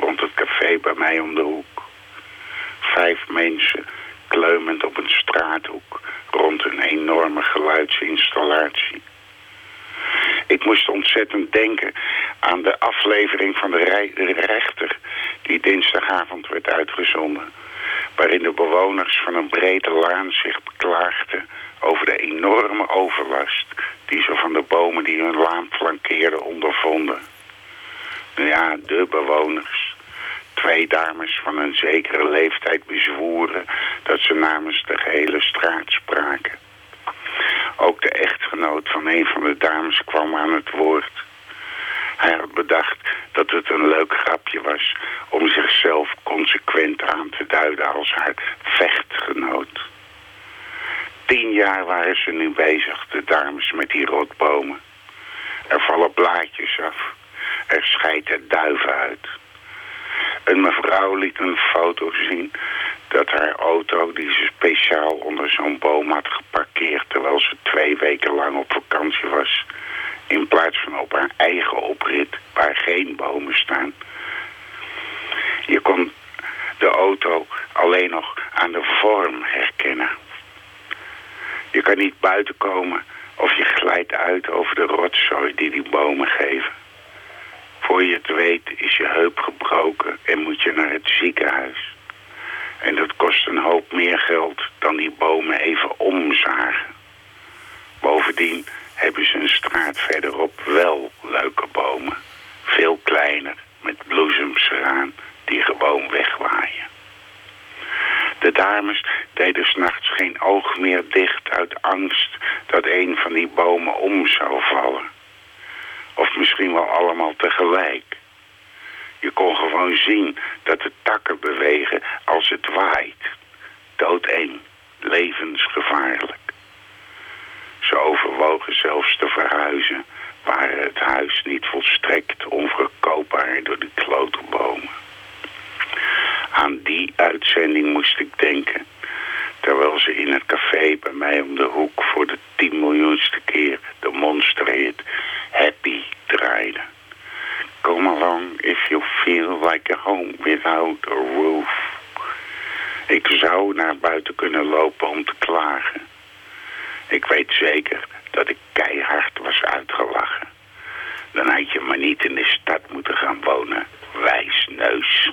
rond het café bij mij om de hoek. Vijf mensen kleumend op een straathoek rond een enorme geluidsinstallatie. Ik moest ontzettend denken aan de aflevering van de rechter die dinsdagavond werd uitgezonden. Waarin de bewoners van een brede laan zich beklaagden over de enorme overlast die ze van de bomen die hun laan flankeerden ondervonden. Ja, de bewoners. Twee dames van een zekere leeftijd bezwoeren dat ze namens de gehele straat spraken. Ook de echtgenoot van een van de dames kwam aan het woord. Hij had bedacht dat het een leuk grapje was om zichzelf consequent aan te duiden als haar vechtgenoot. Tien jaar waren ze nu bezig, de dames met die rotbomen. Er vallen blaadjes af. Er scheiden duiven uit. Een mevrouw liet een foto zien dat haar auto, die ze speciaal onder zo'n boom had geparkeerd... terwijl ze twee weken lang op vakantie was... in plaats van op haar eigen oprit, waar geen bomen staan... je kon de auto alleen nog aan de vorm herkennen. Je kan niet buiten komen of je glijdt uit over de rotzooi die die bomen geven. Voor je het weet is je heup gebroken en moet je naar het ziekenhuis. En dat kost een hoop meer geld dan die bomen even omzagen. Bovendien hebben ze een straat verderop wel leuke bomen. Veel kleiner, met bloesems eraan die gewoon wegwaaien. De dames deden s'nachts geen oog meer dicht uit angst dat een van die bomen om zou vallen. Of misschien wel allemaal tegelijk. Je kon gewoon zien dat de takken bewegen als het waait. Doodeng, levensgevaarlijk. Ze overwogen zelfs te verhuizen, waren het huis niet volstrekt onverkoopbaar door die klote bomen. Aan die uitzending moest ik denken, terwijl ze in het café bij mij om de hoek voor de tien miljoenste keer de monsterhit Happy draaide. Come along if you feel like a home without a roof. Ik zou naar buiten kunnen lopen om te klagen. Ik weet zeker dat ik keihard was uitgelachen. Dan had je maar niet in de stad moeten gaan wonen, wijsneus.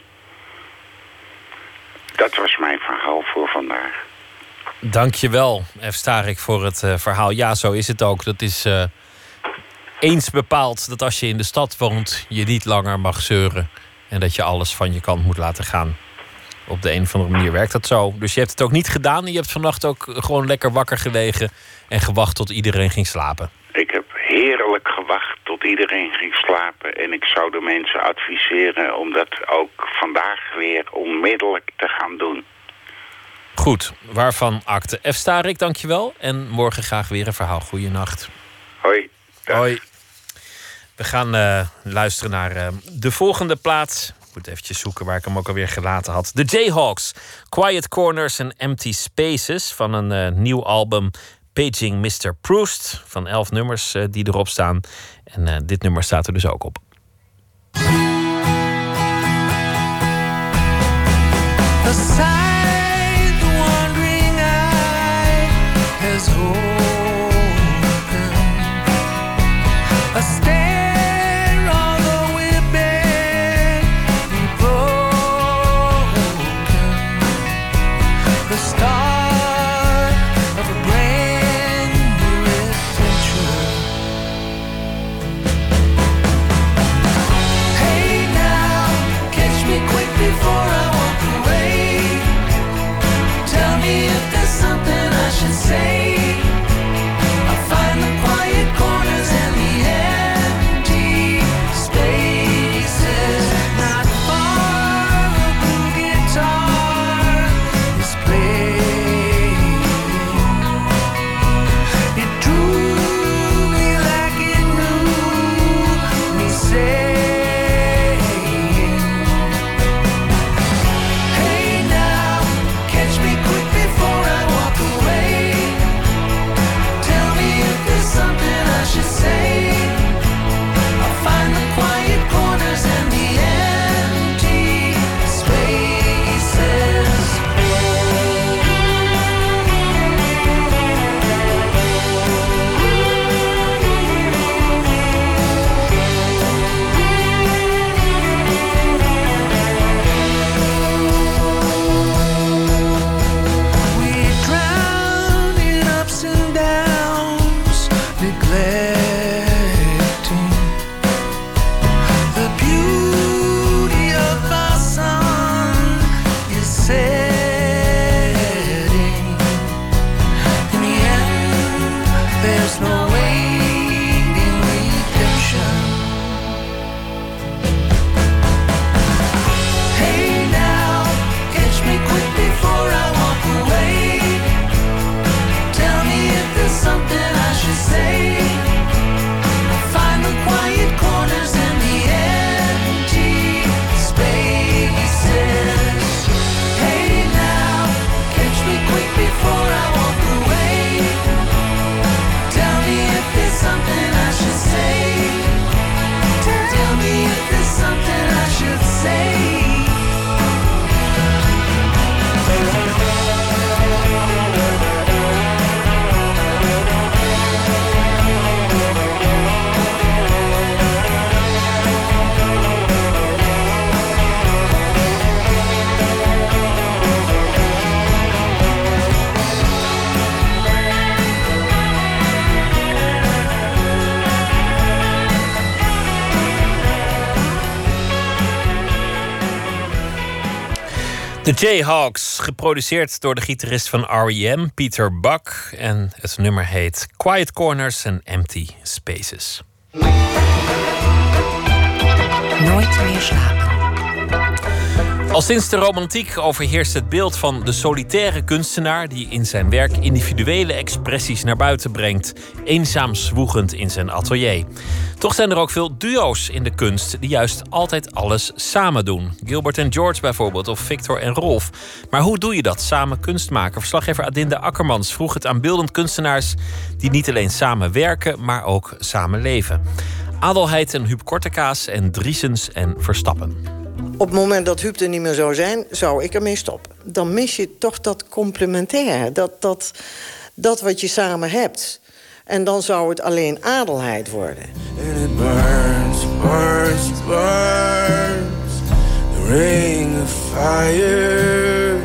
Dat was mijn verhaal voor vandaag. Dankjewel, F. Starik, voor het eh, verhaal. Ja, zo is het ook. Dat is eh, eens bepaald dat als je in de stad woont, je niet langer mag zeuren. En dat je alles van je kant moet laten gaan. Op de een of andere manier werkt dat zo. Dus je hebt het ook niet gedaan. Je hebt vannacht ook gewoon lekker wakker gelegen. En gewacht tot iedereen ging slapen. Ik heb heerlijk gewacht tot iedereen ging slapen. En ik zou de mensen adviseren om dat ook vandaag weer onmiddellijk te gaan doen. Goed, waarvan akte. F. Starik, dankjewel. En morgen graag weer een verhaal. Goeienacht. Hoi. Hoi. We gaan eh, luisteren naar eh, de volgende plaats. Ik moet eventjes zoeken waar ik hem ook alweer gelaten had. De Jayhawks. Quiet Corners and Empty Spaces. Van een eh, nieuw album Paging Mr. Proust. Van elf nummers eh, die erop staan. En eh, dit nummer staat er dus ook op. Aside Oh. De Jayhawks, geproduceerd door de gitarist van R.E.M., Peter Buck. En het nummer heet Quiet Corners and Empty Spaces. Nooit meer slapen. Al sinds de romantiek overheerst het beeld van de solitaire kunstenaar die in zijn werk individuele expressies naar buiten brengt, eenzaam zwoegend in zijn atelier. Toch zijn er ook veel duo's in de kunst die juist altijd alles samen doen. Gilbert en George bijvoorbeeld, of Victor en Rolf. Maar hoe doe je dat, samen kunst maken? Verslaggever Adinde Akkermans vroeg het aan beeldend kunstenaars die niet alleen samen werken, maar ook samen leven. Adelheid en Huub Kortekaas en Driesens en Verstappen. Op het moment dat Huub er niet meer zou zijn, zou ik ermee stoppen. Dan mis je toch dat complementaire, dat, dat, dat wat je samen hebt. En dan zou het alleen adelheid worden. And it burns, burns, burns. The ring of fire,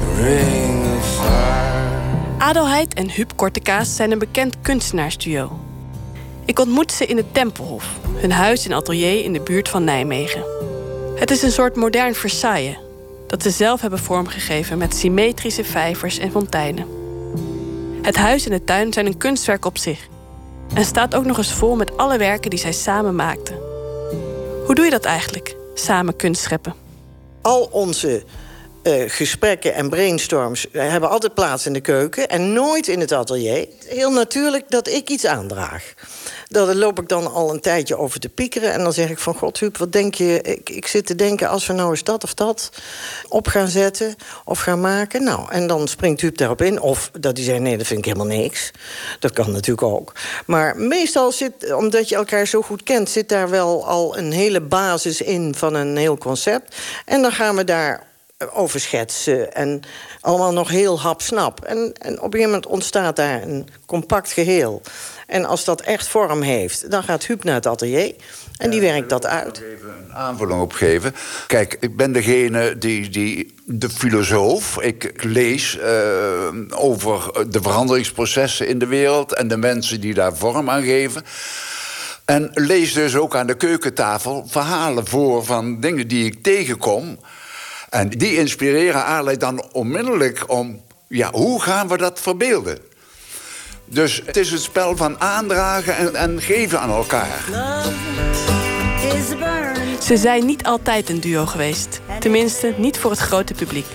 the ring of fire. Adelheid en Huub Kortekaas zijn een bekend kunstenaarsduo. Ik ontmoette ze in het Tempelhof, hun huis en atelier in de buurt van Nijmegen. Het is een soort modern Versailles, dat ze zelf hebben vormgegeven met symmetrische vijvers en fonteinen. Het huis en de tuin zijn een kunstwerk op zich en staat ook nog eens vol met alle werken die zij samen maakten. Hoe doe je dat eigenlijk, samen kunst scheppen? Al onze eh, gesprekken en brainstorms eh, hebben altijd plaats in de keuken en nooit in het atelier. Heel natuurlijk dat ik iets aandraag. Daar loop ik dan al een tijdje over te piekeren. En dan zeg ik van, god Huub, wat denk je... Ik, ik zit te denken, als we nou eens dat of dat op gaan zetten... of gaan maken. Nou, en dan springt Huub daarop in. Of dat hij zegt, nee, dat vind ik helemaal niks. Dat kan natuurlijk ook. Maar meestal zit, omdat je elkaar zo goed kent... zit daar wel al een hele basis in van een heel concept. En dan gaan we daar over schetsen. En allemaal nog heel hapsnap. En, en op een gegeven moment ontstaat daar een compact geheel. En als dat echt vorm heeft, dan gaat Huub naar het atelier. En die werkt dat uit. een aanvulling op geven. Kijk, ik ben degene die, die de filosoof. Ik lees eh, over de veranderingsprocessen in de wereld en de mensen die daar vorm aan geven. En lees dus ook aan de keukentafel verhalen voor van dingen die ik tegenkom. En die inspireren Aarle dan onmiddellijk om, ja, hoe gaan we dat verbeelden? Dus het is het spel van aandragen en, en geven aan elkaar. Ze zijn niet altijd een duo geweest. Tenminste, niet voor het grote publiek.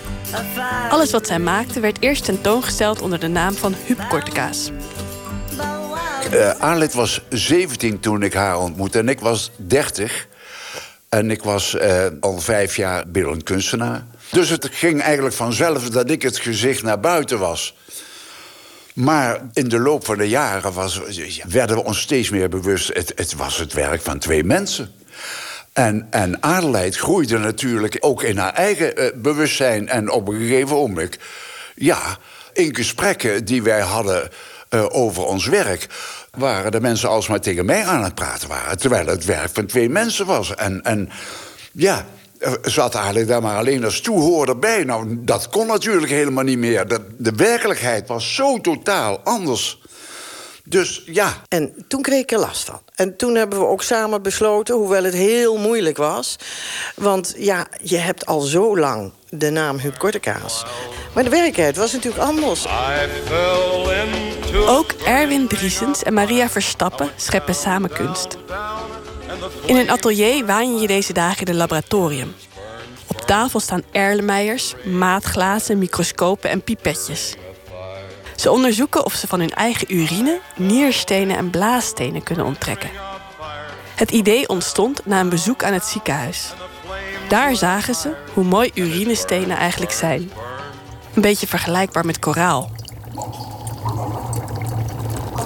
Alles wat zij maakten werd eerst tentoongesteld onder de naam van Huub Kortekaas. Uh, Arlet was 17 toen ik haar ontmoette en ik was 30. En ik was eh, al vijf jaar beeldend kunstenaar. Dus het ging eigenlijk vanzelf dat ik het gezicht naar buiten was. Maar in de loop van de jaren was, werden we ons steeds meer bewust... Het, het was het werk van twee mensen. En, en groeide natuurlijk ook in haar eigen eh, bewustzijn. En op een gegeven moment, ja, in gesprekken die wij hadden eh, over ons werk... waren de mensen alsmaar tegen mij aan het praten waren... terwijl het werk van twee mensen was. En, en ja, zat eigenlijk daar maar alleen als toehoorder bij. Nou, dat kon natuurlijk helemaal niet meer. De, de werkelijkheid was zo totaal anders. Dus ja. En toen kreeg ik er last van. En toen hebben we ook samen besloten, hoewel het heel moeilijk was. Want ja, je hebt al zo lang de naam Huub Kortekaas. Maar de werkelijkheid was natuurlijk anders. Ook Erwin Driesens en Maria Verstappen scheppen samen kunst. In een atelier waan je je deze dagen in een laboratorium. Op tafel staan erlenmeiers, maatglazen, microscopen en pipetjes. Ze onderzoeken of ze van hun eigen urine nierstenen en blaasstenen kunnen onttrekken. Het idee ontstond na een bezoek aan het ziekenhuis. Daar zagen ze hoe mooi urinestenen eigenlijk zijn. Een beetje vergelijkbaar met koraal.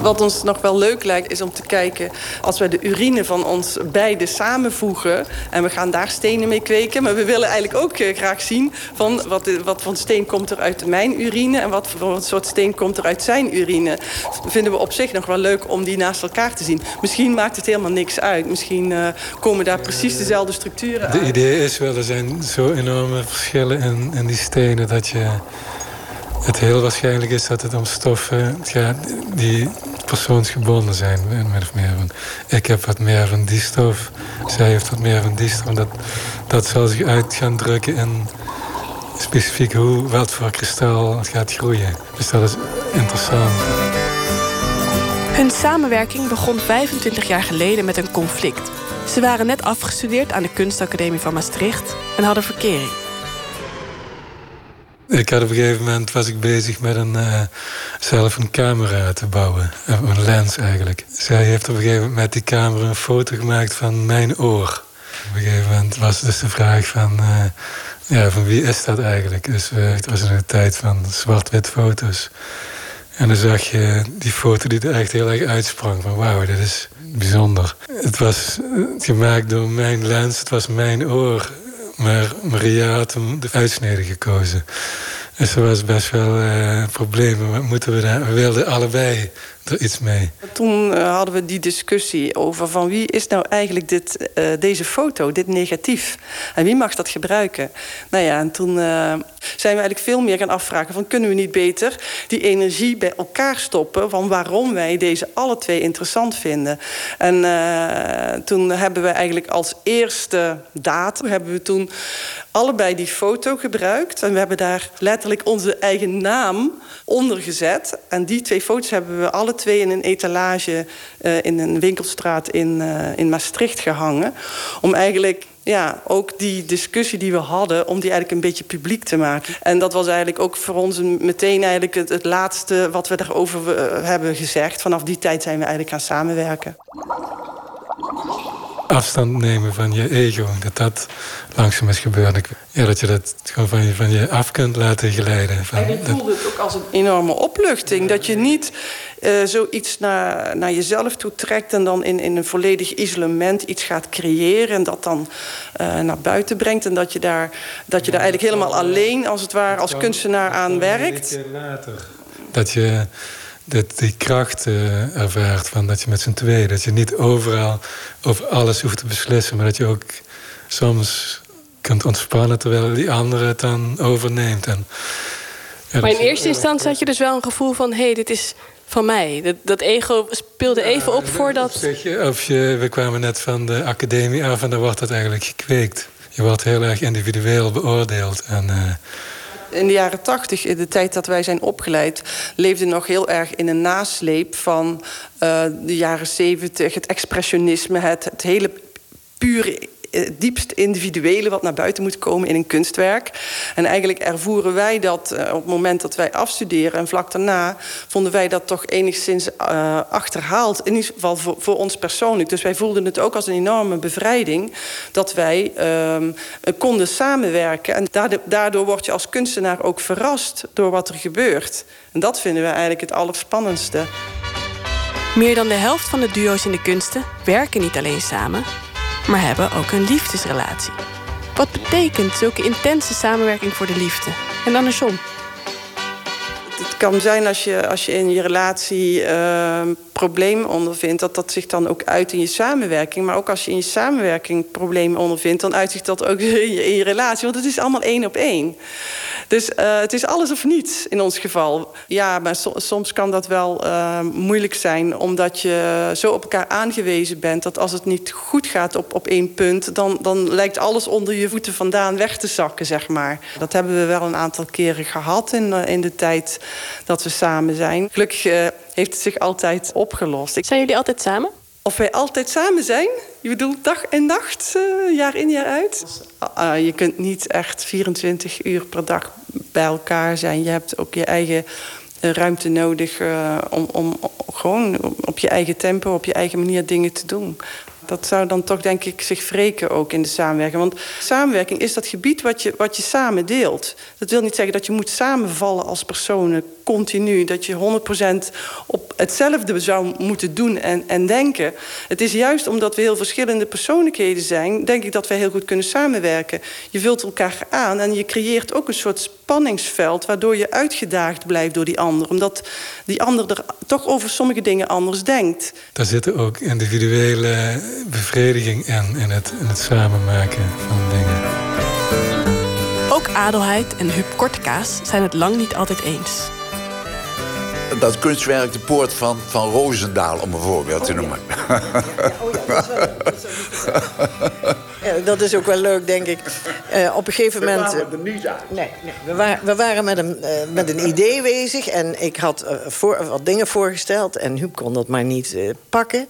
Wat ons nog wel leuk lijkt is om te kijken... als wij de urine van ons beiden samenvoegen... en we gaan daar stenen mee kweken... maar we willen eigenlijk ook eh, graag zien... van wat, wat voor steen komt er uit mijn urine... en wat voor soort steen komt er uit zijn urine. Dat vinden we op zich nog wel leuk om die naast elkaar te zien. Misschien maakt het helemaal niks uit. Misschien uh, komen daar precies dezelfde structuren De uit. idee is wel, er zijn zo enorme verschillen in, in die stenen... dat je het heel waarschijnlijk is dat het om stoffen gaat die persoonsgebonden zijn. Min of meer van, ik heb wat meer van die stof, zij heeft wat meer van die stof. Dat, dat zal zich uit gaan drukken in specifiek hoe, wat voor kristal het gaat groeien. Dus dat is interessant. Hun samenwerking begon 25 jaar geleden met een conflict. Ze waren net afgestudeerd aan de Kunstacademie van Maastricht en hadden verkering. Ik had op een gegeven moment was ik bezig met een, eh, zelf een camera te bouwen. Eh, Een lens eigenlijk. Zij heeft op een gegeven moment met die camera een foto gemaakt van mijn oor. Op een gegeven moment was dus de vraag van, eh, ja, van wie is dat eigenlijk? Dus het was een tijd van zwart-wit foto's. En dan zag je die foto die er echt heel erg uitsprong. Van wauw, dit is bijzonder. Het was gemaakt door mijn lens, het was mijn oor. Maar Maria had hem de uitsnede gekozen. Dus er was best wel eh problemen. Moeten we? We wilden allebei er iets mee. Toen eh, hadden we die discussie over van wie is nou eigenlijk dit, eh, deze foto, dit negatief? En wie mag dat gebruiken? Nou ja, en toen eh, zijn we eigenlijk veel meer gaan afvragen van kunnen we niet beter die energie bij elkaar stoppen van waarom wij deze alle twee interessant vinden. En toen hebben we eigenlijk als eerste datum hebben we toen allebei die foto gebruikt. En we hebben daar letterlijk onze eigen naam onder gezet. En die twee foto's hebben we alle twee in een etalage eh, in een winkelstraat in, eh, in Maastricht gehangen. Om eigenlijk ja, ook die discussie die we hadden, om die eigenlijk een beetje publiek te maken. En dat was eigenlijk ook voor ons een- meteen eigenlijk het, het laatste wat we daarover eh, hebben gezegd. Vanaf die tijd zijn we eigenlijk gaan samenwerken. Afstand nemen van je ego, dat dat langzaam is gebeurd. Ja, dat je dat gewoon van je, van je af kunt laten geleiden. Van, En ik voelde het ook als een enorme opluchting. Dat je niet eh, zoiets naar, naar jezelf toe trekt... en dan in, in een volledig isolement iets gaat creëren... en dat dan eh, naar buiten brengt. En dat je, daar, dat je daar eigenlijk helemaal alleen, als het ware, als kunstenaar aan werkt. dat je dat die kracht eh, ervaart van dat je met z'n tweeën, dat je niet overal over alles hoeft te beslissen, maar dat je ook soms kunt ontspannen terwijl die andere het dan overneemt. En, ja, Maar in eerste instantie had je dus wel een gevoel van... hé, hey, dit is van mij. Dat, dat ego speelde even op voordat... Je, of je, we kwamen net van de academie af en dan wordt dat eigenlijk gekweekt. Je wordt heel erg individueel beoordeeld. En, eh, In de jaren tachtig, in de tijd dat wij zijn opgeleid... leefde nog heel erg in een nasleep van eh, de jaren zeventig... het expressionisme, het, het hele pure eh, diepst individuele wat naar buiten moet komen in een kunstwerk. En eigenlijk ervoeren wij dat eh, op het moment dat wij afstuderen... en vlak daarna vonden wij dat toch enigszins eh, achterhaald. In ieder geval voor, voor ons persoonlijk. Dus wij voelden het ook als een enorme bevrijding... dat wij ehm, konden samenwerken. En daardoor, daardoor word je als kunstenaar ook verrast door wat er gebeurt. En dat vinden we eigenlijk het allerspannendste. Meer dan de helft van de duo's in de kunsten werken niet alleen samen, maar hebben ook een liefdesrelatie. Wat betekent zulke intense samenwerking voor de liefde? En andersom. Het kan zijn als je, als je in je relatie uh, problemen ondervindt, dat dat zich dan ook uit in je samenwerking. Maar ook als je in je samenwerking problemen ondervindt, dan uit zich dat ook in je, in je relatie. Want het is allemaal één op één. Dus uh, het is alles of niets in ons geval. Ja, maar so, soms kan dat wel uh, moeilijk zijn, omdat je zo op elkaar aangewezen bent dat als het niet goed gaat op, op één punt, dan, dan lijkt alles onder je voeten vandaan weg te zakken, zeg maar. Dat hebben we wel een aantal keren gehad in, uh, in de tijd dat we samen zijn. Gelukkig heeft het zich altijd opgelost. Zijn jullie altijd samen? Of wij altijd samen zijn? Je bedoelt dag en nacht, uh, jaar in jaar uit? Uh, je kunt niet echt 24 uur per dag bij elkaar zijn. Je hebt ook je eigen uh, ruimte nodig om, om gewoon op je eigen tempo, op je eigen manier dingen te doen. Dat zou dan toch, denk ik, zich wreken ook in de samenwerking. Want samenwerking is dat gebied wat je, wat je samen deelt. Dat wil niet zeggen dat je moet samenvallen als personen continu. Dat je 100% op hetzelfde zou moeten doen en, en denken. Het is juist omdat we heel verschillende persoonlijkheden zijn... denk ik dat wij heel goed kunnen samenwerken. Je vult elkaar aan en je creëert ook een soort spanningsveld... waardoor je uitgedaagd blijft door die ander. Omdat die ander er toch over sommige dingen anders denkt. Daar zit ook individuele bevrediging in, in het, in het samenmaken van dingen. Ook Adelheid en Huub Kortekaas zijn het lang niet altijd eens. Dat kunstwerk De Poort van, van Roosendaal, om een voorbeeld te noemen. Ja, dat is ook wel leuk, denk ik. Eh, op een gegeven We moment... er niet aan. Nee, nee. We, waren, we waren met een, eh, met een idee bezig en ik had eh, voor, wat dingen voorgesteld... en Huub kon dat maar niet eh, pakken.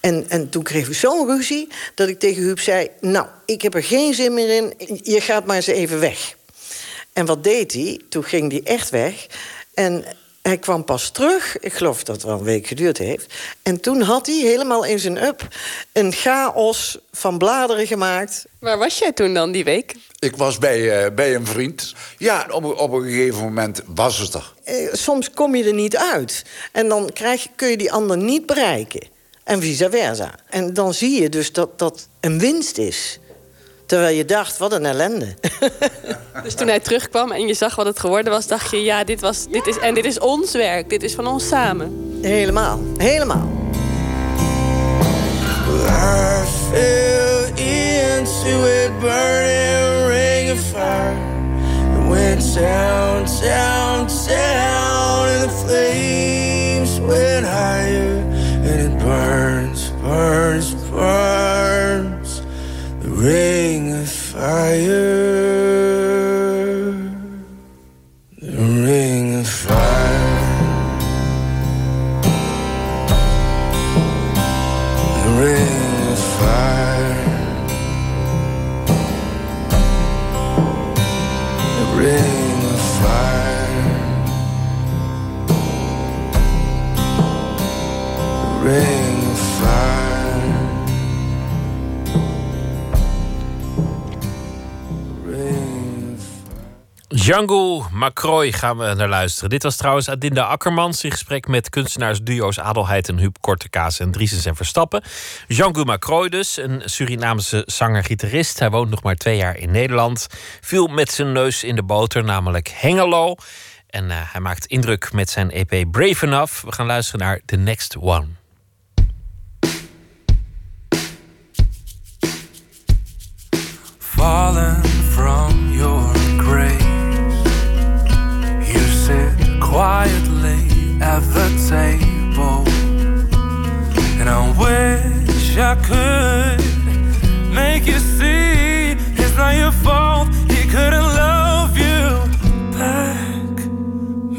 En, en toen kreeg ik zo'n ruzie dat ik tegen Huub zei... nou, ik heb er geen zin meer in, je gaat maar eens even weg. En wat deed hij? Toen ging hij echt weg. En hij kwam pas terug. Ik geloof dat het wel een week geduurd heeft. En toen had hij helemaal in zijn up een chaos van bladeren gemaakt. Waar was jij toen dan die week? Ik was bij, eh, bij een vriend. Ja, op, op een gegeven moment was het er. Eh, soms kom je er niet uit. En dan krijg, je- kun je die ander niet bereiken. En vice versa. En dan zie je dus dat dat een winst is. Terwijl je dacht, wat een ellende. Dus toen hij terugkwam en je zag wat het geworden was, dacht je, ja, dit, was, dit is, en dit is ons werk, dit is van ons samen. Helemaal, helemaal. I fell into a burning ring of fire and went down, down, down, and the flames went higher, and it burns, burns, burns, ring of fire, ring of fire. Ring of fire. Ring of fire. Ring Django Macroy gaan we naar luisteren. Dit was trouwens Adinda Akkermans in gesprek met kunstenaarsduo's Adelheid en Huub Kortekaas en Driesens en Verstappen. Django Macroy dus, een Surinaamse zanger-gitarist. Hij woont nog maar twee jaar in Nederland. Viel met zijn neus in de boter, namelijk Hengelo. En eh, hij maakt indruk met zijn EP Brave Enough. We gaan luisteren naar The Next One. fallen from your quietly at the table, and I wish I could make you see it's not your fault. He couldn't love you back.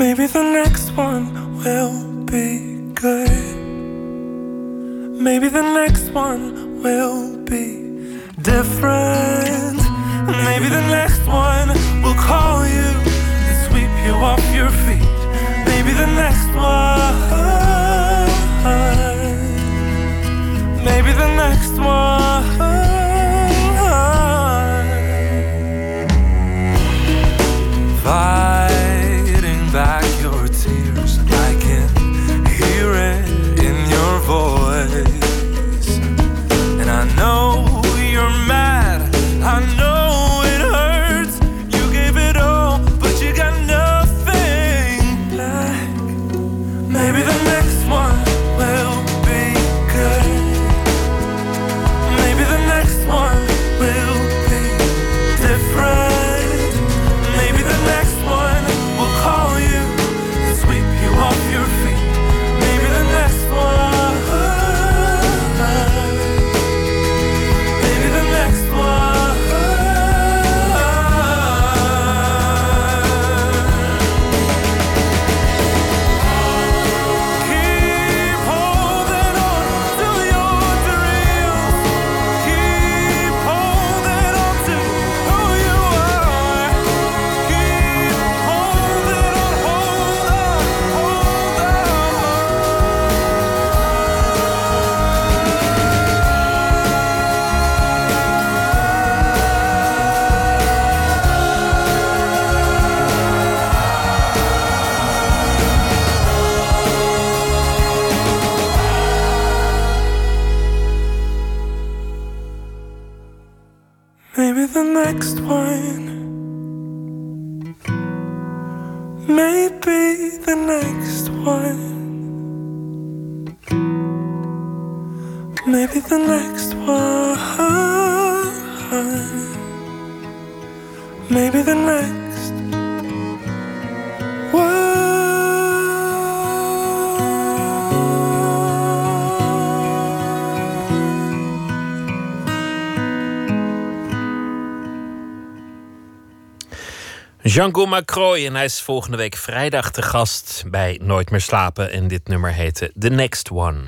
Maybe the next one will be good. Maybe the next one will be different. Maybe the next one will call you and sweep you off your feet. Maybe the next one. Maybe the next one. Fighting Django Macroy en hij is volgende week vrijdag te gast bij Nooit meer slapen. En dit nummer heette The Next One.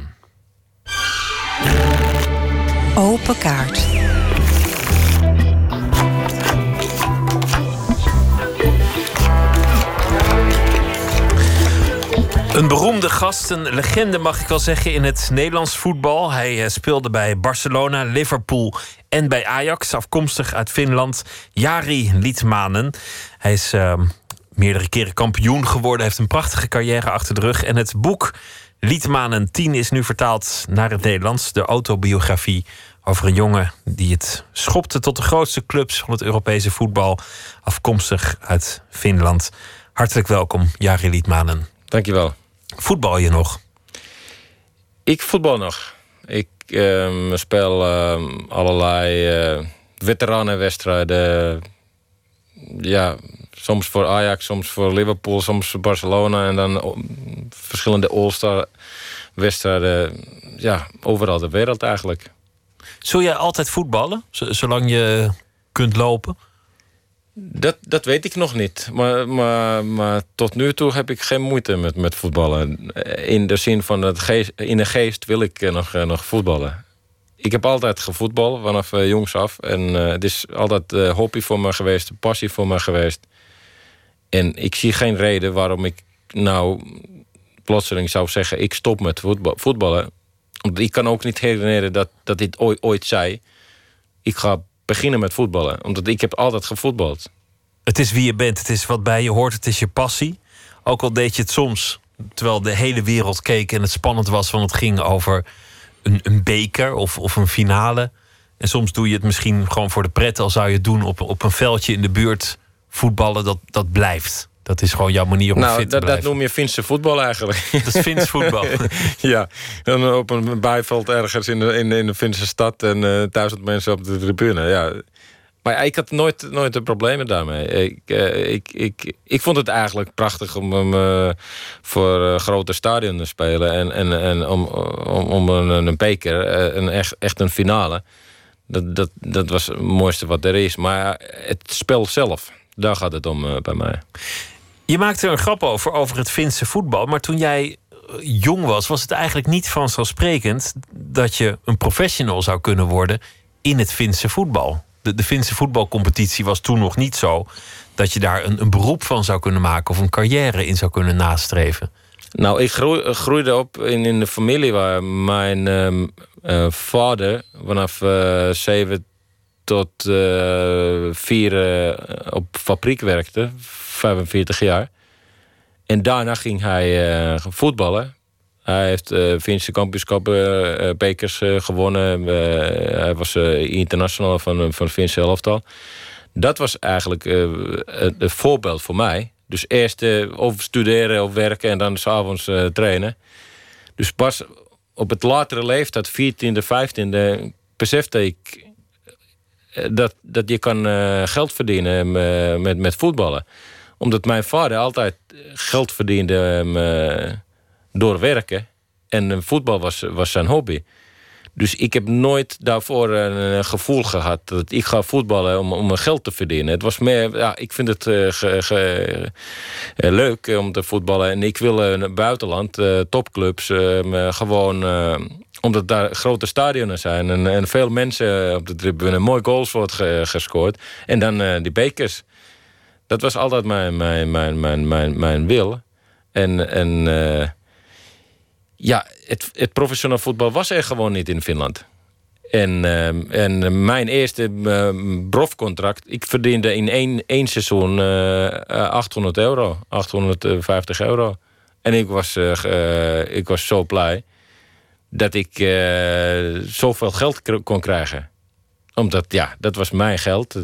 Open kaart. Een beroemde gast, een legende mag ik wel zeggen in het Nederlands voetbal. Hij eh, speelde bij Barcelona, Liverpool en bij Ajax, afkomstig uit Finland. Jari Liedmanen. Hij is uh, meerdere keren kampioen geworden, heeft een prachtige carrière achter de rug. En het boek Liedmanen 10 is nu vertaald naar het Nederlands. De autobiografie over een jongen die het schopte tot de grootste clubs van het Europese voetbal, afkomstig uit Finland. Hartelijk welkom, Jari Liedmanen. Dankjewel. Voetbal je nog? Ik voetbal nog. Ik ehm, speel ehm, allerlei uh, veteranenwedstrijden. Ja, soms voor Ajax, soms voor Liverpool, soms voor Barcelona. En dan oh, verschillende All-Star wedstrijden. Ja, overal de wereld eigenlijk. Zul jij altijd voetballen, zolang je kunt lopen? Dat, dat weet ik nog niet. Maar, tot nu toe heb ik geen moeite met, met voetballen. In de zin van het geest, in de geest wil ik nog, eh, nog voetballen. Ik heb altijd gevoetbald vanaf uh, jongs af. En het is altijd uh, hobby voor me geweest, passie voor me geweest. En ik zie geen reden waarom ik nou plotseling zou zeggen: ik stop met voetbal, voetballen. Want ik kan ook niet herinneren dat, dat dit ooit, ooit zei. Ik ga beginnen met voetballen. Omdat ik heb altijd gevoetbald. Het is wie je bent, het is wat bij je hoort, het is je passie. Ook al deed je het soms terwijl de hele wereld keek en het spannend was, want het ging over een, een beker of, of een finale. En soms doe je het misschien gewoon voor de pret, al zou je het doen op, op een veldje in de buurt. Voetballen, dat, dat blijft. Dat is gewoon jouw manier om nou, fit te dat, blijven. dat noem je Finse voetbal eigenlijk. Dat is Fins voetbal. ja, dan op een bijveld ergens in de, in, in de Finse stad en uh, duizend mensen op de tribune. Ja. Maar ik had nooit, nooit een problemen daarmee. Ik, uh, ik, ik, ik vond het eigenlijk prachtig om hem uh, voor grote stadion te spelen. En, en, en om, om, om een, een beker, een echt, echt een finale. Dat, dat, dat was het mooiste wat er is. Maar het spel zelf, daar gaat het om bij mij. Je maakte een grap over, over het Finse voetbal. Maar toen jij jong was, was het eigenlijk niet vanzelfsprekend dat je een professional zou kunnen worden in het Finse voetbal. De, de Finse voetbalcompetitie was toen nog niet zo dat je daar een, een beroep van zou kunnen maken of een carrière in zou kunnen nastreven. Nou, ik groei, groeide op in, in de familie waar mijn uh, uh, vader vanaf uh, tot vier op fabriek werkte. 45 jaar. En daarna ging hij uh, voetballen. Hij heeft uh, Finse kampioenschappen, uh, bekers gewonnen. hij was international van, van Finse elftal. Dat was eigenlijk het, het voorbeeld voor mij. Dus eerst of studeren of werken en dan s'avonds trainen. Dus pas op het latere leeftijd, 14e, 15e, besefte ik dat, dat je kan geld verdienen met, met voetballen omdat mijn vader altijd geld verdiende door werken. En voetbal was, was zijn hobby. Dus ik heb nooit daarvoor een gevoel gehad dat ik ga voetballen om, om geld te verdienen. Het was meer, ja, ik vind het ge, uh, leuk om te voetballen. En ik wil uh, buitenland, topclubs, gewoon omdat daar grote stadionen zijn en, en veel mensen op de tribune, mooi goals wordt ge, gescoord. En dan die bekers. Dat was altijd mijn, mijn, mijn, mijn, mijn, mijn wil. En, en ja, het, het professioneel voetbal was er gewoon niet in Finland. En, uh, en mijn eerste uh, profcontract, ik verdiende in één, één seizoen 800 euro, 850 euro. En ik was, ik was zo blij dat ik zoveel geld kon krijgen. Omdat, ja, dat was mijn geld.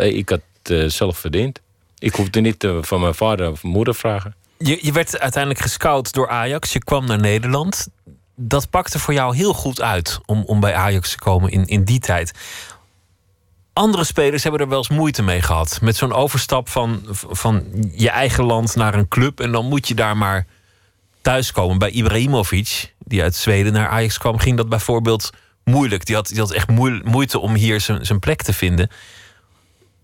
Ik had het zelf verdiend. Ik hoefde niet van mijn vader of moeder vragen. Je, je werd uiteindelijk gescout door Ajax. Je kwam naar Nederland. Dat pakte voor jou heel goed uit om, om bij Ajax te komen in, in die tijd. Andere spelers hebben er wel eens moeite mee gehad. Met zo'n overstap van, van je eigen land naar een club. En dan moet je daar maar thuiskomen. Bij Ibrahimovic, die uit Zweden naar Ajax kwam, ging dat bijvoorbeeld moeilijk. Die had, die had echt moeite om hier zijn, plek te vinden.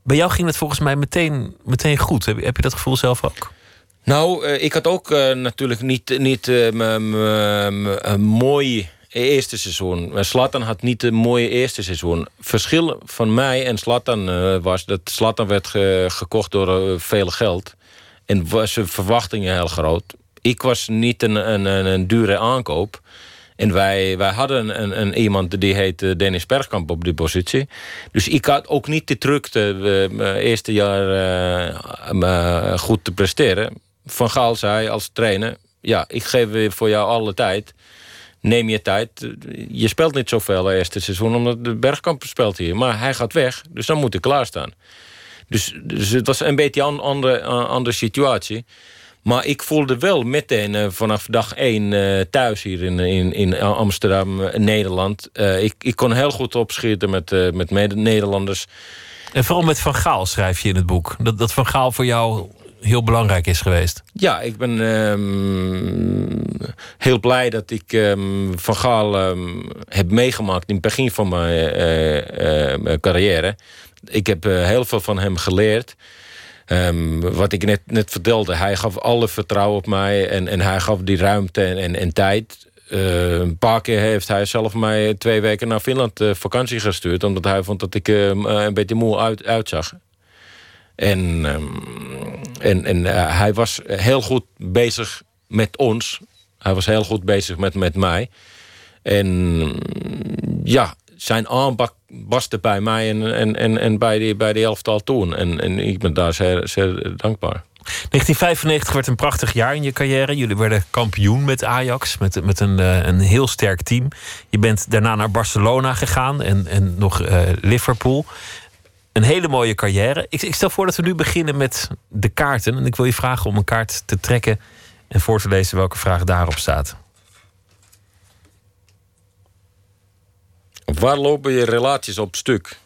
Bij jou ging het volgens mij meteen, meteen goed. Heb, heb je dat gevoel zelf ook? Nou, eh, ik had ook eh, natuurlijk niet, niet eh, een mooi eerste seizoen. Maar Zlatan had niet een mooie eerste seizoen. Verschil van mij en Zlatan eh, was dat Zlatan werd ge- gekocht door veel geld. En was zijn verwachtingen heel groot. Ik was niet een, een, een, dure aankoop. En wij, wij hadden een, een, iemand die heette Dennis Bergkamp op die positie. Dus ik had ook niet de drukte mijn eerste jaar goed te presteren. Van Gaal zei als trainer... ja, ik geef weer voor jou alle tijd. Neem je tijd. Je speelt niet zoveel de eerste seizoen... omdat de Bergkamp speelt hier. Maar hij gaat weg, dus dan moet ik klaarstaan. Dus, dus het was een beetje een andere, andere situatie... Maar ik voelde wel meteen uh, vanaf dag één uh, thuis hier in, in, in Amsterdam, Nederland. ik, ik kon heel goed opschieten met, met Nederlanders. En vooral met Van Gaal schrijf je in het boek. Dat, dat Van Gaal voor jou heel belangrijk is geweest. Ja, ik ben um, heel blij dat ik um, Van Gaal um, heb meegemaakt in het begin van mijn carrière. Ik heb heel veel van hem geleerd. Wat ik net, net vertelde, hij gaf alle vertrouwen op mij en, en hij gaf die ruimte en, en, tijd. Een paar keer heeft hij zelf mij twee weken naar Finland vakantie gestuurd, omdat hij vond dat ik een beetje moe uit, uitzag. En, um, en, en hij was heel goed bezig met ons. Hij was heel goed bezig met, met mij. En ja, zijn aanpak er bij mij en, en, en, en bij, die, bij die elftal toen. En, en ik ben daar zeer, zeer dankbaar. 1995 werd een prachtig jaar in je carrière. Jullie werden kampioen met Ajax, met, met een, uh, een heel sterk team. Je bent daarna naar Barcelona gegaan en, en nog uh, Liverpool. Een hele mooie carrière. Ik, ik stel voor dat we nu beginnen met de kaarten. En ik wil je vragen om een kaart te trekken en voor te lezen welke vraag daarop staat. Waar lopen je relaties op stuk?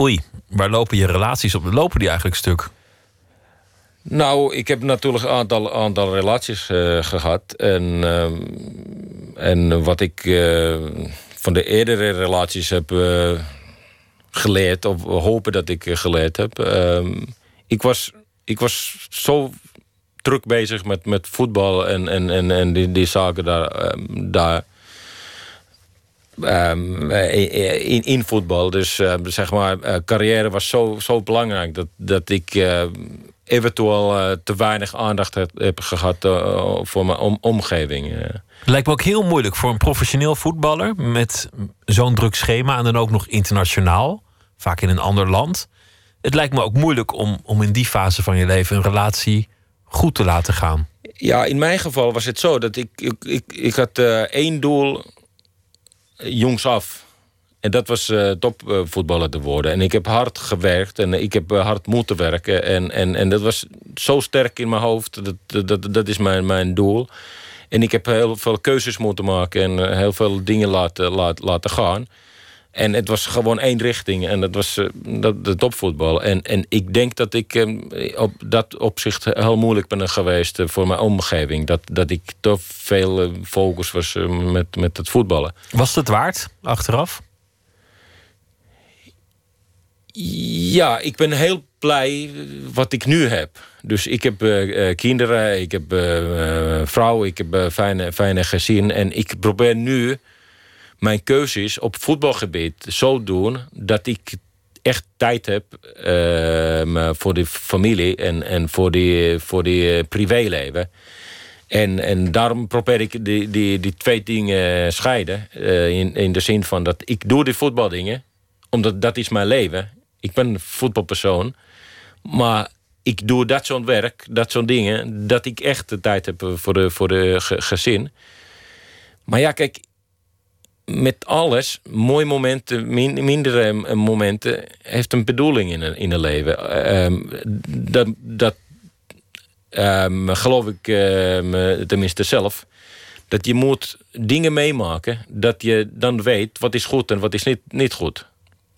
Oei, waar lopen je relaties op? Lopen die eigenlijk stuk? Nou, ik heb natuurlijk een aantal, aantal relaties uh, gehad. En, uh, en wat ik uh, van de eerdere relaties heb geleerd, of hopen dat ik geleerd heb. Ehm, ik, was, ik was zo druk bezig met, met voetbal en, en, en, en die, die zaken daar. ehm, daar Um, in, in voetbal. Dus zeg maar, uh, carrière was zo, zo belangrijk dat, dat ik eventueel te weinig aandacht heb, heb gehad voor mijn om, omgeving. Lijkt me ook heel moeilijk voor een professioneel voetballer met zo'n druk schema en dan ook nog internationaal, vaak in een ander land. Het lijkt me ook moeilijk om, om in die fase van je leven een relatie goed te laten gaan. Ja, in mijn geval was het zo dat ik, ik, ik, ik had één doel jongs af. En dat was uh, topvoetballer te worden. En ik heb hard gewerkt en ik heb hard moeten werken. En, en, en dat was zo sterk in mijn hoofd. Dat, dat, dat is mijn, mijn doel. En ik heb heel veel keuzes moeten maken en uh, heel veel dingen laten, laten, laten gaan. En het was gewoon één richting en dat was dat, de topvoetbal. En, en ik denk dat ik op dat opzicht heel moeilijk ben geweest voor mijn omgeving. Dat, dat ik te veel focus was met, met het voetballen. Was het waard, achteraf? Ja, ik ben heel blij wat ik nu heb. Dus ik heb uh, kinderen, ik heb uh, vrouw, ik heb fijne, fijne gezin. En ik probeer nu mijn keuzes op voetbalgebied zo doen dat ik echt tijd heb voor de familie en, en voor die, voor die privéleven. En, en daarom probeer ik die, die, die twee dingen scheiden. In, in de zin van dat ik doe die voetbaldingen, omdat dat is mijn leven. Ik ben een voetbalpersoon. Maar ik doe dat soort werk, dat soort dingen, dat ik echt de tijd heb voor de, voor de gezin. Maar ja, kijk, met alles, mooie momenten, min, mindere momenten, heeft een bedoeling in een, in leven. Um, dat dat um, geloof ik tenminste zelf. Dat je moet dingen meemaken, dat je dan weet wat is goed en wat is niet, niet goed.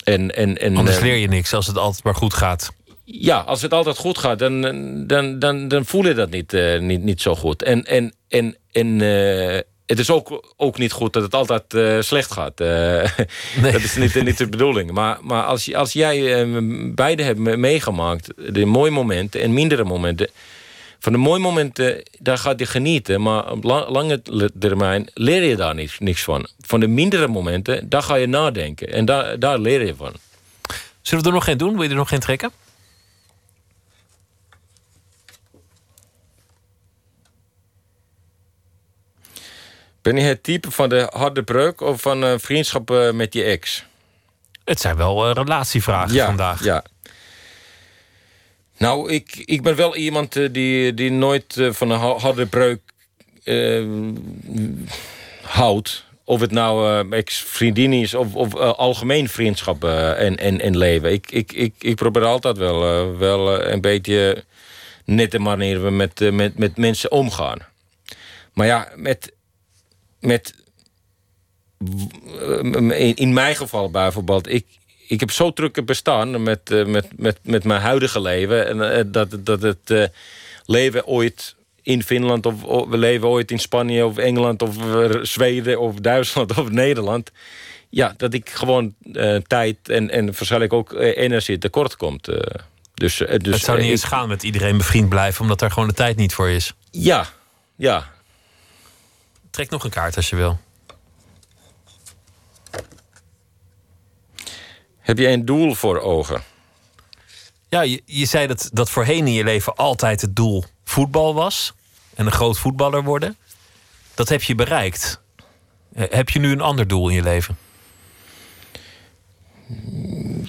En, en, en, Anders leer je niks als het altijd maar goed gaat. Ja, als het altijd goed gaat, dan, dan, dan, dan voel je dat niet, uh, niet, niet zo goed. En, en, en, en uh, het is ook, ook niet goed dat het altijd eh, slecht gaat. Eh, Dat is niet, niet de bedoeling. Maar, maar als, je- als jij eh, beide hebt me- meegemaakt, de mooie momenten en mindere momenten. Van de mooie momenten, daar gaat je genieten. Maar op la- lange termijn leer je daar niks, niks van. Van de mindere momenten, daar ga je nadenken. En daar, daar leer je van. Zullen we er nog geen doen? Wil je er nog geen trekken? Ben je het type van de harde breuk of van eh, met je ex? Het zijn wel eh, relatievragen ja, vandaag. Ja. Nou, ik, ik ben wel iemand eh, die, die nooit eh, van een ha- harde breuk eh, houdt. Of het nou eh, ex-vriendin is of, of algemeen vriendschap en, en, en leven. Ik, ik, ik, ik probeer altijd wel, wel een beetje nette manier met, eh, met, met mensen omgaan. Maar ja, met, met in mijn geval bijvoorbeeld, ik, ik heb zo druk bestaan met, eh, met, met, met mijn huidige leven. En, eh, dat, dat het eh, leven ooit in Finland of, of we leven ooit in Spanje of Engeland of Zweden of Duitsland of Nederland. Ja, dat ik gewoon tijd en, en waarschijnlijk ook energie tekort komt. dus, dus, het zou niet eens ik- gaan met iedereen bevriend blijven, omdat er gewoon de tijd niet voor is. Ja, ja. Trek nog een kaart als je wil. Heb je een doel voor ogen? Ja, je, je zei dat, dat voorheen in je leven altijd het doel voetbal was. En een groot voetballer worden. Dat heb je bereikt. Eh, Heb je nu een ander doel in je leven?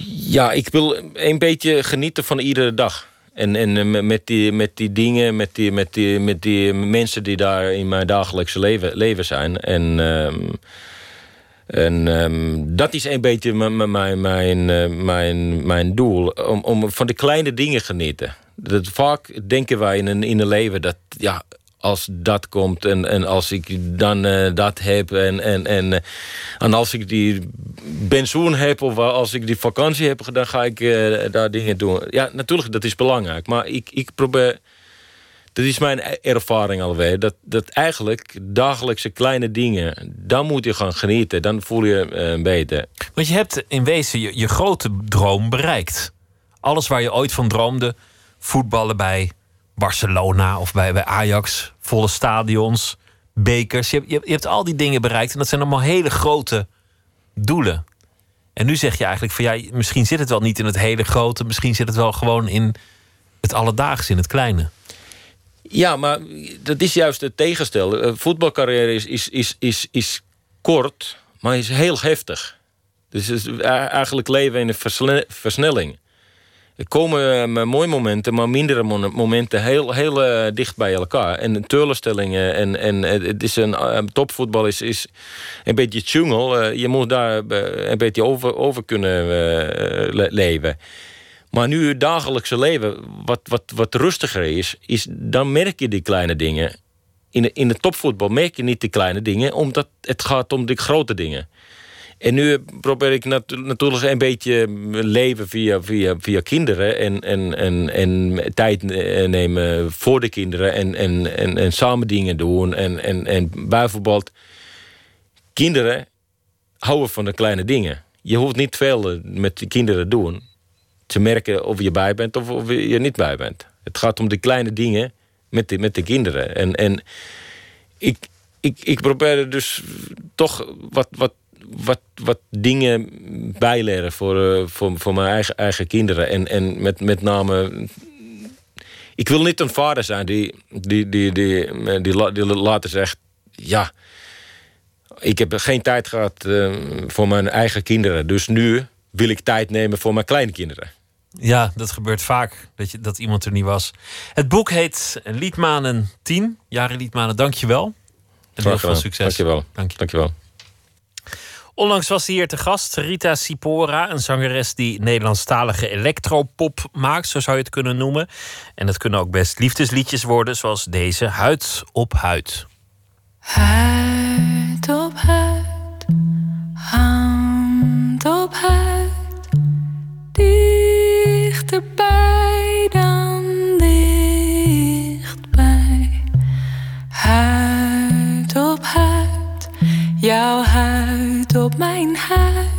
Ja, ik wil een beetje genieten van iedere dag. En, en eh, me- met, die, met die dingen, met die, met, die, met die mensen die daar in mijn dagelijkse leven, leven zijn. En, ehm, en ehm, dat is een beetje mijn, mijn- mijn, mijn, eh, mijn, mijn doel. Om, om van de kleine dingen genieten. Dat vaak denken wij in een, in een leven dat ja, als dat komt en, en als ik dan eh, dat heb en, en, en, eh, en als ik die pensioen heb of als ik die vakantie heb, dan ga ik daar dingen doen. Ja, natuurlijk, dat is belangrijk. Maar ik, ik probeer, dat is mijn ervaring alweer, dat, dat eigenlijk dagelijkse kleine dingen, dan moet je gaan genieten. Dan voel je eh, beter. Want je hebt in wezen je, grote droom bereikt. Alles waar je ooit van droomde. Voetballen bij Barcelona of bij, bij Ajax. Volle stadions, bekers. Je, je, je hebt al die dingen bereikt. En dat zijn allemaal hele grote doelen. En nu zeg je eigenlijk van ja, misschien zit het wel niet in het hele grote. Misschien zit het wel gewoon in het alledaagse, in het kleine. Ja, maar dat is juist het tegenstel. Een voetbalcarrière is, is, is, is, is kort, maar is heel heftig. Dus is eigenlijk leven in een versnelling. Er komen eh, mooie momenten, maar mindere mo- momenten heel, heel eh, dicht bij elkaar. En teleurstellingen en, en het is een eh, topvoetbal is, is een beetje jungle. Eh, je moet daar eh, een beetje over, over kunnen eh, le- leven. Maar nu het dagelijkse leven wat, wat, wat rustiger is, is, dan merk je die kleine dingen. In de, in de topvoetbal merk je niet die kleine dingen, omdat het gaat om de grote dingen. En nu probeer ik natu- natuurlijk een beetje leven via, via, via kinderen en, en, en, en tijd eh, nemen voor de kinderen en, en, en, en samen dingen doen. En, en, en bijvoorbeeld, kinderen houden van de kleine dingen. Je hoeft niet veel eh, met de kinderen te doen. Te merken of je bij bent of, of je niet bij bent. Het gaat om de kleine dingen met de, met de kinderen. En, en ik, ik, ik probeer er dus toch wat, wat, wat, wat dingen bijleren voor, eh, voor, voor mijn eigen, eigen kinderen. En, en met, met name. Ik wil niet een vader zijn die, die, die, die, die, die later zegt: Ja, ik heb geen tijd gehad eh, voor mijn eigen kinderen. Dus nu wil ik tijd nemen voor mijn kleinkinderen. Ja, dat gebeurt vaak, dat, je, dat iemand er niet was. Het boek heet Liedmanen 10. Jari Liedmanen, dank je wel. En heel veel succes. Dankjewel. Dank je. Dankjewel. Onlangs was hier te gast Rita Sipora, een zangeres die Nederlandstalige electropop maakt, zo zou je het kunnen noemen. En het kunnen ook best liefdesliedjes worden, zoals deze Huid op Huid. Huid op huid, hand dichterbij dan dichtbij. Huid op huid, jouw huid op mijn huid.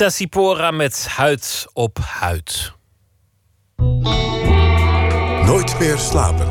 Rita Sipora met Huid op Huid. Nooit meer slapen.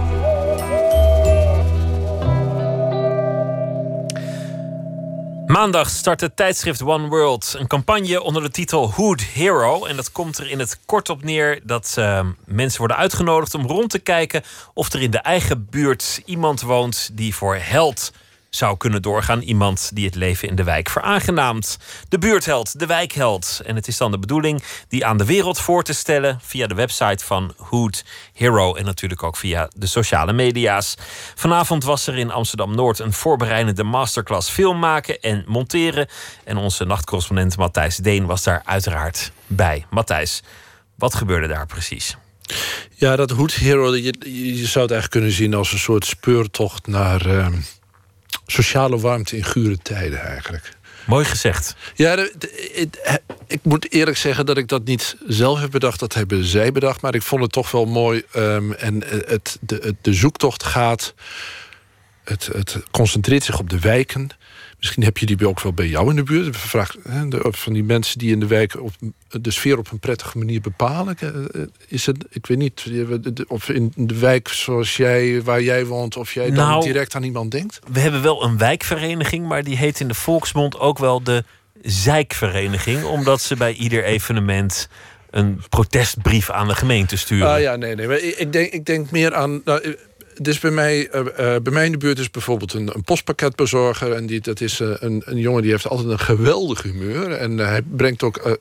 Maandag start het tijdschrift One World een campagne onder de titel Hood Hero. En dat komt er in het kort op neer dat eh, mensen worden uitgenodigd om rond te kijken of er in de eigen buurt iemand woont die voor held zou kunnen doorgaan. Iemand die het leven in de wijk veraangenaamt. De buurtheld, de wijkheld. En het is dan de bedoeling die aan de wereld voor te stellen via de website van Hood Hero en natuurlijk ook via de sociale media's. Vanavond was er in Amsterdam Noord een voorbereidende masterclass film maken en monteren. En onze nachtcorrespondent Matthijs Deen was daar uiteraard bij. Matthijs, wat gebeurde daar precies? Ja, dat Hood Hero, je, je zou het eigenlijk kunnen zien als een soort speurtocht naar ehm, sociale warmte in gure tijden eigenlijk. Mooi gezegd. Ja, ik moet eerlijk zeggen dat ik dat niet zelf heb bedacht. Dat hebben zij bedacht. Maar ik vond het toch wel mooi. ehm, en het, de, de zoektocht gaat. Het, het concentreert zich op de wijken. Misschien heb je die ook wel bij jou in de buurt. Vraag, van die mensen die in de wijk op, de sfeer op een prettige manier bepalen. Eh, Is het, ik weet niet, of in de wijk zoals jij, waar jij woont, of jij dan Nou, direct aan iemand denkt? We hebben wel een wijkvereniging, maar die heet in de volksmond ook wel de Zijkvereniging, omdat ze bij ieder evenement een protestbrief aan de gemeente sturen. Ah ja, nee, nee. Maar ik, ik denk, ik denk meer aan. Nou, eh, dus bij mij, eh, eh, bij mij in de buurt is bijvoorbeeld een, een postpakketbezorger. En die, dat is eh, een, een jongen die heeft altijd een geweldig humeur. En hij brengt ook.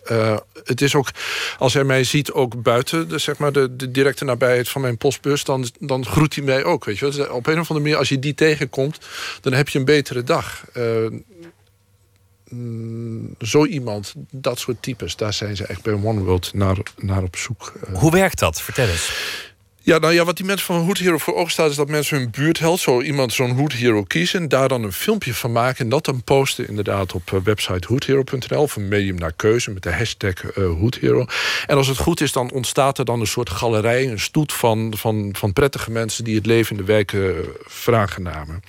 het is ook. Als hij mij ziet, ook buiten de, zeg maar, de, directe nabijheid van mijn postbus. Dan, dan groet hij mij ook. Weet je. Dus op een of andere manier, als je die tegenkomt, dan heb je een betere dag. Mm, zo iemand, dat soort types, daar zijn ze echt bij One World naar, naar op zoek. Hoe werkt dat? Vertel eens. Ja, nou ja, wat die mensen van Hood Hero voor ogen staat... is dat mensen hun buurtheld, zo iemand zo'n Hood Hero kiezen... en daar dan een filmpje van maken en dat dan posten... inderdaad op eh, website hoodhero.nl... of een medium naar keuze met de hashtag eh Hood Hero. En als het goed is, dan ontstaat er dan een soort galerij... een stoet van, van, van prettige mensen... die het leven in de wijken uh, veraangenamen.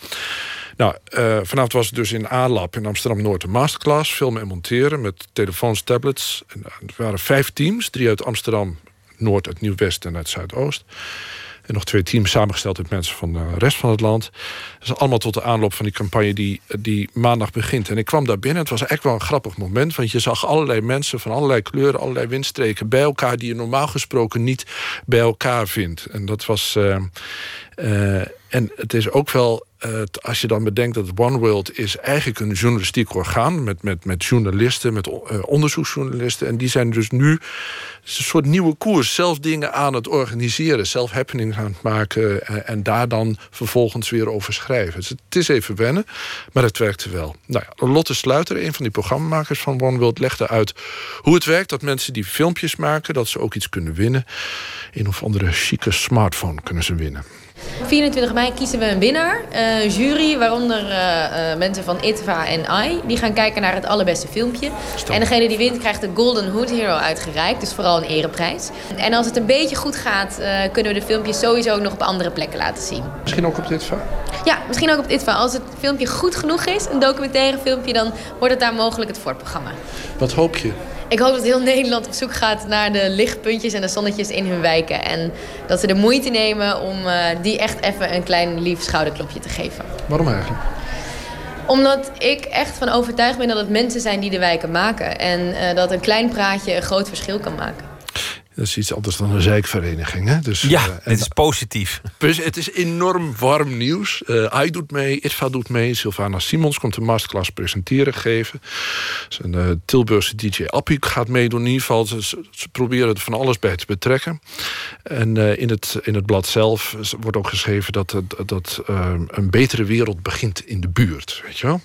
Nou, eh, vanavond was het dus in A-Lab in Amsterdam-Noord een masterclass. Filmen en monteren met telefoons, tablets. En, eh, er waren vijf teams. Drie uit Amsterdam, Noord, uit Nieuw-West en uit Zuidoost. En nog twee teams samengesteld uit mensen van de rest van het land. Dat is allemaal tot de aanloop van die campagne die, die maandag begint. En ik kwam daar binnen. Het was echt wel een grappig moment. Want je zag allerlei mensen van allerlei kleuren, allerlei windstreken bij elkaar. die je normaal gesproken niet bij elkaar vindt. En dat was. eh, eh, en het is ook wel, eh, als je dan bedenkt dat One World is eigenlijk een journalistiek orgaan met, met, met journalisten, met eh, onderzoeksjournalisten. En die zijn dus nu een soort nieuwe koers, zelf dingen aan het organiseren, zelf happenings aan het maken eh, en daar dan vervolgens weer over schrijven. Dus het is even wennen, maar het werkte wel. Nou ja, Lotte Sluiter, een van die programmamakers van One World, legde uit hoe het werkt dat mensen die filmpjes maken, dat ze ook iets kunnen winnen. Een of andere chique smartphone kunnen ze winnen. 24 mei kiezen we een winnaar. Eh, Een jury, waaronder eh, eh, mensen van ITVA en AI. Die gaan kijken naar het allerbeste filmpje. En degene die wint krijgt de Golden Hood Hero uitgereikt. Dus vooral een ereprijs. En als het een beetje goed gaat, eh, kunnen we de filmpjes sowieso nog op andere plekken laten zien. Misschien ook op dit vak? Ja, misschien ook op ITVA. Als het filmpje goed genoeg is, een documentaire filmpje... dan wordt het daar mogelijk het voorprogramma. Wat hoop je? Ik hoop dat heel Nederland op zoek gaat naar de lichtpuntjes en de zonnetjes in hun wijken. En dat ze de moeite nemen om eh, die echt even een klein lief schouderklopje te geven. Waarom eigenlijk? Omdat ik echt van overtuigd ben dat het mensen zijn die de wijken maken. En eh, dat een klein praatje een groot verschil kan maken. Dat is iets anders dan een zeikvereniging. Hè? Dus, Ja, eh, het is positief. Dus het is enorm warm nieuws. Eh AI doet mee, ITVA doet mee. Sylvana Simons komt een masterclass presenteren geven. Zijn eh, Tilburgse DJ Appie gaat meedoen. In ieder geval, ze, ze- proberen er van alles bij te betrekken. En eh, in, het, in het blad zelf wordt ook geschreven... dat, het- dat eh, een betere wereld begint in de buurt. Weet je wel?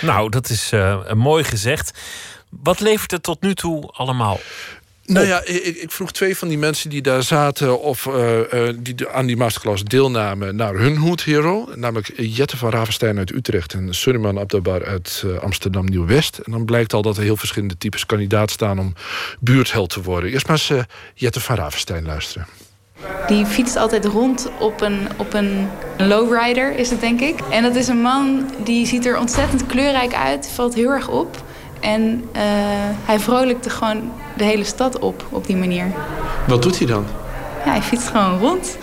Nou, dat is eh, mooi gezegd. Wat levert het tot nu toe allemaal? Nou ja, ik, ik vroeg twee van die mensen die daar zaten... of eh, eh, die de- aan die masterclass deelnamen naar hun Hood Hero. Namelijk Jette van Ravenstein uit Utrecht... en Suleiman Abdabar uit eh, Amsterdam Nieuw-West. En dan blijkt al dat er heel verschillende types kandidaat staan... om buurtheld te worden. Eerst maar eens Jette van Ravenstein luisteren. Die fietst altijd rond op een, op een lowrider, is het denk ik. En dat is een man die ziet er ontzettend kleurrijk uit, valt heel erg op. En eh, hij vrolijkt er gewoon de hele stad op, op die manier. Wat doet hij dan? Ja, hij fietst gewoon rond.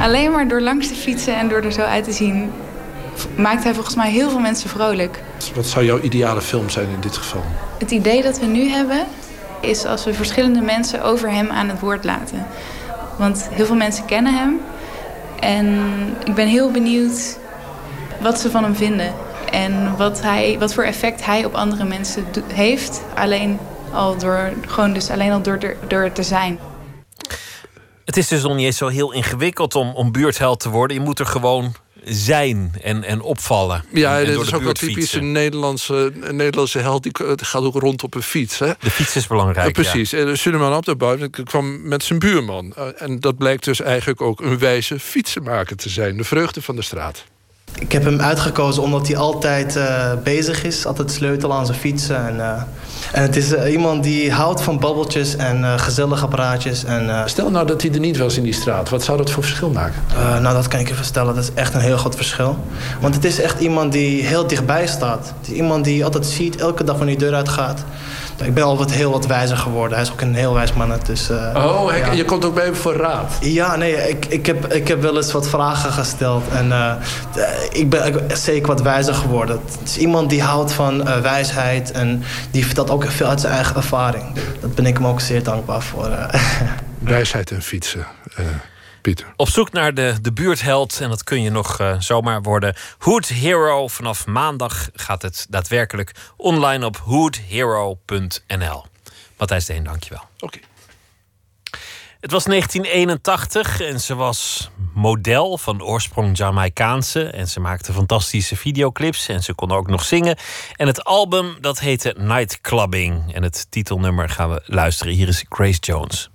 Alleen maar door langs te fietsen en door er zo uit te zien... maakt hij volgens mij heel veel mensen vrolijk. Wat zou jouw ideale film zijn in dit geval? Het idee dat we nu hebben is als we verschillende mensen over hem aan het woord laten. Want heel veel mensen kennen hem. En ik ben heel benieuwd wat ze van hem vinden. En wat, hij, wat voor effect hij op andere mensen heeft. Alleen al door, gewoon dus alleen al door, er- door te zijn. Het is dus nog niet eens zo heel ingewikkeld om, om buurtheld te worden. Je moet er gewoon zijn en, en opvallen. Ja, en, en dit door is ook een Nederlandse, een Nederlandse held. Die gaat ook rond op een fiets. Hè? De fiets is belangrijk. Ja, precies. En Suleiman Abdelbouw kwam met zijn buurman. Eh, En dat blijkt dus eigenlijk ook een wijze fietsenmaker te zijn. De vreugde van de straat. Ik heb hem uitgekozen omdat hij altijd eh, bezig is. Altijd sleutelen aan zijn fietsen. En, eh, en het is eh, iemand die houdt van babbeltjes en gezellige praatjes. En, Stel nou dat hij er niet was in die straat. Wat zou dat voor verschil maken? nou, dat kan ik je vertellen. Dat is echt een heel groot verschil. Want het is echt iemand die heel dichtbij staat. Het is iemand die je altijd ziet, elke dag wanneer die deur uitgaat. Ik ben al wat heel wat wijzer geworden. Hij is ook een heel wijs man. Dus, eh, Oh, hij- ja. je komt ook bij hem voor raad. Ja, nee, ik, ik, heb, ik heb wel eens wat vragen gesteld. En eh, ik ben ook zeker wat wijzer geworden. Het is iemand die houdt van eh, wijsheid. En die vertelt ook veel uit zijn eigen ervaring. Daar ben ik hem ook zeer dankbaar voor. eh. Wijsheid en fietsen. Pieter. Op zoek naar de, de buurtheld. En dat kun je nog eh, zomaar worden. Hood Hero. Vanaf maandag gaat het daadwerkelijk online op hoodhero.nl. Matthijs Deen, dankjewel. Oké. Het was 1981 en ze was model van oorsprong Jamaicaanse. En ze maakte fantastische videoclips en ze kon ook nog zingen. En het album dat heette Nightclubbing. En het titelnummer gaan we luisteren. Hier is Grace Jones.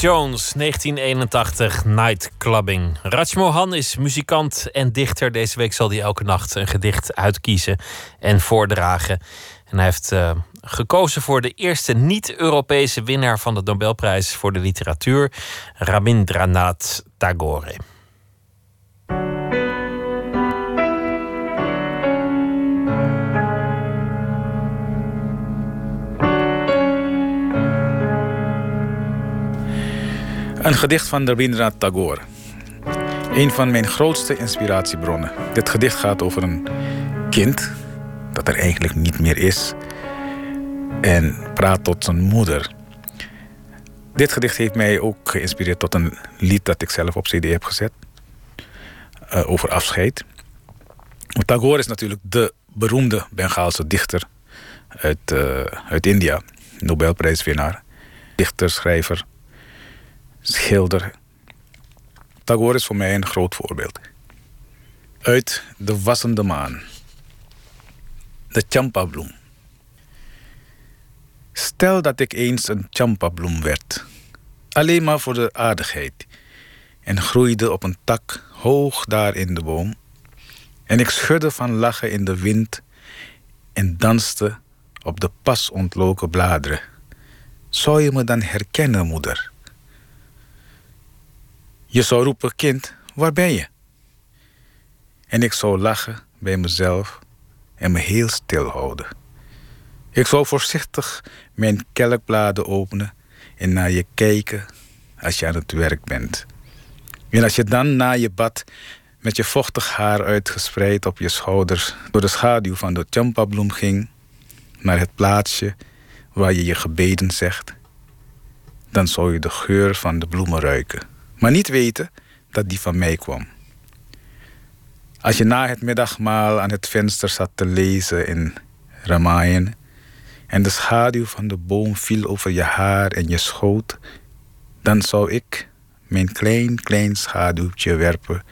Jones, 1981, Nightclubbing. Rajmohan is muzikant en dichter. Deze week zal hij elke nacht een gedicht uitkiezen en voordragen. En hij heeft eh, gekozen voor de eerste niet-Europese winnaar van de Nobelprijs voor de literatuur, Rabindranath Tagore. Een gedicht van Rabindranath Tagore. Een van mijn grootste inspiratiebronnen. Dit gedicht gaat over een kind dat er eigenlijk niet meer is en praat tot zijn moeder. Dit gedicht heeft mij ook geïnspireerd tot een lied dat ik zelf op CD heb gezet eh, over afscheid. Tagore is natuurlijk de beroemde Bengaalse dichter uit, eh, uit India, Nobelprijswinnaar, dichter, schrijver schilder. Tagore is voor mij een groot voorbeeld. Uit De Wassende Maan. De champabloem. Stel dat ik eens een champabloem werd, alleen maar voor de aardigheid, en groeide op een tak hoog daar in de boom, en ik schudde van lachen in de wind en danste op de pas ontloken bladeren. Zou je me dan herkennen, moeder? Je zou roepen, kind, waar ben je? En ik zou lachen bij mezelf en me heel stil houden. Ik zou voorzichtig mijn kelkbladen openen en naar je kijken als je aan het werk bent. En als je dan na je bad met je vochtig haar uitgespreid op je schouders door de schaduw van de champabloem ging naar het plaatsje waar je je gebeden zegt, dan zou je de geur van de bloemen ruiken, maar niet weten dat die van mij kwam. Als je na het middagmaal aan het venster zat te lezen in Ramayan en de schaduw van de boom viel over je haar en je schoot, dan zou ik mijn klein, klein schaduwtje werpen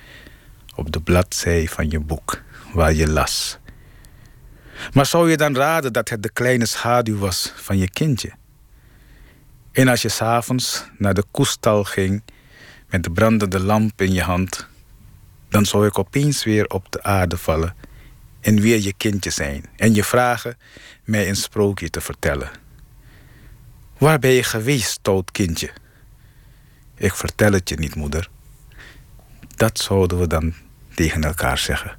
op de bladzij van je boek waar je las. Maar zou je dan raden dat het de kleine schaduw was van je kindje? En als je s'avonds naar de koestal ging met de brandende lamp in je hand, dan zou ik opeens weer op de aarde vallen en weer je kindje zijn en je vragen mij een sprookje te vertellen. Waar ben je geweest, stout kindje? Ik vertel het je niet, moeder. Dat zouden we dan tegen elkaar zeggen.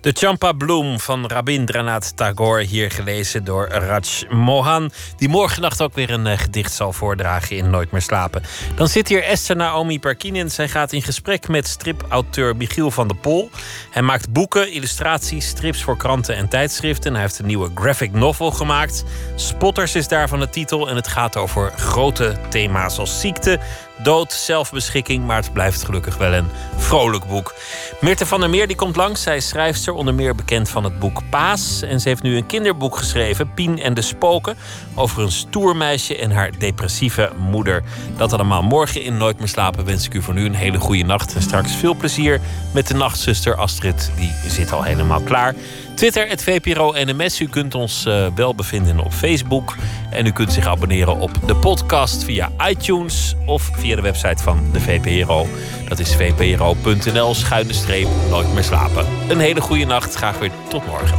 De Champa Bloem van Rabindranath Tagore, hier gelezen door Raj Mohan. Die morgennacht ook weer een uh, gedicht zal voordragen in Nooit meer slapen. Dan zit hier Esther Naomi Parkinen. Zij gaat in gesprek met stripauteur Michiel van der Pol. Hij maakt boeken, illustraties, strips voor kranten en tijdschriften. Hij heeft een nieuwe graphic novel gemaakt. Spotters is daarvan de titel. En het gaat over grote thema's als ziekte, dood, zelfbeschikking, maar het blijft gelukkig wel een vrolijk boek. Meerte van der Meer die komt langs. Zij is schrijfster, onder meer bekend van het boek Paas. En ze heeft nu een kinderboek geschreven, Pien en de Spoken, over een stoermeisje en haar depressieve moeder. Dat allemaal morgen in Nooit meer slapen wens ik u voor nu een hele goede nacht. En straks veel plezier met de nachtzuster Astrid, die zit al helemaal klaar. Twitter, het VPRO NMS. U kunt ons uh, wel bevinden op Facebook. En u kunt zich abonneren op de podcast via iTunes of via de website van de VPRO. Dat is vpro.nl schuine streep nooit meer slapen. Een hele goede nacht. Graag weer tot morgen.